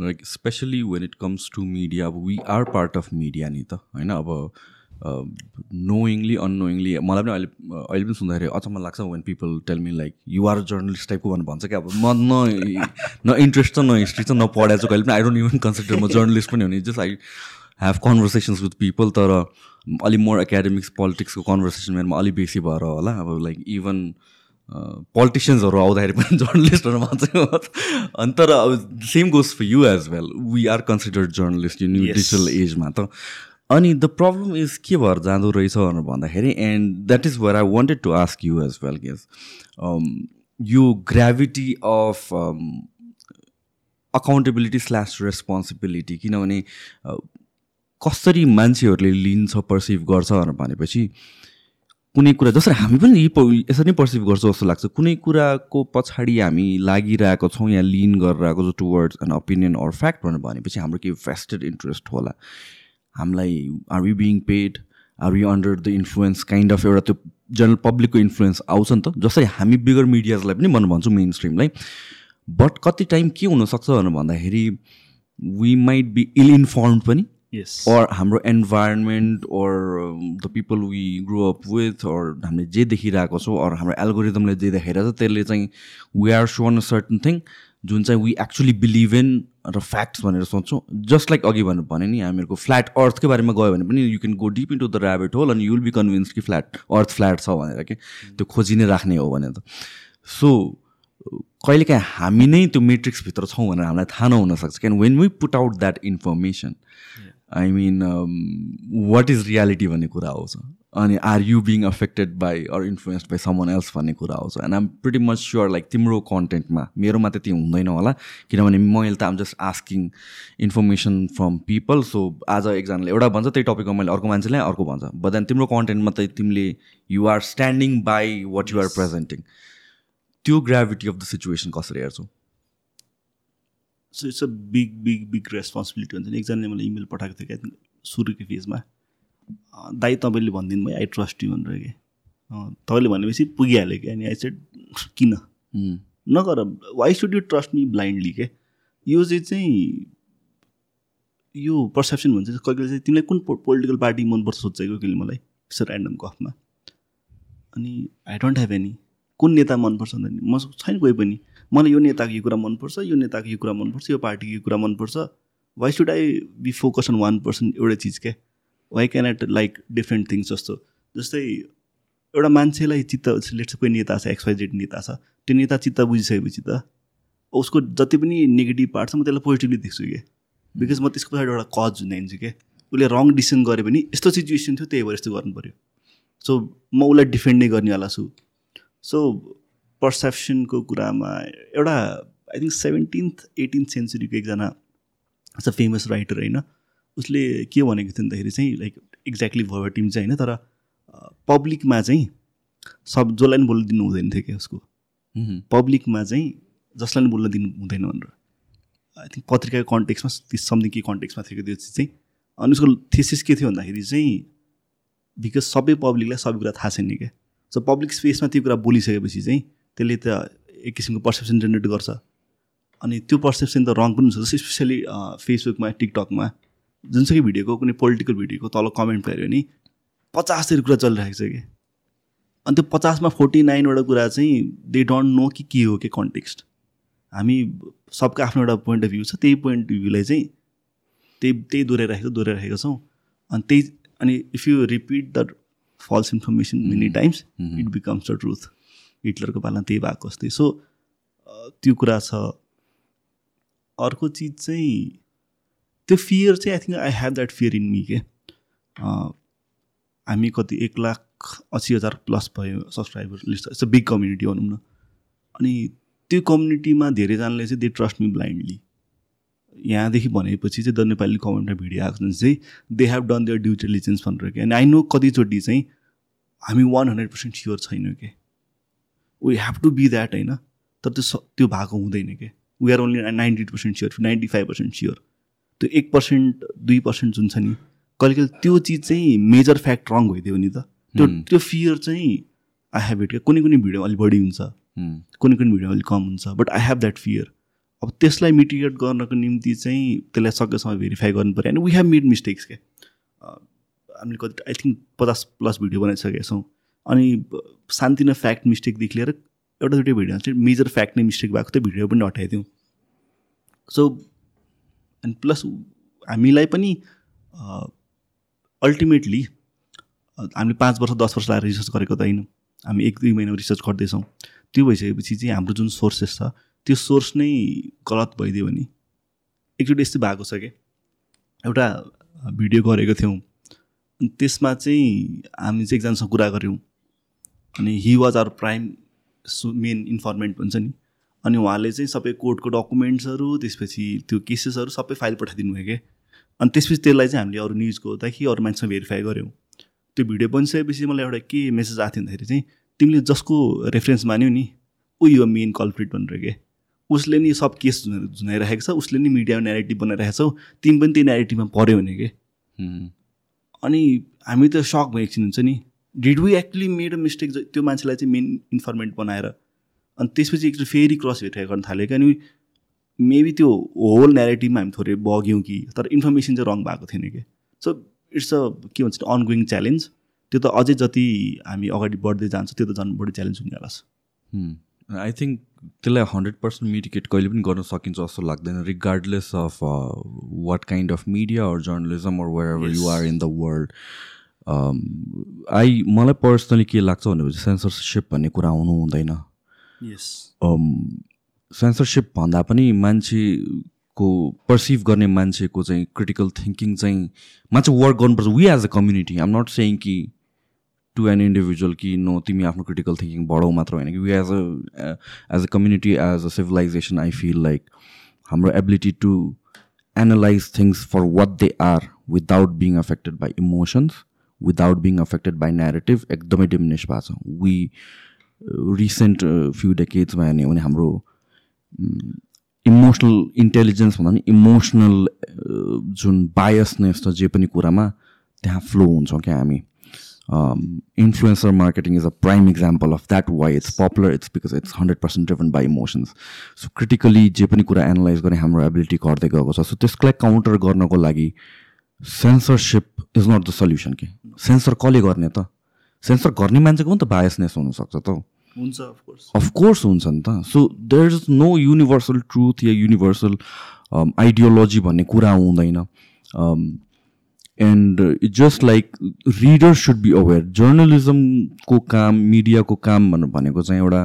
Speaker 2: like especially when it comes to media अब we are part of media नि त होइन अब नोइङली अननोइङली मलाई पनि अहिले अहिले पनि सुन्दाखेरि अचम्म लाग्छ when people tell me like you are journalist टाइपको भनेर भन्छ क्या? अब म न न इन्ट्रेस्ट छ न हिस्ट्री छ न पढाएको छ कहिले पनि आई डोन्ट इभन कन्सिडर म जर्नलिस्ट पनि हुने. Just I have conversations with people तर अलिक मोर एकाडेमिक्स पोलिटिक्सको कन्भर्सेसन मेरोमा अलिक बेसी भएर होला. अब लाइक इभन पोलिटिसियन्सहरू आउँदाखेरि पनि जर्नलिस्टहरू भन्छ अनि तर अब same goes for you as well we are considered journalist यो न्यू. डिजिटल एजमा त अनि द प्रब्लम इज के भएर जाँदो रहेछ भनेर भन्दाखेरि and that is where I wanted to ask you as well guess यो gravity of accountability slash responsibility किनभने कसरी मान्छेहरूले लिन्छ पर्सिभ गर्छ भनेर भनेपछि कुनै कुरा जसरी हामी पनि यसरी नै पर्सिभ गर्छौँ जस्तो लाग्छ। कुनै कुराको पछाडि हामी लागिरहेको छौँ या लिन गरेर आएको छ towards an opinion or fact भनेर भनेपछि हाम्रो केही भेस्टेड इन्ट्रेस्ट होला। हामीलाई are you being paid are you under the influence kind of एउटा त्यो जनरल पब्लिकको इन्फ्लुएन्स आउँछ नि त। जसरी हामी बिगर मिडियाजलाई पनि भन्नु भन्छु मेन स्ट्रिमलाई बट कति टाइम के हुनसक्छ भनेर भन्दाखेरि we might be ill inform पनि। Or हाम्रो environment or the people we grow up with or हामीले जे देखिरहेको छौँ or हाम्रो एल्गोरिदमले जे देखाइरहेको छ त्यसले चाहिँ we are shown a certain thing जुन चाहिँ वी एक्चुली बिलिभ इन र फ्याक्ट्स भनेर सोच्छौँ। जस्ट लाइक अघि भनेर भने नि हामीहरूको फ्ल्याट अर्थकै बारेमा गयो भने पनि you can go deep into the rabbit hole अनि युल बी कन्भिन्स कि फ्ल्याट अर्थ फ्ल्याट छ भनेर कि त्यो खोजी नै राख्ने हो भने त। सो कहिलेकाहीँ हामी नै त्यो मेट्रिक्सभित्र छौँ भनेर हामीलाई थाहा नहुनसक्छ can when we put out that information I mean what is reality भन्ने कुरा आउँछ अनि are you being affected by or influenced by someone else भन्ने कुरा आउँछ and um pretty much sure like तिम्रो कन्टेन्टमा मेरोमा त्यति हुँदैन होला किनभने मैले त आम just asking information from people so आज एकजनाले एउटा भन्छ त्यही टपिकमा मैले अर्को मान्छेलाई अर्को भन्छ। बट देन तिम्रो कन्टेन्टमा त तिमीले you are standing by what you are presenting त्यो ग्राभिटी अफ द सिचुएसन कसरी हेर्छौ?
Speaker 3: So it's a big big big responsibility हुन्छ नि। एकजनाले मलाई इमेल पठाएको थियो क्या सुरुको फेजमा दाइ तपाईँले भनिदिनु भयो आई ट्रस्ट यु भनेर कि। अँ, तपाईँले भनेपछि पुगिहाल्यो कि। अनि आई सेड किन? नगर why should you trust me blindly के। यो चाहिँ चाहिँ यो पर्सेप्सन भन्छ कहिले चाहिँ तिमीलाई कुन पोलिटिकल पार्टी मनपर्छ सोध्छ कि कहिले मलाई? यसो ऱ्यान्डम गफमा अनि आई डोन्ट हेभ एनी कुन नेता मनपर्छ भन्दा नि म छैन कोही पनि। मलाई यो नेताको यो कुरा मनपर्छ यो नेताको यो कुरा मनपर्छ यो पार्टीको यो कुरा मनपर्छ। Why should I be focus on one person एउटै चिज क्या why can at like different things जस्तो? जस्तै एउटा मान्छेलाई चित्त लेट्स कोही नेता छ एक्सवाइजेड नेता छ त्यो नेता चित्त बुझिसकेपछि त उसको जति पनि नेगेटिभ पार्ट छ म त्यसलाई पोजिटिभली देख्छु क्या बिकज म त्यसको पछाडि एउटा कज हुँदैछु क्या उसले रङ डिसिसन गर्यो भने यस्तो सिचुएसन थियो त्यही भएर यस्तो गर्नु पऱ्यो सो म उसलाई डिफेन्ड नै गर्नेवाला छु। सो पर्सेप्सनको कुरामा एउटा आई थिङ्क सेभेन्टिन्थ एटिन्थ सेन्चुरीको एकजना अ फेमस राइटर होइन? उसले के भनेको थियो भन्दाखेरि चाहिँ लाइक एक्ज्याक्टली भर्टिम चाहिँ होइन? तर पब्लिकमा चाहिँ सब जसलाई पनि बोल्न दिनु हुँदैन थियो क्या उसको। पब्लिकमा चाहिँ जसलाई पनि बोल्न दिनु हुँदैन भनेर। आई थिङ्क पत्रिकाको कन्टेक्समा समथिङ के कन्टेक्समा थियो त्यो चिज चाहिँ अनि उसको थेसिस के थियो भन्दाखेरि चाहिँ बिकज सबै पब्लिकलाई सबै कुरा थाहा छैन क्या। सो पब्लिक स्पेसमा त्यो कुरा बोलिसकेपछि चाहिँ त्यसले त एक किसिमको पर्सेप्सन जेनेरेट गर्छ। अनि त्यो पर्सेप्सन त रङ पनि हुन्छ। जस्तै स्पेसली फेसबुकमा टिकटकमा जुनसुकै भिडियोको कुनै पोलिटिकल भिडियोको तल कमेन्ट हेऱ्यो भने पचासहरू कुरा चलिरहेको छ कि। अनि त्यो पचासमा फोर्टी नाइनवटा कुरा चाहिँ दे डोन्ट नो कि के हो कि कन्टेक्स्ट हामी सबको आफ्नो एउटा पोइन्ट अफ भ्यू छ त्यही पोइन्ट अफ भ्यूलाई चाहिँ त्यही त्यही दोहोऱ्याइराखेको दोहोऱ्याइराखेको छौँ। अनि त्यही अनि if you repeat the false information many times it becomes the truth हिटलरको पालमा त्यही भएको जस्तै। सो त्यो कुरा छ। अर्को चिज चाहिँ त्यो फियर चाहिँ I think I have that fear in me के। हामी कति एक लाख असी हजार प्लस भयो subscriber list it's a big community भनौँ न। अनि त्यो कम्युनिटीमा धेरैजनाले चाहिँ दे ट्रस्ट मी ब्लाइन्डली यहाँदेखि भनेपछि चाहिँ द नेपाली कमेन्टमा भिडियो आएको छ चाहिँ they have done their due diligence भनेर कि। अनि आई नो कतिचोटि चाहिँ हामी वान हन्ड्रेड पर्सेन्ट स्योर छैनौँ कि। We have to be that होइन तर त्यो त्यो भएको हुँदैन कि we are only ninety percent sure ninety five percent sure त्यो एक पर्सेन्ट दुई पर्सेन्ट जुन छ नि कहिले कहिले त्यो चिज चाहिँ मेजर फ्याक्ट रङ भइदियो नि त त्यो. त्यो फियर चाहिँ आई हेभ इट क्या कुनै कुनै भिडियो अलिक बढी हुन्छ कुनै कुनै भिडियो अलिक कम हुन्छ but I have that fear अब त्यसलाई मिटिगेट गर्नको निम्ति चाहिँ त्यसलाई सकेसम्म भेरिफाई गर्नु पऱ्यो अनि वी हेभ मेड मिस्टेक्स क्या हामीले कति आई थिङ्क पचास प्लस भिडियो बनाइसकेका छौँ अनि शान्ति न फ्याक्ट मिस्टेकदेखि लिएर एउटा दुइटै भिडियो चाहिँ मेजर फ्याक्ट नै मिस्टेक भएको थियो भिडियो पनि हटाइदिउँ सो अनि प्लस हामीलाई पनि अल्टिमेटली हामीले पाँच वर्ष दस वर्ष लगाएर रिसर्च गरेको त होइन। हामी एक दुई महिना रिसर्च गर्दैछौँ। त्यो भइसकेपछि चाहिँ हाम्रो जुन सोर्सेस छ त्यो सोर्स नै गलत भइदियो भने एकचोटि यस्तै भएको छ क्या एउटा भिडियो गरेको थियौँ। त्यसमा चाहिँ हामी चाहिँ एकजनासँग कुरा गऱ्यौँ। अनि he was our prime main informant भन्छ नि. अनि उहाँले चाहिँ सबै कोर्टको डकुमेन्ट्सहरू त्यसपछि त्यो केसेसहरू सबै फाइल पठाइदिनु भयो क्या। अनि त्यसपछि त्यसलाई चाहिँ हामीले अरू न्युजको कि अरू मान्छेसँग भेरिफाई गऱ्यौँ। त्यो भिडियो बनिसकेपछि मलाई एउटा के मेसेज आएको थियो भन्दाखेरि चाहिँ तिमीले जसको रेफरेन्स मान्यौ नि ऊ यो मेन कल्प्रिट भनेर के उसले नि सब केस झुनाइरहेको छ उसले नि मिडियामा नेरेटिभ बनाइरहेको छौ तिमी पनि त्यो नेरेटिभमा पऱ्यो भने के अनि हामी त सक भयो एकछिन हुन्छ नि did we actually made a mistake त्यो मान्छेलाई चाहिँ मेन इन्फर्मेन्ट बनाएर अनि त्यसपछि एकचोटि फेरि क्रस भेरिफाई गर्न थाल्यो कि अनि मेबी त्यो होल नेरेटिभमा हामी थोरै बग्यौँ कि तर इन्फर्मेसन चाहिँ रङ भएको थिएन कि। सो इट्स अ के भन्छ अनगोइङ च्यालेन्ज त्यो त अझै जति हामी अगाडि बढ्दै जान्छ त्यो त झन् बढी च्यालेन्ज हुनेवाला छ
Speaker 2: आई थिङ्क त्यसलाई हन्ड्रेड पर्सेन्ट मिडिकेट कहिले पनि गर्न सकिन्छ जस्तो लाग्दैन regardless of what kind of media or journalism or wherever you are in the world world I मलाई पर्सनली के लाग्छ भनेपछि सेन्सरसिप भन्ने कुरा आउनु हुँदैन।
Speaker 3: यस
Speaker 2: सेन्सरसिप भन्दा पनि मान्छेको पर्सिभ गर्ने मान्छेको चाहिँ क्रिटिकल थिङ्किङ चाहिँ मा चाहिँ वर्क गर्नुपर्छ। We as a community um not saying कि टु एन इन्डिभिजुअल कि नो तिमी आफ्नो क्रिटिकल थिङ्किङ बढाउ मात्र होइन कि। We as a as a community as a civilization I feel like हाम्रो ability to analyse things for what they are without being affected by emotions without being affected by narrative एकदमै diminish भएको छ। We recent few डेकेड्समा हेर्ने हो भने हाम्रो emotional intelligence भन्दा पनि इमोसनल जुन बायसनेस छ जे पनि कुरामा त्यहाँ फ्लो हुन्छौँ क्या हामी। Influencer marketing is a prime example of that why it's popular it's because it's hundred percent driven by emotions so critically जे पनि कुरा एनालाइज गर्ने हाम्रो एबिलिटी घट्दै गएको छ। सो त्यसलाई काउन्टर गर्नको लागि censorship is not the solution के सेन्सर कसले गर्ने त? सेन्सर गर्ने मान्छेको पनि त बायसनेस हुनसक्छ त
Speaker 3: हुन्छ
Speaker 2: अफकोर्स हुन्छ नि त। So there is no universal truth yeah universal ideology भन्ने कुरा हुँदैन। And it's just like reader should be aware जर्नलिजमको काम मिडियाको काम भन्नु भनेको चाहिँ एउटा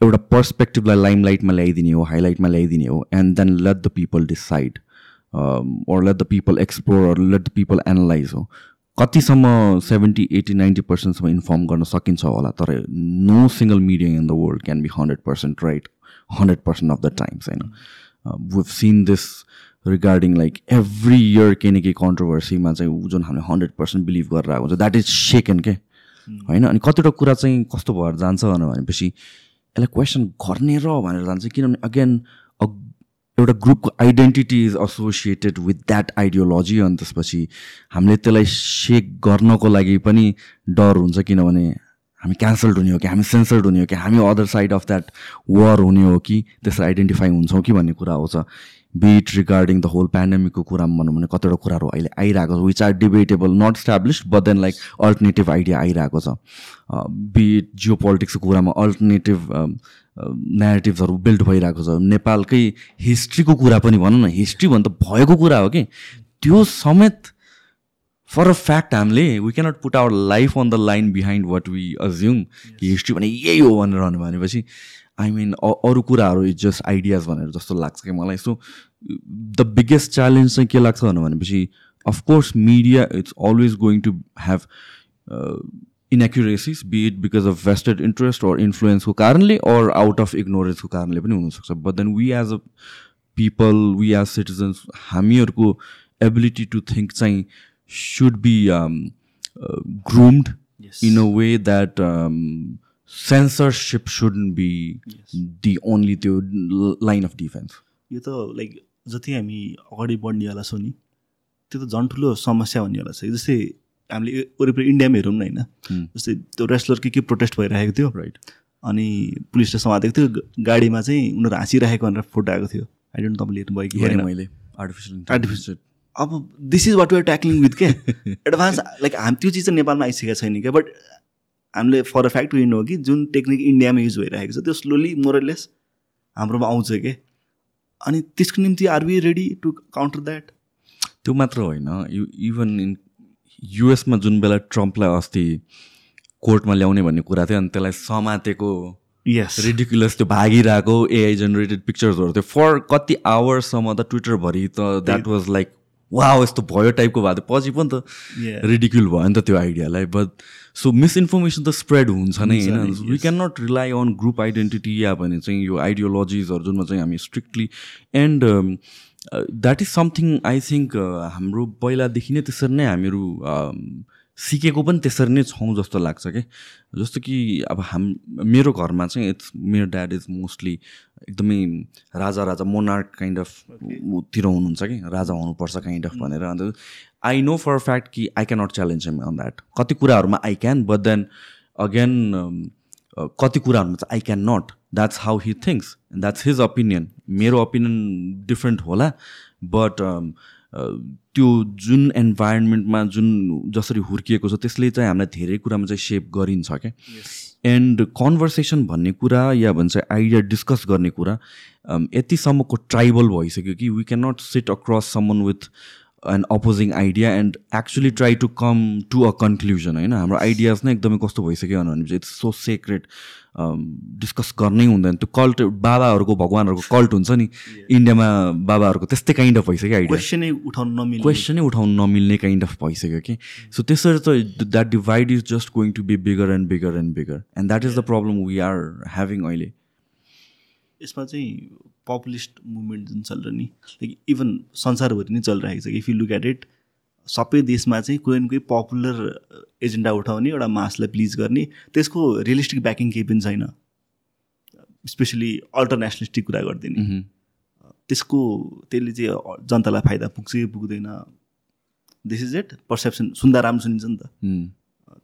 Speaker 2: एउटा पर्सपेक्टिभलाई लाइमलाइटमा ल्याइदिने हो हाइलाइटमा ल्याइदिने हो and then let the people decide or let the people explore or let the people analyze हो कतिसम्म सेभेन्टी एट्टी नाइन्टी पर्सेन्टसम्म इन्फर्म गर्न सकिन्छ होला तर no single media in the world can be hundred percent right hundred percent of the times होइन we've seen this regarding like every year केही न केही कन्ट्रोभर्सीमा चाहिँ जुन हामीले हन्ड्रेड पर्सेन्ट बिलिभ गरेर आएको हुन्छ द्याट इज सेकेन्ड के? होइन? अनि कतिवटा कुरा चाहिँ कस्तो भएर जान्छ भनेपछि यसलाई क्वेसन गर्ने र भनेर जान्छ किनभने अगेन एउटा ग्रुपको identity is associated with that ideology अनि त्यसपछि हामीले त्यसलाई सेक गर्नको लागि पनि डर हुन्छ किनभने हामी क्यान्सल्ड हुने हो कि हामी सेन्सर्ड हुने हो कि हामी other side of that war हुने हो कि त्यसलाई आइडेन्टिफाई हुन्छौँ कि भन्ने कुरा आउँछ बिट रिगार्डिङ द होल पेन्डेमिकको कुरामा भनौँ भने कतिवटा कुराहरू अहिले आइरहेको छ which are debatable not established but then like alternative idea आइरहेको छ। बिट जियो पोलिटिक्सको कुरामा अल्टरनेटिभ नेरेटिभ्सहरू बिल्ड भइरहेको छ। नेपालकै हिस्ट्रीको कुरा पनि भनौँ न हिस्ट्री भन्दा भएको कुरा हो कि? त्यो समेत फर अ फ्याक्ट हामीले we cannot put our life on the line behind what we assume कि हिस्ट्री भने यही हो भनेर भनेपछि आई मिन अरू कुराहरू इज जस्ट आइडियाज भनेर जस्तो लाग्छ कि मलाई। सो द बिगेस्ट च्यालेन्ज चाहिँ के लाग्छ भनेपछि of course media it's always going to have inaccuracies be it because of vested interest or इन्फ्लुएन्सको कारणले अर आउट अफ इग्नोरेन्सको कारणले पनि हुनसक्छ. But then we as a people we as citizens हामीहरूको एबिलिटी टु थिङ्क चाहिँ should be groomed in a way that censorship should be the only त्यो line of defence
Speaker 3: यो त लाइक जति हामी अगाडि बढ्नेवाला छौँ नि त्यो त झन् ठुलो समस्या हुनेवाला छ जस्तै हामीले वरिपरि इन्डियामा हेरौँ न होइन। जस्तै त्यो रेस्लर के के प्रोटेस्ट भइरहेको थियो।
Speaker 2: राइट
Speaker 3: अनि पुलिसले समातेको थियो। गाडीमा चाहिँ उनीहरू हाँसिरहेको भनेर फोटो आएको थियो। आई डोन्ट तपाईँले हेर्नुभयो कि
Speaker 2: मैले। आर्टिफिसियल
Speaker 3: आर्टिफिसियल अब this is what you're tackling with के एडभान्स लाइक हाम त्यो चिज चाहिँ नेपालमा आइसकेको छैन क्या। बट हामीले फर अ फ्याक्ट विन हो कि जुन टेक्निक इन्डियामा युज भइरहेको छ त्यो स्लोली मोरलेस हाम्रोमा आउँछ कि। अनि त्यसको निम्ति are we ready to counter that
Speaker 2: त्यो मात्र होइन। यु इभन इन युएसमा जुन बेला ट्रम्पलाई अस्ति कोर्टमा ल्याउने भन्ने कुरा थियो अनि त्यसलाई समातेको
Speaker 3: यस
Speaker 2: रिडिकुलस त्यो भागिरहेको एआई जेनेरेटेड पिक्चर्सहरू थियो। फर कति आवर्ससम्म त ट्विटरभरि त द्याट वाज लाइक वा यस्तो भयो टाइपको भएको थियो। पछि पनि त. रिडिक्युल भयो नि त त्यो आइडियालाई बट सो मिसइन्फर्मेसन त स्प्रेड हुन्छ नै होइन? We. Can not rely on group identity या भने चाहिँ यो आइडियोलोजिजहरू जुनमा चाहिँ हामी strictly and that is something I think हाम्रो पहिलादेखि नै त्यसरी नै हामीहरू सिकेको पनि त्यसरी नै छौँ जस्तो लाग्छ कि। जस्तो कि अब हाम मेरो घरमा चाहिँ इट्स मेरो ड्याड इज मोस्टली एकदमै राजा राजा मोनार्क काइन्ड अफ तिर हुनुहुन्छ कि राजा हुनुपर्छ काइन्ड अफ भनेर। अन्त आई नो फर फ्याक्ट कि I cannot challenge him on that कति कुराहरूमा I can but then again कति कुराहरूमा चाहिँ I can not that's how he thinks that's his opinion मेरो ओपिनियन डिफ्रेन्ट होला बट त्यो जुन इन्भाइरोमेन्टमा जुन जसरी हुर्किएको छ त्यसले चाहिँ हामीलाई धेरै कुरामा चाहिँ सेप गरिन्छ क्या एन्ड कन्भर्सेसन भन्ने कुरा या भन्छ आइडिया डिस्कस गर्ने कुरा um, यतिसम्मको ट्राइबल भइसक्यो कि we can not sit across someone with an opposing idea and actually try to come to a conclusion होइन? हाम्रो आइडियाज नै एकदमै कस्तो भइसक्यो भनेपछि इट्स सो सेक्रेट डिस्कस गर्नै हुँदैन। त्यो कल्ट बाबाहरूको भगवान्हरूको कल्ट हुन्छ नि। इन्डियामा बाबाहरूको त्यस्तै काइन्ड अफ भइसक्यो आइडिया
Speaker 3: क्वेसनै उठाउन नमिल्ने।
Speaker 2: क्वेसनै उठाउनु नमिल्ने काइन्ड अफ भइसक्यो कि। सो त्यसरी त that divide is just going to be bigger and bigger and bigger and that is the problem we are having अहिले।
Speaker 3: यसमा चाहिँ पपुलिस्ट मुभमेन्ट जुन चल्छ नि लाइक इभन संसारभरि नै चलिरहेको छ if you look at it सबै देशमा चाहिँ कोही न कोही पपुलर एजेन्डा उठाउने एउटा मासलाई प्लिज गर्ने त्यसको रियलिस्टिक ब्याकिङ केही पनि छैन। स्पेसली अल्टरनेसनलिस्टिक कुरा गरिदिने. त्यसको त्यसले चाहिँ जनतालाई फाइदा पुग्छ कि पुग्दैन। दिस इज इट पर्सेप्सन सुन्दा राम्रो सुनिन्छ नि त.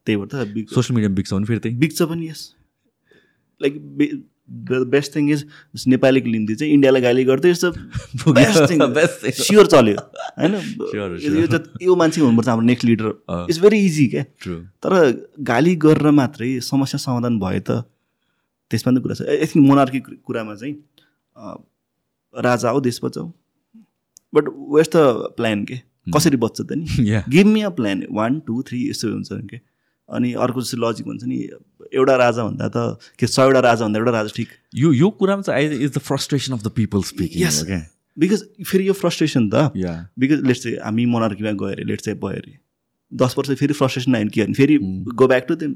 Speaker 3: त्यही भएर त
Speaker 2: सोसियल मिडियामा बिग्छ भने फेरि त्यही।
Speaker 3: बिग्छ पनि yes like the best thing is नेपालीको निम्ति चाहिँ इन्डियालाई गाली गर्दै यस्तो. स्योर चल्यो। होइन? यो- मान्छे हुनुपर्छ हाम्रो next leader. It's very easy क्या? तर गाली गरेर मात्रै समस्या समाधान भयो त त्यसमा पनि कुरा छ। आई थिङ्क मोनार्की कुरामा चाहिँ राजा हो देश बचाऊ बट वेस्ट द प्लान के? कसरी बच्छ त नि? Give me a plan one two three यस्तो हुन्छ के? अनि अर्को जस्तो लजिक हुन्छ नि एउटा राजा भन्दा त के सयवटा राजा भन्दा एउटा राजा ठिक।
Speaker 2: यो यो कुरामा चाहिँ I is the frustration of the people speaking. क्या
Speaker 3: बिकज फेरि यो फ्रस्ट्रेसन त बिकज लेट्स चाहिँ हामी मोनार्कीमा गयो अरे लेट्स चाहिँ भयो अरे दस वर्ष फेरि फ्रस्ट्रेसन आयो भने के भने फेरि. गो ब्याक टु देम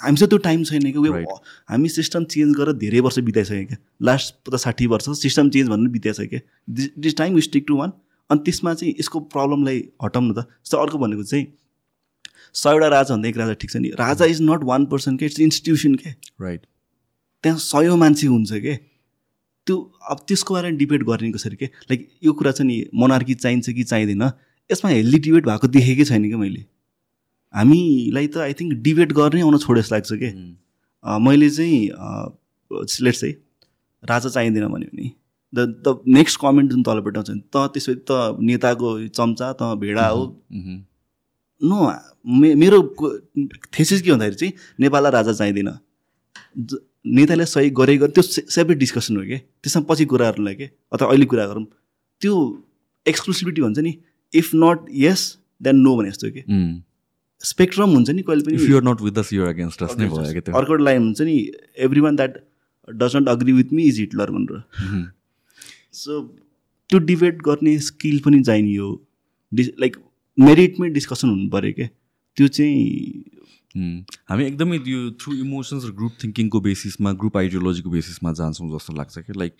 Speaker 3: हामीसँग त्यो टाइम छैन कि
Speaker 2: Right.
Speaker 3: हामी सिस्टम चेन्ज गरेर धेरै वर्ष बिताइसक्यो क्या। लास्ट पचास साठी वर्ष सिस्टम चेन्ज भन्नु बिताइसक्यो क्या। This time stick to one अनि त्यसमा चाहिँ यसको प्रब्लमलाई हटाउनु त जस्तो अर्को भनेको चाहिँ सयवटा राजा भन्दा एक राजा ठिक छ नि। राजा इज नट वान पर्सन के इट्स इन्स्टिट्युसन के।
Speaker 2: राइट
Speaker 3: त्यहाँ सयौँ मान्छे हुन्छ के? त्यो अब त्यसको बारेमा डिबेट गर्ने कसरी के? लाइक यो कुरा चाहिँ नि मोनार्की चाहिन्छ कि चाहिँदैन? यसमा हेल्दी डिबेट भएको देखेकै छैन कि मैले? हामीलाई त आई थिङ्क डिबेट गर्नै आउन छोडे जस्तो लाग्छ कि? मैले चाहिँ लेट्स चाहिँ राजा चाहिँदैन भन्यो भने द द नेक्स्ट कमेन्ट जुन तलबाट आउँछ नि, त त्यसो भए त नेताको चम्चा त भेडा हो। नो मे मेरो थेसिस के भन्दाखेरि चाहिँ नेपाललाई राजा चाहिँदैन। नेताले सही गरे गरे त्यो सेपरेट डिस्कसन हो कि? त्यसमा पछि कुराहरूलाई के? अथवा अहिले कुरा गरौँ। त्यो एक्सक्लुसिभिटी भन्छ नि if not yes then no भने जस्तो कि? स्पेक्ट्रम हुन्छ नि कहिले पनि।
Speaker 2: You're not with you're against us नै भयो त्यो।
Speaker 3: अर्को लाइन हुन्छ नि every one that does not agree with me is Hitler भनेर. सो त्यो डिबेट गर्ने स्किल पनि चाहियो डिस लाइक मेरिटमै डिस्कसन हुनु पऱ्यो क्या त्यो चाहिँ.
Speaker 2: हामी एकदमै यो थ्रु इमोसन्स र ग्रुप थिङ्किङको बेसिसमा ग्रुप आइडियोलोजीको बेसिसमा जान्छौँ जस्तो लाग्छ कि? Like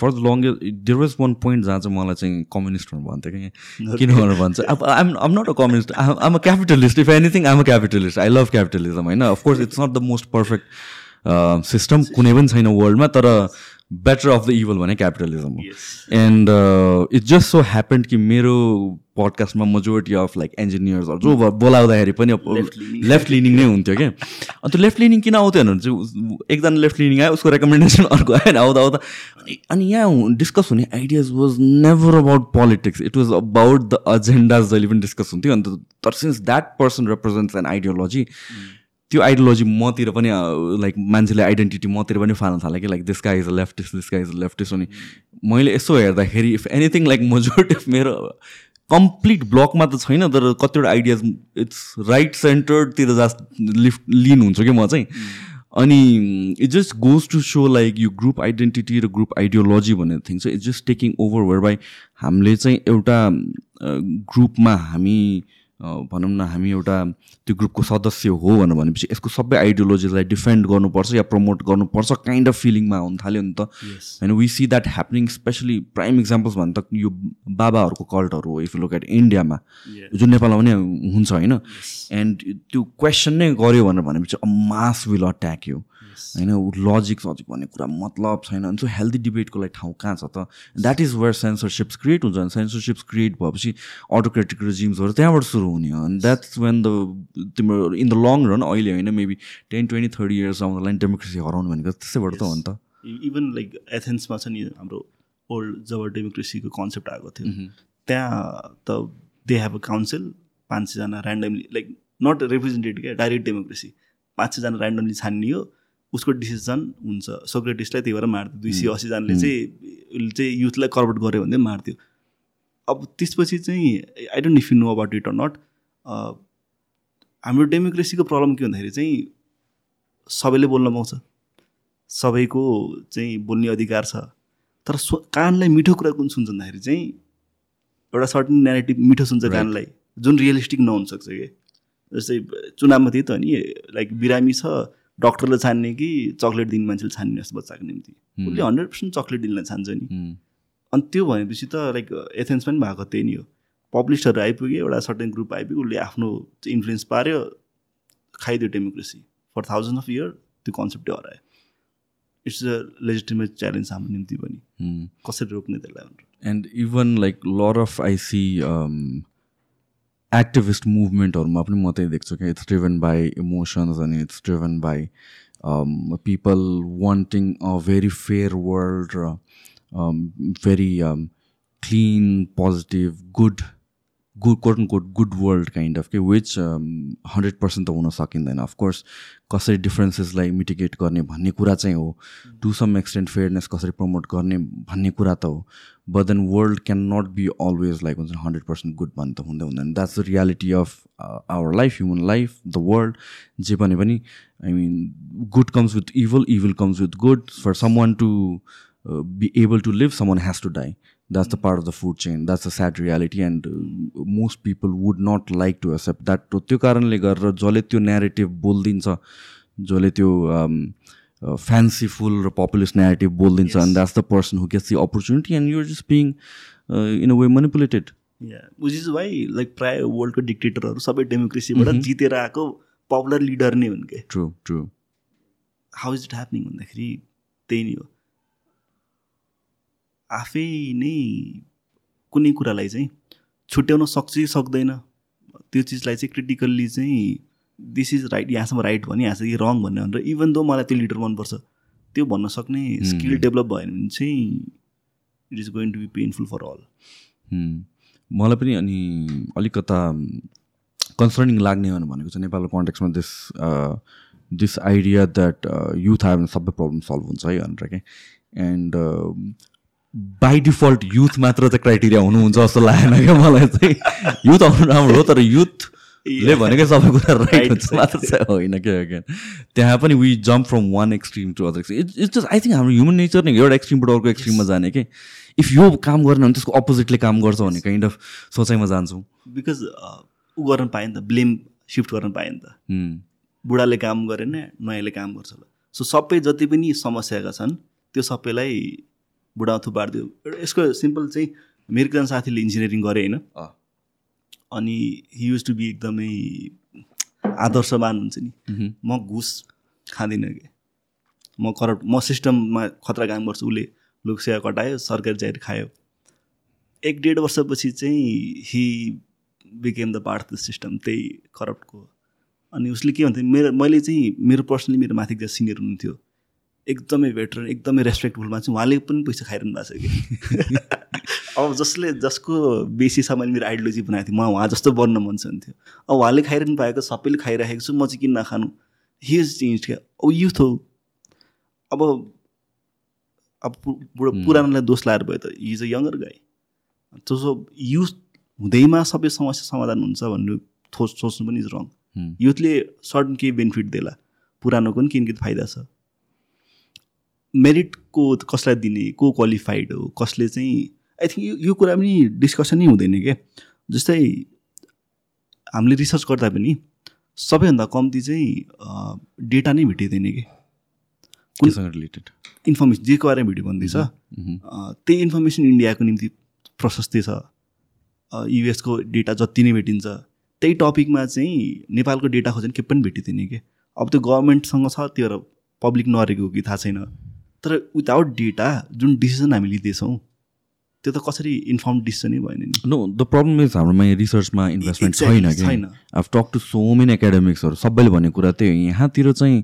Speaker 2: for the long there was one point जहाँ चाहिँ मलाई चाहिँ कम्युनिस्टहरू भन्थ्यो कि? किन भनेर भन्छ अब I'm am not a communist am a capitalist if anything am a capitalist I love capitalism होइन? Of course it's not the most perfect system कुनै पनि छैन वर्ल्डमा तर बेटर अफ द इभल भने क्यापिटलिजम हो. And it just so happened कि मेरो पडकास्टमा मेजोरिटी अफ लाइक इन्जिनियर्सहरू जो बोलाउँदाखेरि पनि. लेफ्ट लिनिङ नै हुन्थ्यो क्या? अन्त लेफ्ट लिनिङ किन आउँथ्यो भने चाहिँ एकजना लेफ्ट लिनिङ आयो उसको रेकमेन्डेसन अर्को आयो आउँदा आउँदा। अनि अनि यहाँ डिस्कस हुने ideas was never about politics it was about the agendas जहिले पनि डिस्कस हुन्थ्यो। अन्त तर since that person represents an ideology त्यो आइडियोलोजी मतिर पनि लाइक मान्छेले आइडेन्टिटी मतिर पनि फाल्न थाल्यो कि like this guy is a leftist this guy is a leftist अनि मैले यसो हेर्दाखेरि इफ एनिथिङ लाइक मेजोरिटी मेरो कम्प्लिट ब्लकमा त छैन तर कतिवटा आइडियाज इट्स राइट सेन्टरतिर जा लिफ्ट लिन हुन्छ कि म चाहिँ। अनि it just goes to so like यो ग्रुप आइडेन्टिटी र ग्रुप आइडियोलोजी भन्ने थिङ चाहिँ it's just taking over where by हामीले चाहिँ एउटा ग्रुपमा हामी भनौँ न हामी एउटा त्यो ग्रुपको सदस्य हो भनेर भनेपछि यसको सबै आइडियोलोजीलाई डिफेन्ड गर्नुपर्छ या प्रमोट गर्नुपर्छ काइन्ड अफ फिलिङमा हुन थाल्यो नि त. होइन we see that happening specially prime examples भने त यो बाबाहरूको कल्टहरू हो इफ यु लुक एट इन्डियामा. जुन नेपालमा पनि हुन्छ होइन एन्ड त्यो क्वेसन नै गऱ्यो भनेर भनेपछि a mass will attack you होइन लजिक सजिक भन्ने कुरा मतलब छैन। अनि सो हेल्दी डिबेटको लागि ठाउँ कहाँ छ त? That is where censorships create हुन्छ। अनि सेन्सरसिप्स क्रिएट भएपछि अटोक्रेटिक रिजिम्सहरू त्यहाँबाट सुरु हुने हो। अनि द्याट्स वेन द तिम्रो इन द लङ रन अहिले होइन maybe ten twenty thirty years आउन लाइन डेमोक्रेसी हराउनु भनेको त्यसैबाट त हो नि त।
Speaker 3: इभन लाइक एथेन्समा छ नि हाम्रो ओल्ड जब डेमोक्रेसीको कन्सेप्ट आएको थियो। त्यहाँ त दे हेभ अ काउन्सिल पाँच सयजना ऱ्यान्डमली लाइक नट रिप्रेजेन्टेड क्या डाइरेक्ट डेमोक्रेसी पाँच सयजना ऱ्यान्डमली छानियो। उसको डिसिजन हुन्छ। सोक्रेटिसलाई त्यही भएर मार्थ्यो। दुई सय असीजनाले चाहिँ उसले चाहिँ युथलाई करप्ट गऱ्यो भने मार्थ्यो। अब त्यसपछि चाहिँ I don't if you know about it or not हाम्रो डेमोक्रेसीको प्रब्लम के भन्दाखेरि चाहिँ सबैले बोल्न पाउँछ। सबैको चाहिँ बोल्ने अधिकार छ। तर सो कानलाई मिठो कुरा कुन सुन्छ भन्दाखेरि चाहिँ एउटा सर्टन नेगेटिभ मिठो सुन्छ. कानलाई जुन रियलिस्टिक नहुन सक्छ कि? जस्तै चुनावमा त्यही त नि लाइक बिरामी छ डक्टरले छान्ने कि चक्लेट दिने मान्छेले छान्ने जस्तो बच्चाको निम्ति? उसले हन्ड्रेड पर्सेन्ट चक्लेट दिनलाई छान्छ नि. अनि त्यो भनेपछि त लाइक एथेन्स पनि भएको त्यही नि हो। पब्लिस्टहरू आइपुग्यो एउटा सर्टेन ग्रुप आइपुग्यो उसले आफ्नो इन्फ्लुएन्स पार्यो खाइदियो democracy for thousand of year त्यो कन्सेप्टै हरायो। इट्स अ लेजिटिमेट च्यालेन्ज हाम्रो निम्ति पनि. कसरी रोक्ने त्यसलाई भनेर।
Speaker 2: And even like lot of I see activist मुभमेन्टहरूमा पनि म त्यही देख्छु क्या। इट्स ड्रिभन बाई इमोसन्स अनि it's driven by people wanting a very fair world र very clean positive good good quote quote good world kind of के which hundred percent त हुन सकिँदैन। अफकोर्स कसरी डिफ्रेन्सेसलाई मिटिगेट गर्ने भन्ने कुरा चाहिँ हो। टु सम एक्सटेन्ट फेयरनेस कसरी प्रमोट गर्ने भन्ने कुरा त हो। But then world can not be always like हुन्छ हन्ड्रेड पर्सेन्ट गुड भन्ने त हुँदै हुँदैन। That's the reality of our life human life the world जे भने पनि I mean good comes with evil evil comes with good for someone to be able to live someone has to die that's the part of the food chain. That's a sad reality. And uh, most people would not like to accept that. त्यो कारणले गरेर जसले त्यो narrative बोलिदिन्छ जसले त्यो fanciful र populist narrative बोलिदिन्छ and that's the person who gets the opportunity and you're just being in a way manipulated
Speaker 3: which is why like प्रायः वर्ल्डको डिक्टेटरहरू सबै डेमोक्रेसीबाट जितेर आएको पपुलर लिडर नै हुन् क्या
Speaker 2: true true
Speaker 3: how is it happening भन्दाखेरि त्यही नै हो। आफै नै कुनै कुरालाई चाहिँ छुट्याउन सक्छ कि सक्दैन। त्यो चिजलाई चाहिँ क्रिटिकल्ली चाहिँ दिस इज राइट यहाँसम्म राइट भने यहाँ चाहिँ रङ भन्ने भनेर। इभन दो मलाई त्यो लिडर मनपर्छ त्यो भन्न सक्ने स्किल डेभलप भयो भने चाहिँ it is going to be painful for all
Speaker 2: मलाई पनि अनि अलिकता कन्सर्निङ लाग्ने भनेको चाहिँ नेपालको कन्टेक्समा this this idea that youth आयो भने सबै प्रब्लम सल्भ हुन्छ है भनेर क्या एन्ड बाई डिफल्ट युथ मात्र चाहिँ क्राइटेरिया हुनुहुन्छ जस्तो लागेन क्या मलाई चाहिँ। युथ आउनु राम्रो हो तर युथले भनेकै सबै कुरा राइट हुन्छ मात्र चाहिँ होइन क्या क्या। त्यहाँ पनि we jump from one extreme to other extreme it's just I think हाम्रो ह्युमन नेचर नै एउटा एक्सट्रिमबाट अर्को एक्सट्रिममा जाने कि। इफ यो काम गरेन भने त्यसको अपोजिटले काम गर्छ भन्ने काइन्ड अफ सोचाइमा जान्छौँ।
Speaker 3: बिकज ऊ गर्न पायो नि त ब्लेम सिफ्ट गर्न पायो नि त बुढाले काम गरेन नयाँले काम गर्छ होला। सो सबै जति पनि समस्याका छन् त्यो सबैलाई बुढा थुपारिदियो एउटा यसको सिम्पल चाहिँ मेरो एकजना साथीले इन्जिनियरिङ गरे होइन। अनि हि युज टु बी एकदमै आदर्शवान हुन्छ नि। म घुस खाँदिनँ कि? म करप्ट म सिस्टममा खतरा काम गर्छु उसले लोकसेवा कटायो सरकारी जागिर खायो। एक डेढ वर्षपछि चाहिँ he became the part of the system त्यही करप्टको। अनि उसले के भन्थ्यो मेरो मैले चाहिँ मेरो पर्सनली मेरो माथि एकजना सिनियर हुनुहुन्थ्यो। एकदमै बेटर एकदमै रेस्पेक्टफुलमा चाहिँ उहाँले पनि पैसा खाइरहनु भएको छ कि? अब जसले जसको बेसिसमा मैले मेरो आइडियोलोजी बनाएको थिएँ म उहाँ जस्तो बन्न मन छ थियो। अब उहाँले खाइरहनु पाएको सबैले खाइराखेको छु म चाहिँ किन नखानु? हि इज चेन्ज क्या? अब युथ हो। अब अब बुढो. पुरानोलाई दोष लाएर भयो त। इज अ यङ्गर गाई जसो युथ हुँदैमा सबै समस्या समाधान हुन्छ भन्ने थोच सोच्नु पनि इज रङ. युथले सर्टन केही बेनिफिट देला। पुरानोको पनि किन किन फाइदा छ। मेरिटको कसलाई दिने को क्वालिफाइड हो कसले चाहिँ आई थिङ्क यो यो कुरा पनि डिस्कसनै हुँदैन क्या जस्तै हामीले रिसर्च गर्दा पनि सबैभन्दा कम्ती चाहिँ डेटा नै भेटिँदैन कि? कुन-
Speaker 2: केसँग रिलेटेड
Speaker 3: इन्फर्मेसन जेको बारेमा भिडियो भन्दैछ त्यही इन्फर्मेसन इन्डियाको निम्ति प्रशस्तै छ। युएसको डेटा जति नै भेटिन्छ त्यही टपिकमा चाहिँ नेपालको डेटा खोजेर के पनि भेटिँदैन कि? अब त्यो गभर्मेन्टसँग छ त्यो पब्लिक नरहेको हो कि थाहा छैन। तर विदाउट डेटा जुन डिसिजन हामी लिँदैछौँ त्यो त कसरी इन्फर्म डिसिजनै भएन नि।
Speaker 2: नो द प्रब्लम इज हाम्रोमा यहाँ रिसर्चमा इन्भेस्टमेन्ट छैन कि।
Speaker 3: छैन।
Speaker 2: I've talk to so many एकाडेमिक्सहरू सबैले भनेको कुरा त्यही हो। यहाँतिर चाहिँ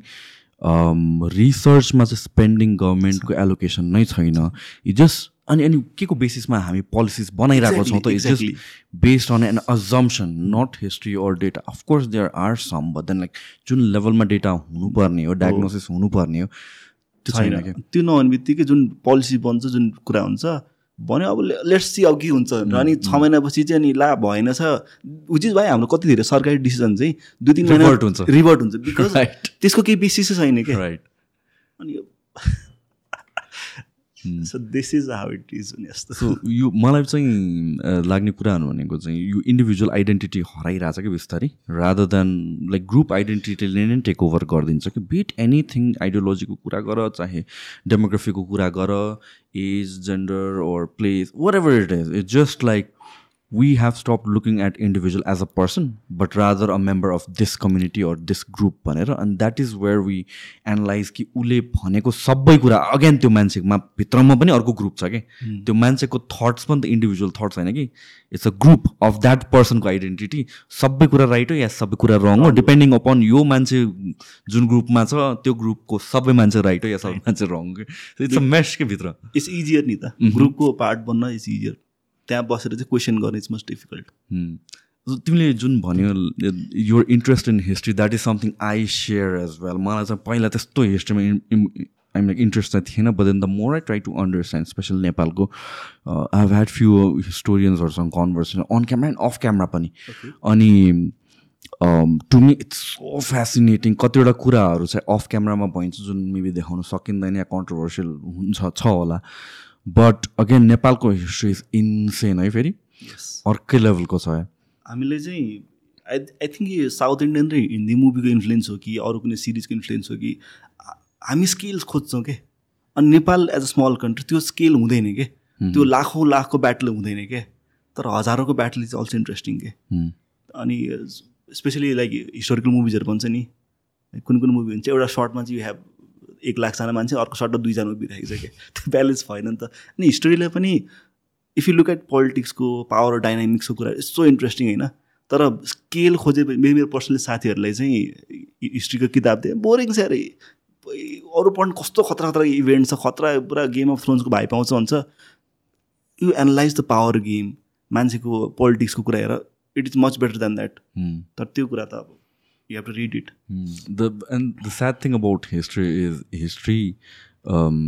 Speaker 2: रिसर्चमा चाहिँ स्पेन्डिङ गभर्मेन्टको एलोकेसन नै छैन। जस्ट अनि अनि के को बेसिसमा हामी पोलिसिज बनाइरहेको छौँ त? It's just based on an assumption not history or data of course there are some but then like जुन लेभलमा डेटा हुनुपर्ने हो डायग्नोसिस हुनुपर्ने हो छैन।
Speaker 3: त्यो नहुने बित्तिकै जुन पोलिसी बन्छ जुन कुरा हुन्छ भन्यो अब लेट्स सी अब के हुन्छ। भनेर अनि छ महिनापछि चाहिँ अनि ला भएन छ। उचित भयो हाम्रो कति धेरै सरकारी डिसिजन चाहिँ दुई तिन महिना। रिभर्ट हुन्छ। बिकज त्यसको केही बेसिसै छैन क्या।
Speaker 2: राइट
Speaker 3: अनि so this is how it is जस्तो
Speaker 2: सो यो मलाई चाहिँ लाग्ने कुराहरू भनेको चाहिँ यो इन्डिभिजुअल आइडेन्टिटी हराइरहेछ कि बिस्तारै? रादर देन लाइक ग्रुप आइडेन्टिटीले नै टेक ओभर गरिदिन्छ कि? बिट एनिथिङ आइडियोलोजीको कुरा गर चाहे डेमोग्राफीको कुरा गर age gender or place whatever it is it's just like we have stopped looking at individual as a person but rather a member of this community or this group भनेर। And that is where we analyze कि उसले भनेको सबै कुरा again त्यो मान्छेमा भित्रमा पनि अर्को ग्रुप छ कि? त्यो मान्छेको थट्स पनि त इन्डिभिजुअल थट्स होइन कि? It's a group of that पर्सनको identity सबै कुरा राइट हो या सबै कुरा रङ हो? डिपेन्डिङ अपन यो मान्छे जुन ग्रुपमा छ त्यो ग्रुपको सबै मान्छे राइट हो या सबै मान्छे रङ इट्स अ मेस के भित्र।
Speaker 3: इट्स इजियर नि त। ग्रुपको पार्ट बन्न इट्स इजियर त्यहाँ बसेर चाहिँ क्वेसन गर्ने इट्स मस्ट डिफिकल्ट
Speaker 2: तिमीले जुन भन्यो your interest in history that is something I share as well मलाई चाहिँ पहिला त्यस्तो हिस्ट्रीमा आइम लाइक इन्ट्रेस्ट चाहिँ थिएन but then the more I try to understand specially नेपालको I have had few हिस्टोरियन्सहरूसँग conversation on camera and off camera पनि. अनि to me it's so fascinating कतिवटा कुराहरू चाहिँ अफ क्यामरामा भइन्छ जुन मेबी देखाउन सकिँदैन या कन्ट्रोभर्सियल हुन्छ छ होला. बट अगेन नेपालको हिस्ट्री इज इन्सेन है फेरि? अर्कै लेभलको छ
Speaker 3: हामीले चाहिँ आई आई थिङ्क यो साउथ इन्डियन र हिन्दी मुभीको इन्फ्लुएन्स हो कि अरू कुनै सिरिजको इन्फ्लुएन्स हो कि हामी स्केल्स खोज्छौँ के? अनि Nepal as a small country त्यो स्केल हुँदैन के? त्यो लाखौँ लाखको ब्याटल हुँदैन के? तर हजारौँको ब्याटल इज अल्सो इन्ट्रेस्टिङ के. अनि स्पेसली लाइक हिस्टोरिकल मुभिजहरू भन्छ नि। कुन कुन मुभी हुन्छ एउटा सर्टमा चाहिँ यु हेभ एक लाखजना मान्छे अर्को सर्टमा दुईजना उभिरहेको छ क्या। त्यो ब्यालेन्स भएन नि त। अनि हिस्टोरीलाई पनि इफ यु लुक एट पोलिटिक्सको पावर डाइनामिक्सको कुरा सो इन्ट्रेस्टिङ होइन। तर स्केल खोजे मेरो मेरो पर्सनली साथीहरूलाई चाहिँ हिस्ट्रीको किताब दिएँ। बोरिङ छ अरे। अरू पढ्नु कस्तो खतरा खतरा इभेन्ट छ। खतरा पुरा गेम अफ थ्रोन्सको भाइ पाउँछ भन्छ। You analyse the power game मान्छेको पोलिटिक्सको कुरा हेर। It is much better than that. तर त्यो कुरा त अब you have to read it
Speaker 2: Hmm. The and the sad thing about history is history. Um,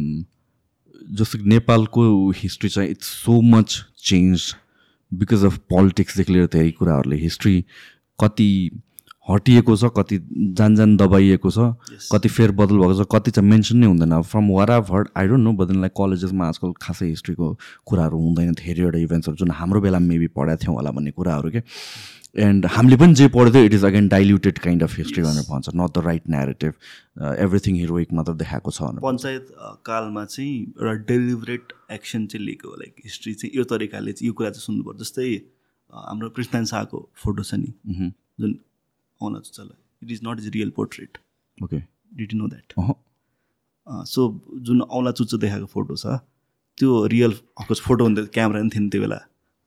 Speaker 2: like नेपालको हिस्ट्री चाहिँ it's so much change because of पोलिटिक्सदेखि लिएर धेरै कुराहरूले हिस्ट्री कति हटिएको छ कति जान जान दबाइएको छ. कति फेरबदल भएको छ कति चाहिँ मेन्सन नै हुँदैन from where I've heard I don't know but like कलेजेसमा आजकल खासै हिस्ट्रीको कुराहरू हुँदैन धेरैवटा इभेन्ट्सहरू जुन हाम्रो बेलामा मेबी पढाएको थियौँ होला भन्ने कुराहरू के एन्ड हामीले पनि जे पढ्यो थियो it is again diluted kind of history भनेर भन्छ. Not the right narrative everything heroic मात्र देखाएको छ
Speaker 3: पञ्चायत कालमा चाहिँ एउटा डेलिभरेट एक्सन चाहिँ लिएको लाइक हिस्ट्री चाहिँ यो तरिकाले चाहिँ यो कुरा चाहिँ सुन्नुपर्छ जस्तै अ, हाम्रो पृथ्वीनारायण शाहको फोटो छ नि. जुन आउन चल it is not is real portrait
Speaker 2: okay
Speaker 3: did know that so जुन औँला चुच्चो देखाएको फोटो छ त्यो रियल अफकोर्स फोटो हुँदा क्यामेरा पनि थिएन त्यो बेला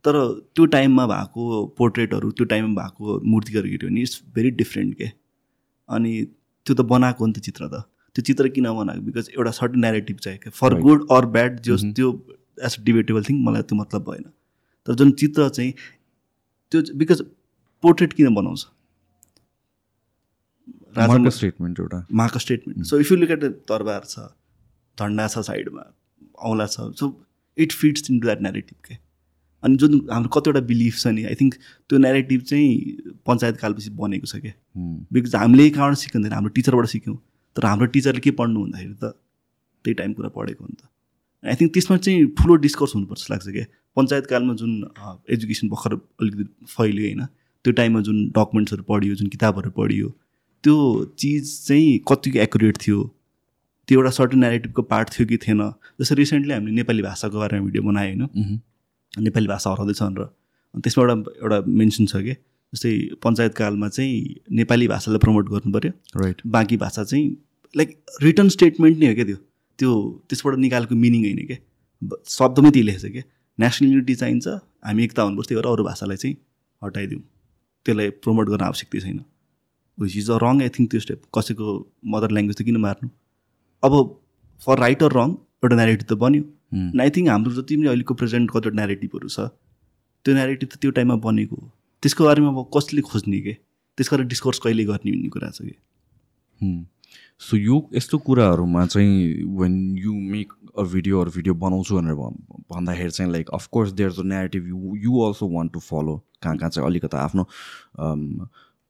Speaker 3: तर त्यो टाइममा भएको पोर्ट्रेटहरू त्यो टाइममा भएको मूर्तिहरू हेऱ्यो भने इट्स भेरी डिफ्रेन्ट के? अनि त्यो त बनाएको हो नि त चित्र त। त्यो चित्र किन बनाएको? बिकज एउटा सर्टन नेरेटिभ चाहियो for
Speaker 2: Right.
Speaker 3: Good or bad जो
Speaker 2: Mhm.
Speaker 3: त्यो एज अ डिबेटेबल थिङ मलाई त्यो मतलब भएन। तर जुन चित्र चाहिँ त्यो बिकज पोर्ट्रेट किन बनाउँछ? राजा
Speaker 2: मार्क स्टेटमेन्ट एउटा।
Speaker 3: Mark statement so if you look at तरबार छ झन्डा छ साइडमा औँला छ so it fits into that narrative के अनि जुन हाम्रो कतिवटा बिलिफ छ नि आई थिङ्क त्यो नेरेटिभ चाहिँ पञ्चायत कालपछि बनेको छ क्या. बिकज हामीले कहाँबाट सिकिँदैन हाम्रो टिचरबाट सिक्यौँ। तर हाम्रो टिचरले के पढ्नु भन्दाखेरि त त्यही टाइम कुरा पढेको हो नि त। आई थिङ्क त्यसमा चाहिँ ठुलो डिस्कर्स हुनुपर्छ लाग्छ क्या। पञ्चायत कालमा जुन एजुकेसन भर्खर अलिकति फैल्यो होइन त्यो टाइममा जुन डकुमेन्ट्सहरू पढियो जुन किताबहरू पढियो त्यो चिज चाहिँ कतिको एकुरेट थियो। त्यो एउटा सर्टन नेरेटिभको पार्ट थियो कि थिएन। जस्तो रिसेन्टली हामीले नेपाली भाषाको बारेमा भिडियो बनायो होइन. नेपाली भाषा हराउँदैछ भनेर अनि त्यसमा एउटा एउटा मेन्सन छ कि जस्तै पञ्चायत कालमा चाहिँ नेपाली भाषालाई प्रमोट गर्नु पऱ्यो
Speaker 2: राइट
Speaker 3: बाँकी भाषा चाहिँ लाइक रिटर्न स्टेटमेन्ट नै हो क्या त्यो। त्यो त्यसबाट निकालेको मिनिङ होइन क्या शब्दमै त्यही लेखेको छ क्या नेसनल युनिटी चाहिन्छ हामी एकता हुनुपर्छ त्यही भएर अरू भाषालाई चाहिँ हटाइदिउँ। त्यसलाई प्रमोट गर्न आवश्यकता छैन। Which is a wrong I think त्यो स्टेप कसैको मदर ल्याङ्ग्वेज त किन मार्नु? अब फर राइट अर रङ एउटा नेरेटिभ त बन्यो. आई थिङ्क हाम्रो जति पनि अहिलेको प्रेजेन्ट कतिवटा नेरेटिभहरू छ त्यो नेरेटिभ त त्यो टाइममा बनेको हो। त्यसको बारेमा अब कसले खोज्ने के? त्यसको बारेमा डिस्कोर्स कहिले गर्ने भन्ने कुरा छ कि?
Speaker 2: सो यो यस्तो कुराहरूमा चाहिँ when you make a video अरू भिडियो बनाउँछु भनेर भन्- भन्दाखेरि चाहिँ like of course there a narrative you you also want to follow कहाँ कहाँ चाहिँ अलिकति आफ्नो अम,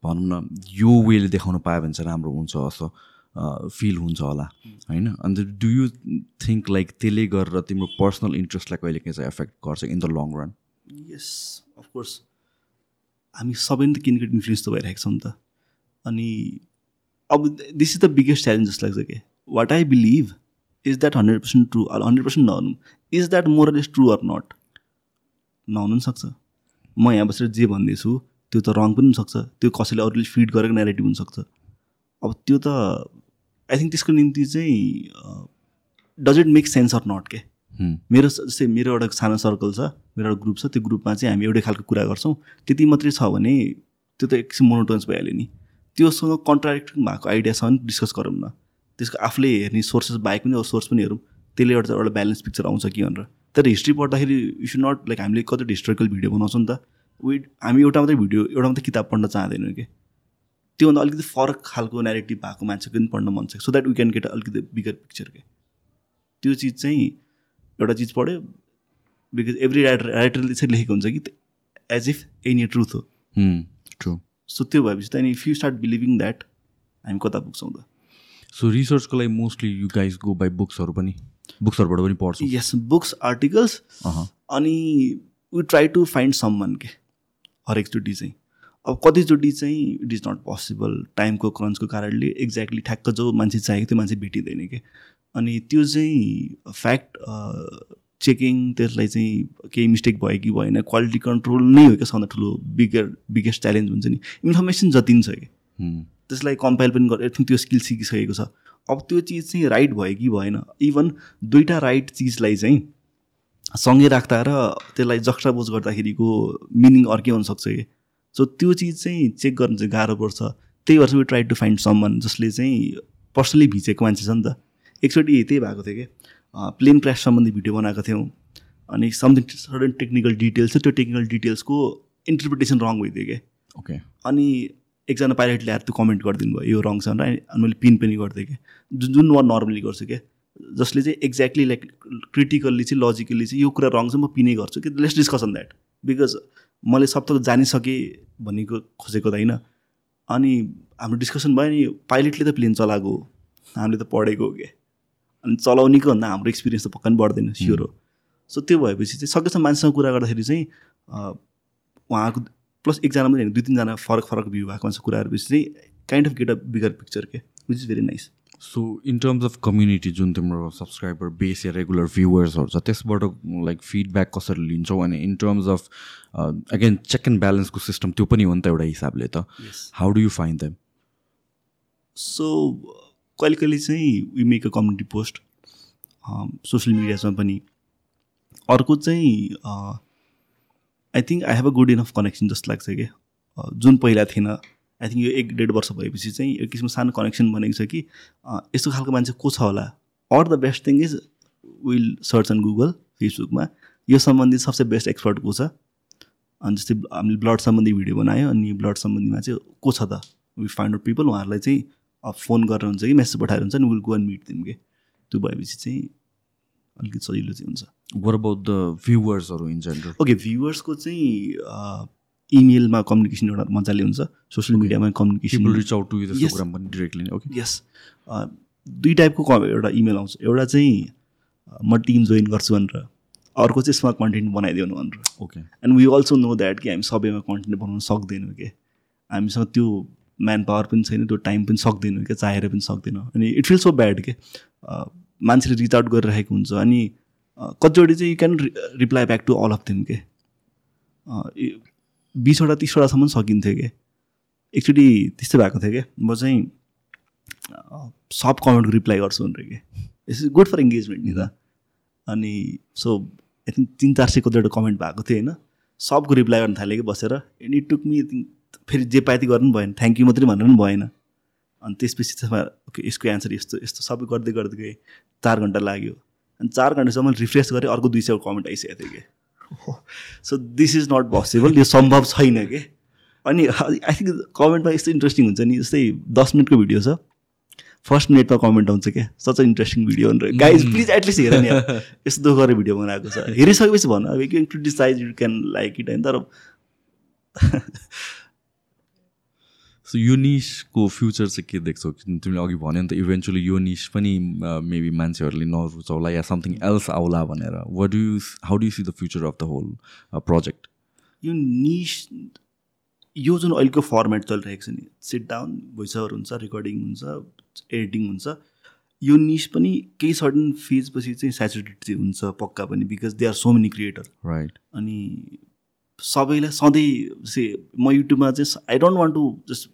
Speaker 2: भनौँ न यो वेले देखाउन पायो भने चाहिँ राम्रो हुन्छ जस्तो फिल हुन्छ होला होइन? अन्त डु यु थिङ्क लाइक त्यसले गरेर तिम्रो पर्सनल इन्ट्रेस्टलाई कहिले काहीँ चाहिँ एफेक्ट गर्छ in the long run
Speaker 3: yes of course हामी सबै नै त किनकि इन्फ्लुएन्स त भइरहेको छौँ नि त। अनि अब this is the biggest challenge जस्तो लाग्छ कि? What I believe is that hundred percent true hundred percent नहुनु is that moral is true or not नहुनु पनि सक्छ। म यहाँ बसेर जे भन्दैछु त्यो त रङ पनि हुनसक्छ। त्यो कसैले अरूले फिड गरेको नेरेटिभ हुनसक्छ। अब त्यो त आई थिङ्क त्यसको निम्ति चाहिँ does it make sense or not के? मेरो स- जस्तै मेरो एउटा सानो सर्कल छ मेरो एउटा ग्रुप छ त्यो ग्रुपमा चाहिँ हामी एउटै खालको कुरा गर्छौँ। त्यति मात्रै छ भने त्यो त एकछिन मोनोटोन्स भइहाल्यो नि। त्योसँग कन्ट्राडिक्टिङ भएको आइडिया छ भने डिस्कस गरौँ न। त्यसको आफूले हेर्ने सोर्सेस बाहेक पनि सोर्स पनि हेरौँ। त्यसले एउटा एउटा ब्यालेन्स पिक्चर आउँछ कि भनेर। तर हिस्ट्री पढ्दाखेरि यु सुड नट लाइक हामीले कति हिस्टोरिकल भिडियो बनाउँछौँ नि त। वी हामी एउटा मात्रै भिडियो एउटा मात्रै किताब पढ्न चाहँदैनौँ कि? त्योभन्दा अलिकति फरक खालको नेरेटिभ भएको मान्छेको पनि पढ्न मन छ। So that we can get अलिकति बिगर पिक्चर के। त्यो चिज चाहिँ एउटा चिज पढ्यो बिकज एभ्री राइटर राइटरले चाहिँ लेखेको हुन्छ कि एज इफ एनी ट्रुथ हो।
Speaker 2: ट्रु
Speaker 3: सो त्यो भएपछि त if you start believing that हामी कता पुग्छौँ त
Speaker 2: सो रिसर्चको लागि mostly you guys go by बुक्सहरू पनि बुक्सहरूबाट पनि पढ्छौँ।
Speaker 3: यस बुक्स आर्टिकल्स अनि we try to find someone के हरेकचोटि चाहिँ। अब कतिचोटि चाहिँ इट इज नट पोसिबल टाइमको क्रन्चको कारणले एक्ज्याक्टली ठ्याक्क जो मान्छे चाहिएको त्यो मान्छे भेटिँदैन कि। अनि त्यो चाहिँ फ्याक्ट चेकिङ त्यसलाई चाहिँ केही मिस्टेक भयो कि भएन क्वालिटी कन्ट्रोल नै हो क्या सबभन्दा ठुलो बिगर बिगेस्ट च्यालेन्ज हुन्छ नि। इन्फर्मेसन जति पनि छ कि. त्यसलाई कम्पाइल पनि गरेर त्यो स्किल सिकिसकेको छ। अब त्यो चिज चाहिँ राइट भयो कि भएन इभन दुईवटा राइट चिजलाई चाहिँ सँगै राख्दा र त्यसलाई जक्टाबोज गर्दाखेरिको मिनिङ अर्कै हुनसक्छ कि। सो त्यो चिज चाहिँ चेक गर्नु चाहिँ गाह्रो पर्छ। त्यही भएर चाहिँ ट्राई टु फाइन्ड समन जसले चाहिँ पर्सनली भिजेको मान्छे छ नि त। एकचोटि त्यही भएको थियो कि? प्लेन क्रास सम्बन्धी भिडियो बनाएको थियौँ। अनि समथिङ सर्टन टेक्निकल डिटेल्स छ त्यो टेक्निकल डिटेल्सको इन्टरप्रिटेसन रङ भइदियो क्या
Speaker 2: ओके
Speaker 3: अनि एकजना पाइलटले आएर त्यो कमेन्ट गरिदिनु भयो। यो रङ छ भनेर। अनि मैले पिन पनि गरिदिएँ क्या जुन जुन म नर्मली गर्छु क्या जसले चाहिँ एक्ज्याक्टली लाइक क्रिटिकल्ली चाहिँ लजिकल्ली चाहिँ यो कुरा रङ चाहिँ म पिनै गर्छु कि? Let's discuss on that because मैले सब त जानिसकेँ भनेको खोजेको त होइन। अनि हाम्रो डिस्कसन भयो नि पाइलटले त प्लेन चलाएको हो। हामीले त पढेको हो क्या अनि चलाउनेको भन्दा हाम्रो एक्सपिरियन्स त पक्का पनि बढ्दैन स्योर हो। सो त्यो भएपछि चाहिँ सकेसम्म मान्छेसँग कुरा गर्दाखेरि चाहिँ उहाँको प्लस एकजना पनि होइन दुई तिनजना फरक फरक भ्यू भएको मान्छे कुरा गरेपछि चाहिँ kind of get a bigger picture के? Which is very nice
Speaker 2: so in terms of community जुन तिम्रो सब्सक्राइबर बेस या रेगुलर भ्युवर्सहरू छ त्यसबाट लाइक फिडब्याक कसरी लिन्छौ? अनि in terms of again check and ब्यालेन्सको system त्यो पनि हो नि त एउटा हिसाबले त। How do you find them
Speaker 3: so कहिले कहिले चाहिँ we make a community post social मिडियामा पनि। अर्को चाहिँ I think I have a good enough connection जस्तो लाग्छ कि? अ, जुन पहिला थिएन। आई थिङ्क यो एक डेढ वर्ष भएपछि चाहिँ एक किसिमको सानो कनेक्सन बनेको छ कि यस्तो खालको मान्छे को छ होला? Or the best thing is will search on Google फेसबुकमा यो सम्बन्धी सबसे बेस्ट एक्सपर्ट को छ? अनि जस्तै हामीले ब्लड सम्बन्धी भिडियो बनायो अनि ब्लड सम्बन्धीमा चाहिँ को छ त? वी फाइन्ड आउट पिपल उहाँहरूलाई चाहिँ अ, फोन गरेर हुन्छ कि मेसेज पठाएर हुन्छ नि विल गो एन्ड मिट दिम के त्यो भएपछि चाहिँ अलिकति सजिलो चाहिँ हुन्छ।
Speaker 2: वर अबाउट द भ्युवर्सहरू इन जेनरल
Speaker 3: ओके भ्युवर्सको चाहिँ इमेलमा कम्युनिकेसन एउटा मजाले हुन्छ सोसियल मिडियामा communication
Speaker 2: reach out to. Program पनि डिरेक्टली ओके
Speaker 3: यस दुई टाइपको क- एउटा इमेल आउँछ। एउटा चाहिँ म टिम जोइन गर्छु भनेर। अर्को चाहिँ यसमा कन्टेन्ट बनाइदिनु भनेर।
Speaker 2: Okay
Speaker 3: and we also know that कि हामी सबैमा कन्टेन्ट बनाउन सक्दैनौँ कि। हामीसँग त्यो म्यान पावर पनि छैन त्यो टाइम पनि सक्दैनौँ क्या चाहेर पनि सक्दैनौँ। अनि इट फिल सो ब्याड के। मान्छेले रिच आउट गरिरहेको हुन्छ अनि अ, कतिचोटि चाहिँ you can reply back to all of them के। बिसवटा तिसवटासम्म सकिन्थ्यो कि? एकचोटि त्यस्तै भएको थियो कि? म चाहिँ सब कमेन्टको रिप्लाई गर्छु भनेर कि? इट्स गुड फर इङ्गेजमेन्ट नि त। अनि सो आई थिङ्क तिन चार सय कतिवटा कमेन्ट भएको थियो होइन? सबको रिप्लाई गर्न थालेँ कि बसेर and it took me think फेरि जे पाए त्यही गर्नु पनि भएन। थ्याङ्क यू मात्रै भन्नु पनि भएन। अनि त्यसपछि त्यसमा ओके यसको एन्सर यस्तो यस्तो सबै गर्दै गर्दै गएँ। चार घन्टा लाग्यो। अनि चार घन्टासम्म रिफ्रेस गरेँ अर्को दुई सयको कमेन्ट आइसकेको थियो कि? So this is not possible यो सम्भव छैन कि? अनि आई थिङ्क कमेन्टमा यस्तो इन्ट्रेस्टिङ हुन्छ नि जस्तै दस मिनटको भिडियो छ। फर्स्ट मिनटमा कमेन्ट आउँछ क्या सच इन्ट्रेस्टिङ भिडियो भनेर गाइज प्लिज एटलिस्ट हेर नि। यस्तो दुःख गरेर भिडियो बनाएको छ। हेरिसकेपछि भन अब criticise you can like it होइन तर
Speaker 2: सो यो निसको फ्युचर चाहिँ के देख्छौ? किन तिमीले अघि भन्यो नि त इभेन्चुली यो निस पनि मेबी मान्छेहरूले नरुचाउला या समथिङ एल्स आउला भनेर। What do you how do you see the future of the whole project
Speaker 3: यो निस यो जुन अहिलेको फर्मेट चलिरहेको छ नि सिट डाउन भोइस ओभर हुन्छ रेकर्डिङ हुन्छ एडिटिङ हुन्छ यो निस पनि केही सर्टन फेजपछि चाहिँ सेचुरेटेड चाहिँ हुन्छ पक्का पनि because they are so many creator
Speaker 2: right
Speaker 3: अनि सबैलाई सधैँ से म युट्युबमा चाहिँ I don't want to just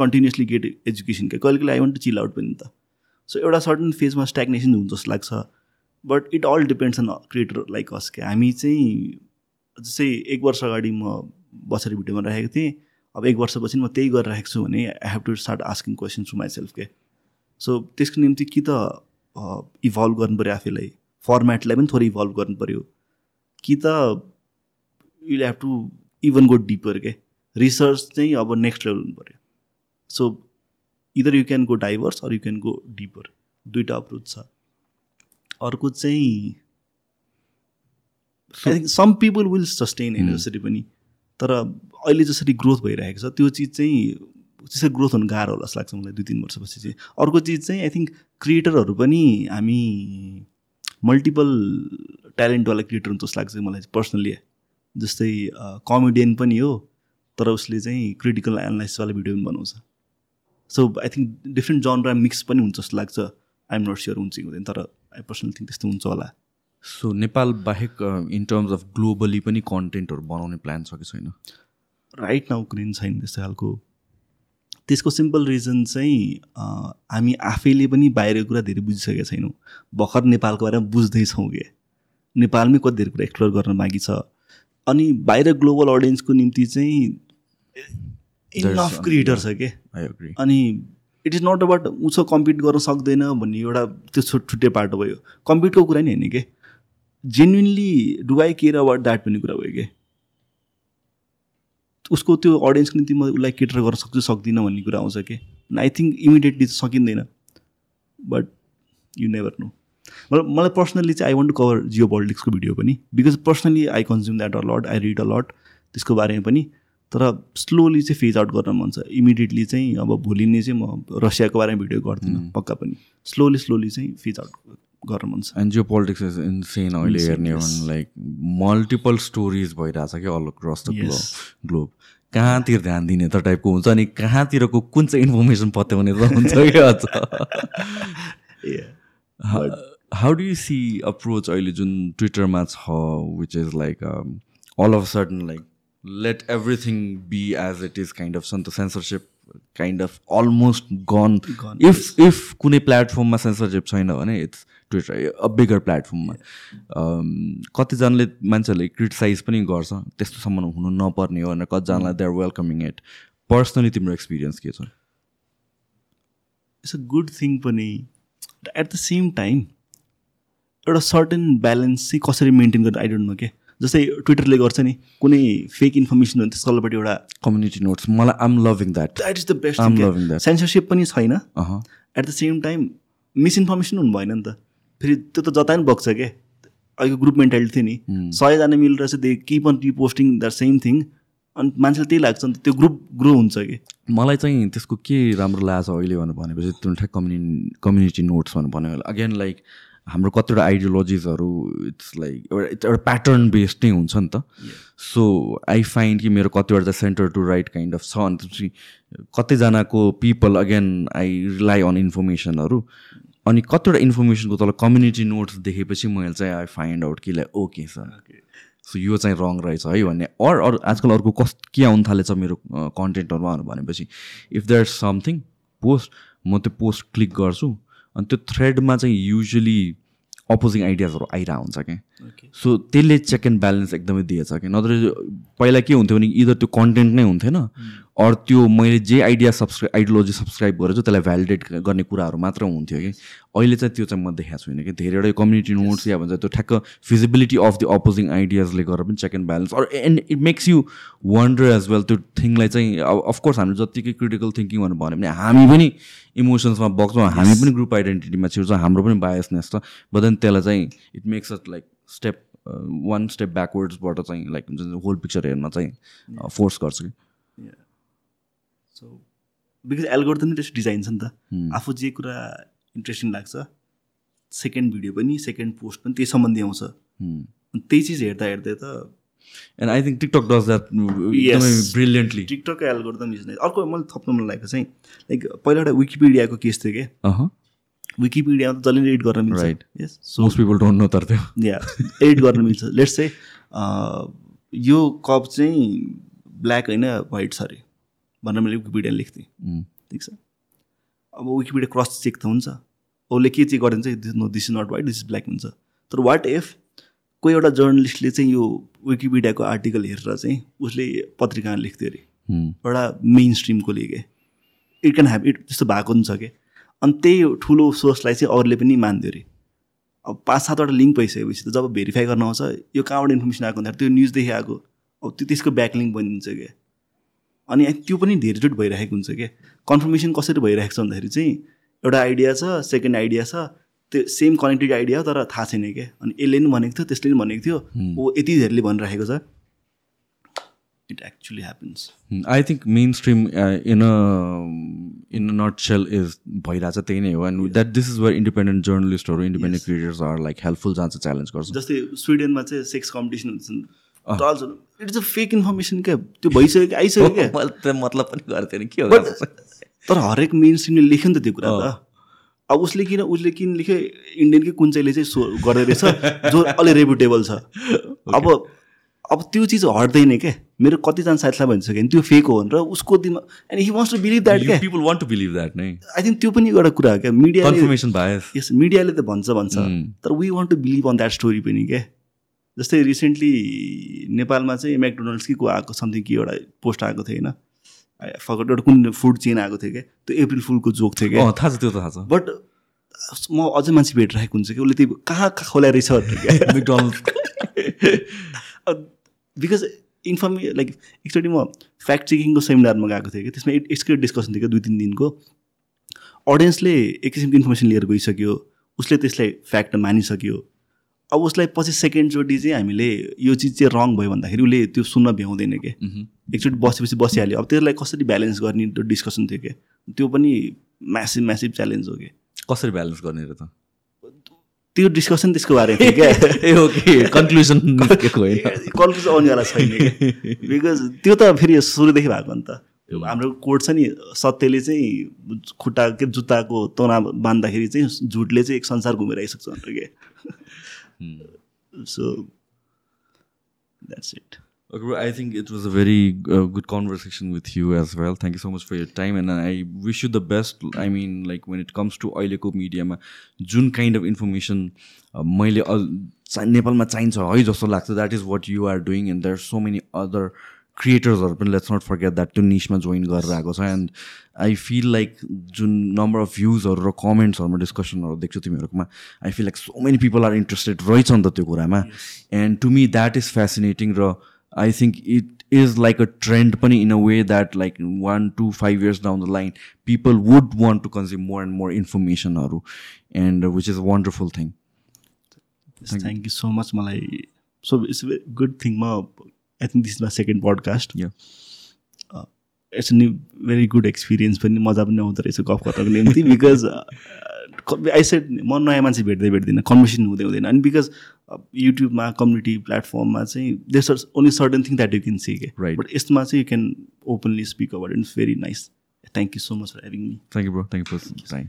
Speaker 3: continuously get education क्या कहिले कहिले I want to chill out पनि त। सो एउटा सर्टन फेजमा स्ट्याग्नेसन हुन्छ जस्तो लाग्छ। But it all depends on creator like us क्या हामी चाहिँ जस्तै एक वर्ष अगाडि म बसेर भिडियोमा राखेको थिएँ। अब एक वर्षपछि म त्यही गरिरहेको छु भने I have to start asking questions to myself के सो त्यसको निम्ति कि त इभल्भ गर्नु पऱ्यो आफैलाई। फर्मेटलाई पनि थोरै इभल्भ गर्नु पऱ्यो कि त you have to even go deeper के। रिसर्च चाहिँ अब नेक्स्ट लेभल हुनु पऱ्यो so either you can go diverse or you can go deeper दुइटा अप्रोच छ। अर्को चाहिँ I think some people will sustain होइन जसरी पनि तर अहिले जसरी ग्रोथ भइरहेको छ त्यो चिज चाहिँ त्यसरी ग्रोथ हुनु गाह्रो होला जस्तो लाग्छ मलाई दुई तिन वर्षपछि चाहिँ। अर्को चिज चाहिँ आई थिङ्क क्रिएटरहरू पनि हामी मल्टिपल ट्यालेन्टवाला क्रिएटर हुन्छ जस्तो लाग्छ मलाई पर्सनली जस्तै कमेडियन पनि हो तर उसले चाहिँ क्रिटिकल एनालाइसिसवाला भिडियो पनि बनाउँछ। So I think different genre mix पनि हुन्छ जस्तो लाग्छ। आइएम नट स्योर हुन्छ कि हुँदैन तर आई पर्सनली थिङ्क त्यस्तो हुन्छ होला।
Speaker 2: सो नेपाल बाहेक इन टर्म्स अफ ग्लोबली पनि कन्टेन्टहरू बनाउने प्लान छ कि छैन?
Speaker 3: राइट नाउ कुनै छैन त्यस्तो खालको। त्यसको सिम्पल रिजन चाहिँ हामी आफैले पनि बाहिरको कुरा धेरै बुझिसकेका छैनौँ। भर्खर नेपालको बारेमा बुझ्दैछौँ कि? नेपालमै कति धेरै कुरा एक्सप्लोर गर्न बाँकी छ। अनि बाहिर ग्लोबल अडियन्सको निम्ति चाहिँ इनफ क्रिएटर छ कि अनि इट इज नट अबाउट उसो कम्पिट गर्न सक्दैन भन्ने एउटा त्यो छुट छुट्टै पाटो भयो। कम्पिटको कुरा नि होइन कि? Genuinely do I care about that भन्ने कुरा भयो कि? उसको त्यो अडियन्सको निम्ति म उसलाई केटर गर्न सक्छु सक्दिनँ भन्ने कुरा आउँछ कि? आई थिङ्क इमिडिएटली त सकिँदैन। बट यु नेभर नो मलाई मलाई पर्सनली चाहिँ I want to cover geo पोलिटिक्सको video पनि। Because personally I consume that a lot I read a lot त्यसको बारेमा पनि तर स्लोली चाहिँ फेज आउट गर्न मन छ। इमिडिएटली चाहिँ अब भोलि नै चाहिँ म रसियाको बारेमा भिडियो गर्दिनँ पक्का पनि। स्लोली स्लोली चाहिँ फेज आउट गर्न मन छ।
Speaker 2: And geo politics is insane अहिले
Speaker 3: Insane,
Speaker 2: हेर्ने हो. भने लाइक मल्टिपल स्टोरिज भइरहेछ क्या अल अक्रस द ग्लोब कहाँतिर ध्यान दिने त टाइपको हुन्छ अनि कहाँतिरको कुन चाहिँ इन्फर्मेसन पत्याउने त हुन्छ क्या. How do you see approach अहिले जुन ट्विटरमा छ which is like all of sudden like let everything be as it is kind of सन त censorship kind of almost gone if if कुनै प्लेटफर्ममा सेन्सरसिप छैन भने इट्स ट्विटर अ बिगर प्लेटफर्ममा कतिजनाले मान्छेहरूले क्रिटिसाइज पनि गर्छ त्यस्तोसम्म हुनु नपर्ने हो भनेर कतिजनालाई they are welcoming it personally तिम्रो एक्सपिरियन्स के छ?
Speaker 3: इट्स अ गुड थिङ पनि एट द सेम टाइम एउटा सर्टेन ब्यालेन्स चाहिँ कसरी मेन्टेन गर्नु आई डोन्ट नो के जस्तै ट्विटरले गर्छ नि कुनै फेक इन्फर्मेसन हुन्छ त्यसको तल्लोपट्टि एउटा
Speaker 2: कम्युनिटी नोट्स मलाई I'm loving that
Speaker 3: that is the best
Speaker 2: loving that.
Speaker 3: Censorship पनि छैन।
Speaker 2: अह
Speaker 3: at the same time misinformation हुनु भएन नि त। फेरि त्यो त जता पनि बग्छ क्या अहिलेको ग्रुप मेन्टालिटी थियो नि। सयजना मिलेर चाहिँ they keep on reposting that same thing अनि मान्छेलाई त्यही लाग्छ नि त त्यो ग्रुप ग्रो हुन्छ कि?
Speaker 2: मलाई चाहिँ त्यसको के राम्रो लागेको छ अहिले भनेर भनेपछि त्यो ठ्याक कम्युनि कम्युनिटी नोट्स भनेर भन्यो अगेन लाइक हाम्रो कतिवटा आइडियोलोजिजहरू इट्स लाइक एउटा एउटा प्याटर्न बेस्ड नै हुन्छ नि त। सो आई फाइन्ड कि मेरो कतिवटा चाहिँ centre to right kind of छ। अनि त्यसपछि कतिजनाको people again I rely on इन्फर्मेसनहरू अनि कतिवटा इन्फर्मेसनको तल कम्युनिटी नोट्स देखेपछि मैले चाहिँ आई फाइन्ड आउट कि लाइक ओके सर सो यो चाहिँ रङ रहेछ है भन्ने। अर अरू आजकल अर्को कस के आउनु थालेछ मेरो कन्टेन्टहरूमा भनेपछि इफ देयर समथिङ पोस्ट म त्यो पोस्ट क्लिक गर्छु। अनि त्यो थ्रेडमा चाहिँ युजली अपोजिङ आइडियाजहरू आइरहेको हुन्छ क्या। सो त्यसले चेक एन्ड ब्यालेन्स एकदमै दिएछ कि? नत्र पहिला के हुन्थ्यो भने इदर त्यो कन्टेन्ट नै हुन्थेन अरू त्यो मैले जे आइडिया सब्सक्राइब आइडियोलोजी सब्सक्राइब गरेछु त्यसलाई भ्यालिडेट गर्ने कुराहरू मात्र हुन्थ्यो कि? अहिले चाहिँ त्यो चाहिँ म देखाएको छुइनँ कि? धेरैवटा कम्युनिटी नोट्स या भन्छ त्यो ठ्याक्क फिजिबिलिटी अफ द अपोजिङ आइडियाजले गरेर पनि चेक एन्ड ब्यालेन्स अरू and it makes you wonder as well त्यो थिङलाई चाहिँ अब अफकोर्स हामीले जत्तिकै क्रिटिकल थिङ्किङ भनेर भन्यो भने हामी पनि इमोसन्समा बग्छौँ हामी पनि ग्रुप आइडेन्टिटीमा छिर्छौँ हाम्रो पनि बायसनेस छ बट देन त्यसलाई चाहिँ it makes at like step one step ब्याकवर्ड्सबाट चाहिँ लाइक हुन्छ नि होल पिक्चर हेर्न चाहिँ फोर्स गर्छ कि?
Speaker 3: सो बिकज एल्गोरिदम त्यस्तो डिजाइन छ नि त। आफू जे कुरा इन्ट्रेस्टिङ लाग्छ सेकेन्ड भिडियो पनि सेकेन्ड पोस्ट पनि त्यही सम्बन्धी आउँछ। अनि त्यही चिज हेर्दा हेर्दै त
Speaker 2: and I think TikTok does that brilliantly
Speaker 3: टिकटकको algorithm is अर्को मैले थप्नु मन लागेको चाहिँ लाइक पहिला एउटा विकिपिडियाको केस थियो क्या
Speaker 2: अह
Speaker 3: विकिपिडियामा त जसले एडिट गर्न मिल्छ. Yes so
Speaker 2: most people don't know तर त्यो
Speaker 3: या एडिट गर्न मिल्छ। लेट्स चाहिँ यो कप चाहिँ ब्ल्याक होइन वाइट छ अरे भनेर मैले विकिपिडिया लेख्थेँ।
Speaker 2: Mm.
Speaker 3: ठिक छ? अब विकिपिडिया क्रस चेक त हुन्छ। उसले के चेक गरिदिन्छ no this is not white this is black हुन्छ। तर वाट इफ कोही एउटा जर्नलिस्टले चाहिँ यो विकिपिडियाको आर्टिकल हेरेर चाहिँ उसले पत्रिकामा लेख्थ्यो अरे।
Speaker 2: Hmm.
Speaker 3: एउटा मेन स्ट्रिमको लिए इट क्यान ह्याभ इट त्यस्तो भएको पनि छ कि? अनि त्यही ठुलो सोर्सलाई चाहिँ अरूले पनि मान्थ्यो अरे। अब पाँच सातवटा लिङ्क भइसकेपछि त जब भेरिफाई गर्न आउँछ यो कहाँबाट इन्फर्मेसन आएको भन्दाखेरि त्यो न्युजदेखि आएको अब त्यो त्यसको ब्याकलिङ्क बनिन्छ क्या। अनि त्यो पनि धेरैचोटि भइरहेको हुन्छ क्या। कन्फर्मेसन कसरी भइरहेको छ भन्दाखेरि चाहिँ एउटा आइडिया छ सेकेन्ड आइडिया छ। त्यो सेम कनेक्टेड आइडिया हो तर थाहा छैन क्या। अनि यसले पनि भनेको थियो त्यसले पनि भनेको थियो। ओ यति धेरैले भनिरहेको छ। It actually happens
Speaker 2: I think main stream in a in a nutshell is भइरहेछ त्यही नै हो. And that this is where independent जर्नलिस्टहरू independent creators are like helpful चाहिँ च्यालेन्ज गर्छ
Speaker 3: जस्तै स्विडेनमा चाहिँ सेक्स कम्पिटिसन हुन्छ tells it's a fake information क्या? त्यो भइसक्यो क्या आइसक्यो क्या?
Speaker 2: मैले त मतलब पनि गर्थेन के हो
Speaker 3: तर हरेक मेन स्ट्रिमले लेख्यो नि त त्यो कुरा त। अब उसले किन उसले किन लेख्यो? इन्डियनकै कुन चाहिँले चाहिँ सो गर्दै रहेछ जो अलि रेपुटेबल छ। अब अब त्यो चिज हट्दैन क्या? मेरो कतिजना साथीलाई भनिसक्यो भने त्यो फेक हो भनेर उसको दिमाग and he wants to believe that क्या?
Speaker 2: People want to believe that नै
Speaker 3: आई थिङ्क त्यो पनि एउटा कुरा हो क्या? मिडियाले
Speaker 2: कन्फर्मेसन बायस
Speaker 3: यस मिडियाले त भन्छ भन्छ। तर we want to believe on that story पनि क्या? जस्तै रिसेन्टली नेपालमा चाहिँ म्याकडोनल्ड्स कि को आएको समथिङ कि एउटा पोस्ट आएको थियो होइन? फकट एउटा कुन फुड चेन आएको थियो क्या? त्यो अप्रिल फुलको जोक थियो क्या?
Speaker 2: थाहा छ त्यो त थाहा छ।
Speaker 3: बट म अझै मान्छे भेटिरहेको हुन्छ कि उसले त्यो कहाँ कहाँ खोला रहेछ बिकज इन्फर्मे लाइक एकचोटि म फ्याक्ट चेकिङको सेमिनारमा गएको थिएँ कि। त्यसमा यसकै डिस्कसन थियो क्या दुई तिन दिनको। अडियन्सले एक किसिमको इन्फर्मेसन लिएर गइसक्यो। उसले त्यसलाई फ्याक्ट मानिसक्यो। अब उसलाई पछि सेकेन्डचोटि चाहिँ हामीले यो चिज चाहिँ रङ भयो भन्दाखेरि उसले त्यो सुन्न भ्याउँदैन क्या एकचोटि बसेपछि बसिहाल्यो। अब त्यसलाई कसरी ब्यालेन्स गर्ने त्यो डिस्कसन थियो क्या त्यो पनि म्यासिभ म्यासिभ च्यालेन्ज हो कि।
Speaker 2: कसरी ब्यालेन्स गर्ने र त?
Speaker 3: त्यो डिस्कसन त्यसको बारेमा थियो क्या।
Speaker 2: ओके कन्क्लुजन
Speaker 3: कन्फ्युज आउनेवाला छैन बिकज त्यो त फेरि सुरुदेखि भएको नि त। हाम्रो कोड छ नि सत्यले चाहिँ खुट्टा के जुत्ताको तोना बाँध्दाखेरि चाहिँ झुटले चाहिँ एक संसार घुमेर आइसक्छ भनेर के। So that's it
Speaker 2: I think it was a very uh, good conversation with you as well. Thank you so much for your time, and I wish you the best. I mean, like when it comes to अहिलेको मिडियामा जुन kind of information मैले नेपालमा चाहिन्छ है जस्तो लाग्छ that is what you are doing and there so many other क्रिएटर्सहरू पनि लेट्स नट फर्गेट द्याट त्यो निसमा जोइन गरेर आएको छ एन्ड आई फिल लाइक जुन नम्बर अफ भ्युजहरू र कमेन्ट्सहरूमा डिस्कसनहरू देख्छु तिमीहरूकोमा I feel like so many people are interested रहेछ नि त त्यो कुरामा and to me that is fascinating र I think it is like a trend पनि in a way that like one two five years down the line people would want to consume more and more इन्फर्मेसनहरू and which is a wonderful thing
Speaker 3: thank you so much मलाई so it's very good thing म I think this my second podcast. It's नि very good experience पनि मजा पनि आउँदो रहेछ गफ गर्नको निम्ति बिकज आई सेड म नयाँ मान्छे भेट्दै भेट्दिनँ कन्भर्सेसन हुँदै हुँदैन अनि बिकज युट्युबमा कम्युनिटी प्लेटफर्ममा चाहिँ these are only certain thing that you can see के
Speaker 2: Right.
Speaker 3: बट यसमा चाहिँ you can openly speak about it's very nice thank you so much for having me
Speaker 2: thank you bro thank you for time